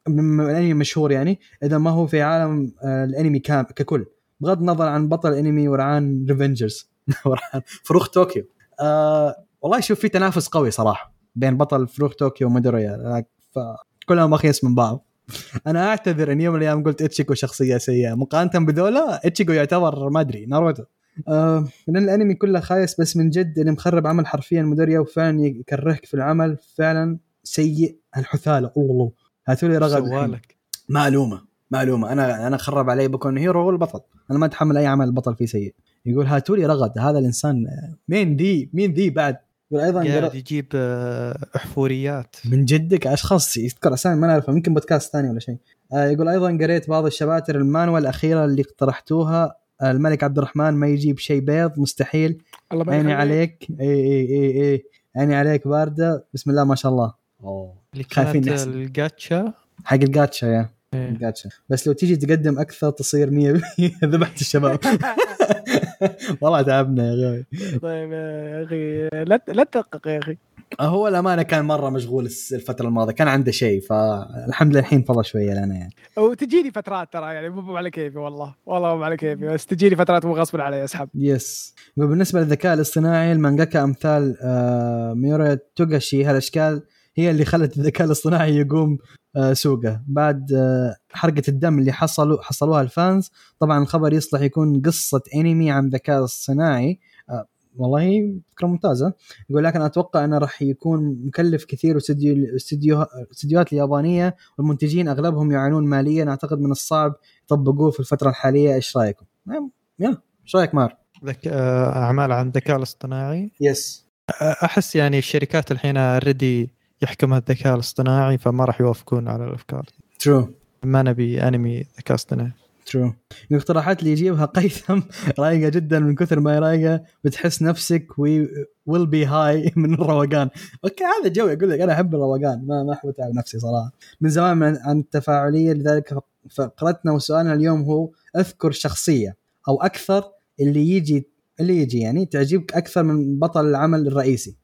الانمي مشهور يعني إذا ما هو في عالم آه، الأنمي كام ككل. بغض النظر عن بطل الانمي ورعان Revengers [laughs] فروخ طوكيو. آه والله شوف في تنافس قوي صراحة بين بطل فروخ طوكيو وميدوريا فكلهم أخيس من بعض. [laughs] أنا أعتذر إن يوم من الأيام قلت إتشيكو شخصية سيئة. مقارنة بذولا إتشيكو يعتبر ما أدري ناروتو. آه لأن الأنمي كله خايس بس من جد اللي مخرب عمل حرفيا مدريا وفعلا يكرهك في العمل. فعلا سيء الحثالة. الله هاتوا لي رغد. سوالك. معلومه معلومه أنا أنا خرب علي بكون هيرو هو البطل أنا ما أتحمل أي عمل البطل فيه سيء. يقول هاتوا لي رغد هذا الإنسان مين ذي؟ مين ذي بعد؟ يقول أيضا قاعد يجيب آه، أحفوريات. من جدك؟ أشخاص يذكر أسامي ما نعرفها يمكن بودكاست ثاني ولا شيء. آه يقول أيضا قريت بعض الشباتر المانوال الأخيرة اللي اقترحتوها. آه، الملك عبد الرحمن ما يجيب شيء بيض مستحيل. الله عيني. عليك. إي إي إي إي. عيني عليك باردة. بسم الله ما شاء الله. أوه. اللي خايفين كانت. الجاتشا؟ حق الجاتشا يا. إيه. الجاتشا بس لو تيجي تقدم أكثر تصير 100% [laughs] ذبحت الشباب. [laughs] والله تعبنا يا غاوي طيب يا أخي لا لا تدقق يا أخي. هو الأمانة كان مرة مشغول الفترة الماضية. كان عنده شيء فالحمد لله الحين فضى شوية لنا يعني. وتجيني فترات ترى يعني مو على كيفي والله. والله مو على كيفي بس تجيني فترات مو غصب علي اسحب. yes. وبالنسبة للذكاء الاصطناعي المانجاكا أمثال آه، ميورا توغاشي هالأشكال هي اللي خلت الذكاء الاصطناعي يقوم آه، سوقه. بعد آه، حرقة الدم اللي حصلوا حصلوها ال fans طبعا الخبر يصلح يكون قصة انمي عن ذكاء اصطناعي. آه، والله فكرة ممتازة. يقول لكن أتوقع أنه راح يكون مكلف كثير واستديو استديو استديوهات اليابانية والمنتجين أغلبهم يعانون ماليا. أعتقد من الصعب يطبقوه في الفترة الحالية. إيش رأيكم؟ نعم، يا إيش رأيك مار؟ ذك... أعمال عن الذكاء الاصطناعي؟ yes أحس يعني الشركات الحين already يحكمها الذكاء الاصطناعي فما راح يوافقون على الأفكار. true ما نبي أنمي ذكاء اصطناعي. true الاقتراحات اللي يجيبها قيثم [laughs] رايقه جدا من كثر ما هي رايقه بتحس نفسك we will be high من الروقان. okay هذا جو يقول لك أنا أحب الروقان. ما ما أحب أتعب نفسي صراحة. من زمان من عن التفاعلية لذلك فقرتنا وسؤالنا اليوم هو أذكر شخصية أو أكثر اللي يجي اللي يجي يعني تعجبك أكثر من بطل العمل الرئيسي.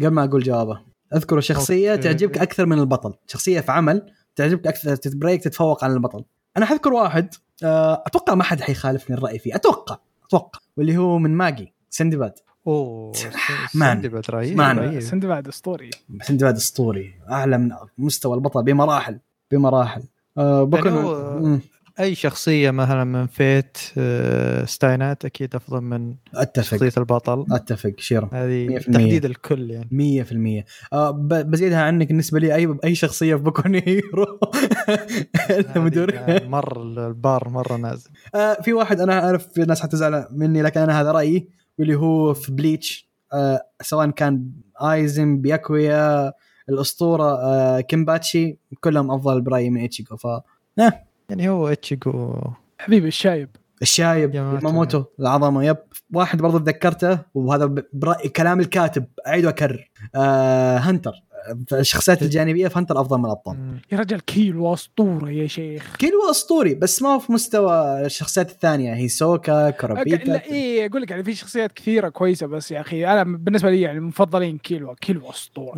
قبل ما أقول جوابه. اذكر شخصية okay. تعجبك أكثر من البطل. شخصية في عمل تعجبك أكثر تتبريك تتفوق عن البطل. أنا حذكر واحد آه، أتوقع ما حد حيخالفني الرأي فيه. أتوقع أتوقع. واللي هو من Magi سندباد. oh man. سندباد رهيب. سندباد أسطوري. سندباد أسطوري. أعلى من مستوى البطل بمراحل بمراحل. آه بكون يعني أي شخصية مثلا من Fate آه، Stay Night أكيد أفضل من أتفق. شخصية البطل. أتفق شيرو هذه 100%. تحديد الكل يعني. 100% آه بزيدها عنك بالنسبة لي اي أي شخصية في Boku Hero مدور [laughs] مر البار مرة نازل. آه في واحد أنا أعرف في ناس حتزعل مني لكن أنا هذا رأيي واللي هو في بليتش. آه سواء كان آيزن بياكويا الأسطورة آه كيمباتشي كلهم أفضل برأيي من اتشيكو ف يعني هو اتشيجو حبيبي الشايب. الشايب. ماموتو العظمة. يب واحد برضه تذكرته وهذا ب- برأي كلام الكاتب. أعيد وأكرر. آه هنتر. الشخصيات الجانبية في Hunter أفضل من الأبطال. يا رجل كيلو اسطوره يا شيخ. كيلو اسطوري بس ما هو في مستوى الشخصيات الثانية. هيسوكا okay، كورابيكا لا إيه أقول لك يعني في شخصيات كثيرة كويسة بس يا أخي أنا بالنسبة لي يعني مفضلين كيلو كيلو اسطوره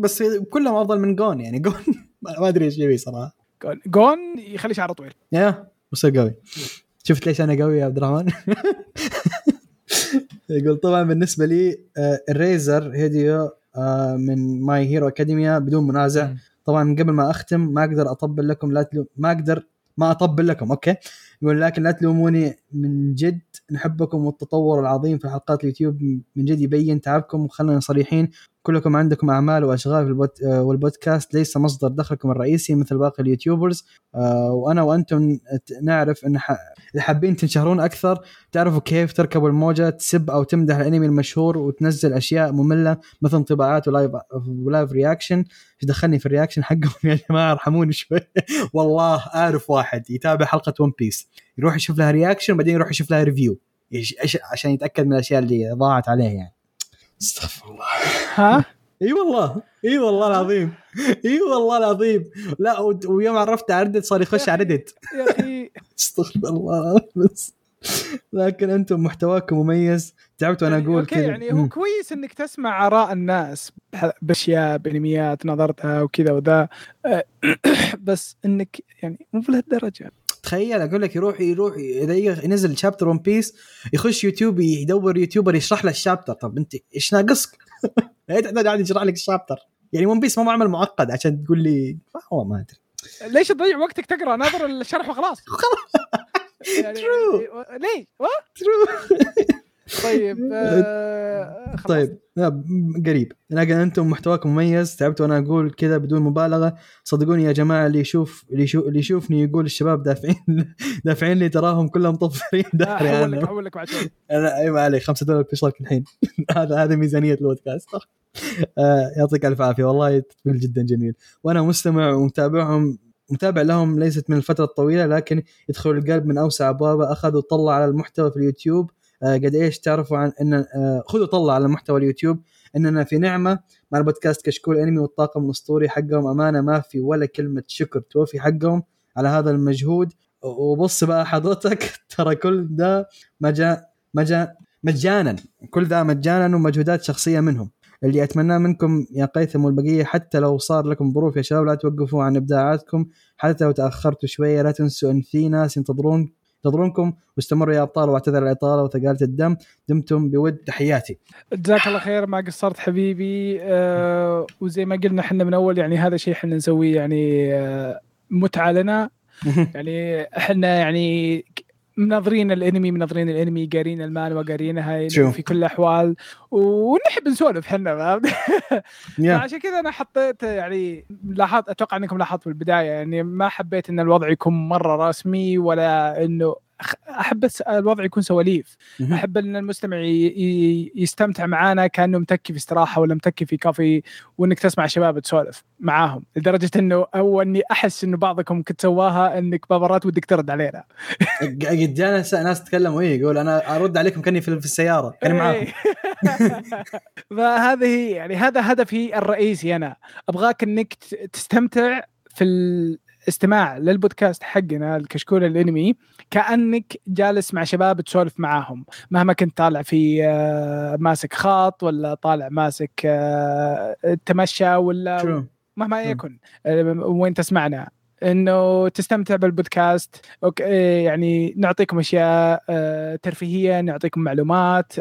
بس كلهم أفضل من قون يعني. قون [laughs] ما أدري إيش يبي صراحة. قون- قون يخلي شعره طويل يا وصير قوي. شفت ليش أنا قوي يا عبد الرحمن؟ [laughs] يقول طبعا بالنسبة لي آه، Eraser Head آه، من My Hero Academia بدون منازع. طبعا قبل ما أختم ما أقدر أطبل لكم لا تلو... ما أقدر ما أطبل لكم okay؟ يقول لكن لا تلوموني من جد نحبكم والتطور العظيم في حلقات اليوتيوب من جد يبين تعبكم وخلينا صريحين. كلكم عندكم أعمال وأشغال في البود... آه، والبودكاست. ليس مصدر دخلكم الرئيسي مثل باقي ال YouTubers. آه، وأنا وأنتم نعرف إن ح... حابين تنشهرون أكثر تعرفوا كيف تركبوا الموجة تسب أو تمدح الأنمي المشهور وتنزل أشياء مملة مثل انطباعات و live و live reaction. إيش دخلني في ال reaction حقهم [laughs] يا جماعة؟ ارحموني شوي. [laughs] والله أعرف واحد يتابع حلقة One Piece يروح يشوف لها reaction بعدين يروح يشوف لها review عشان يتأكد من الأشياء اللي ضاعت عليه يعني. استغفر الله. ها؟ إي والله إي والله العظيم إي والله العظيم. لا و- ويوم عرفت على Reddit صار يخش على Reddit. يا أخي [laughs] استغفر الله بس. لكن أنتم محتواكم مميز. تعبت وأنا أقول okay كذا. يعني هو. كويس إنك تسمع آراء الناس بأشياء بانميات نظرتها وكذا وذا. آه، [coughs] بس إنك يعني مو بهالدرجه تخيل أقول لك يروح يروح إذا ينزل chapter One Piece يخش يوتيوب يدور YouTuber يشرح له ال chapter طب أنت إيش ناقصك؟ [laughs] لا تحتاج أحد يشرح لك الشابتر يعني ون بيس ما هو عمل معقد عشان تقول لي والله ما أدري. ليش تضيع وقتك تقرأ؟ ناظر الشرح وخلاص. [laughs] يعني True. ليه؟ و- طيب [laughs] آه. طيب قريب. لكن أنتم محتواكم مميز. تعبت وأنا أقول كذا بدون مبالغة. صدقوني يا جماعة اللي يشوف اللي يشوف اللي يشوفني يقول الشباب دافعين [laughs] دافعين لي تراهم كلهم مطفرين آه، داري حول لك عنهم حول لك بعد شوي. [laughs] أنا أي ما عليك 5 دولار في اشتراك الحين هذا هذا ميزانية البودكاست. آه يعطيك ألف عافية. والله جدا جميل. وأنا مستمع ومتابعهم متابع لهم ليست من الفترة الطويلة لكن يدخل القلب من أوسع أبوابه. أخذوا طلع على المحتوى في اليوتيوب. آه قد إيش تعرفوا عن إن آه خذوا طلع على محتوى اليوتيوب إننا في نعمة مع البودكاست كشكول أنمي والطاقم الأسطوري حقهم. أمانة ما في ولا كلمة شكر توفي حقهم على هذا المجهود. وبص بقى حضرتك [laughs] ترى كل ده مجا مجا مجانا. كل ذا مجانا ومجهودات شخصية منهم. اللي أتمناه منكم يا قيثم والبقية حتى لو صار لكم ظروف يا شباب لا توقفوا عن إبداعاتكم. حتى لو تأخرتوا شوية لا تنسوا ان في ناس ينتظرون ينتظرونكم واستمروا يا أبطال واعتذر الإطالة وثقالة الدم. دمتم بود تحياتي. جزاك الله خير ما قصرت حبيبي. آه وزي ما قلنا إحنا من أول يعني هذا شيء إحنا نسويه يعني آه متعة لنا. [laughs] يعني إحنا يعني مناظرين الانمي مناظرين الانمي قارين المانوا قارينها. في كل الأحوال. ونحب نسولف إحنا فعشان كذا أنا حطيت يعني لاحظت أتوقع إنكم لاحظتوا في البدايه يعني ما حبيت إن الوضع يكون مرة رسمي ولا إنه أحب الوضع يكون سواليف. أحب إن المستمع يستمتع معانا كأنه متكي في استراحة ولا متكي في كافي وإنك تسمع شباب تسولف معاهم لدرجة إنه أو إني أحس إنه بعضكم كنت سواها إنك بابرات ودك ترد علينا. قد جانا ناس تكلموا إيه يقول أنا أرد عليكم كأني في السيارة كأني معاكم إيه. [laughs] فهذه يعني هذا هدفي الرئيسي أنا. أبغاك إنك تستمتع في الاستماع للبودكاست حقنا الكشكول الانمي. كأنك جالس مع شباب تسولف معاهم. مهما كنت طالع في آه، ماسك خط ولا طالع ماسك آه، تمشى ولا مهما. يكن آه، وين تسمعنا. إنه تستمتع بالبودكاست. أوكي، يعني نعطيكم أشياء ترفيهية نعطيكم معلومات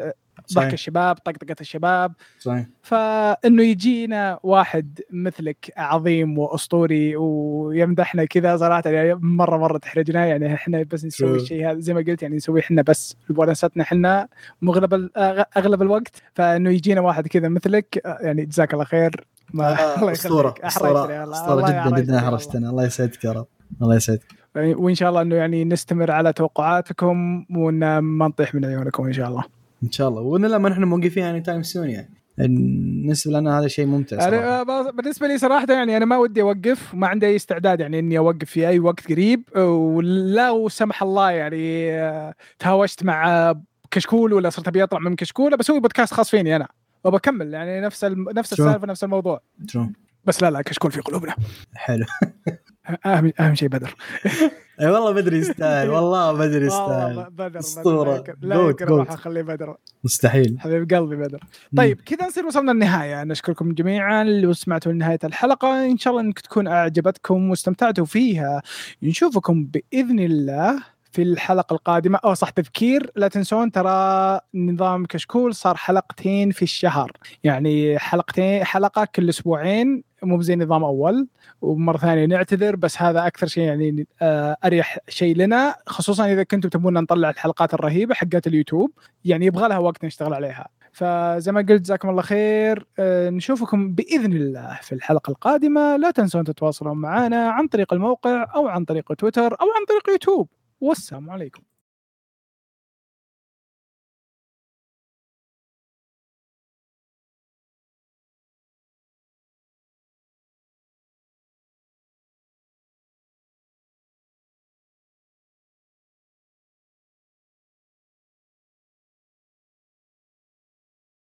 آه، ضحك الشباب طقطقة الشباب. صحيح. فإنه يجينا واحد مثلك عظيم وأسطوري ويمدحنا كذا صراحة يعني مرة مرة تحرجنا يعني إحنا بس نسوي. الشيء هذا زي ما قلت يعني نسويه إحنا بس ونستنا إحنا مغلب أغلب الوقت. فإنه يجينا واحد كذا مثلك آه، يعني جزاك الله خير. ما الله أسطورة أسطورة. أسطورة جدا جدا. احرجتنا الله يسعدك يا رب الله يسعدك. وإن شاء الله إنه يعني نستمر على توقعاتكم وان ما نطيح من عيونكم إن شاء الله. إن شاء الله. ولا ما نحن موقفين any time soon يعني. بالنسبة لنا هذا شيء ممتع صراحة. أنا بالنسبة لي صراحة يعني أنا ما ودي أوقف وما عندي أي استعداد يعني إني أوقف في أي وقت قريب. ولا سمح الله يعني آه، تهاوشت مع كشكول ولا صرت أبي أطلع من كشكول بسوي بودكاست خاص فيني أنا. وبكمل يعني نفس. نفس؟ السالفة نفس الموضوع. شو بس لا لا كشكول في قلوبنا. حلو. [laughs] اهم أهم شيء بدر. [laughs] إي والله بدري يستاهل [laughs] والله والله يستاهل. بدر. بدر لا يمكن- جوت. اخليه بدر. مستحيل. حبيب قلبي بدر. طيب كذا نصير وصلنا للنهايه نشكركم جميعا اللي سمعتوا لنهاية الحلقة. إن شاء الله إنك تكون أعجبتكم واستمتعتوا فيها. نشوفكم بإذن الله في الحلقة القادمة. أو صح تذكير. لا تنسون ترى نظام كشكول صار حلقتين في الشهر. يعني حلقتين حلقة كل أسبوعين مو زي نظام أول. ومرة ثانية نعتذر بس هذا أكثر شيء يعني آه، أريح شيء لنا خصوصا إذا كنتم تبون نطلع الحلقات الرهيبة حقت اليوتيوب يعني يبغى لها وقت نشتغل عليها. فزي ما قلت جزاكم الله خير. آه، نشوفكم بإذن الله في الحلقة القادمة. لا تنسون تتواصلون معنا عن طريق الموقع أو عن طريق تويتر أو عن طريق يوتيوب. والسلام عليكم.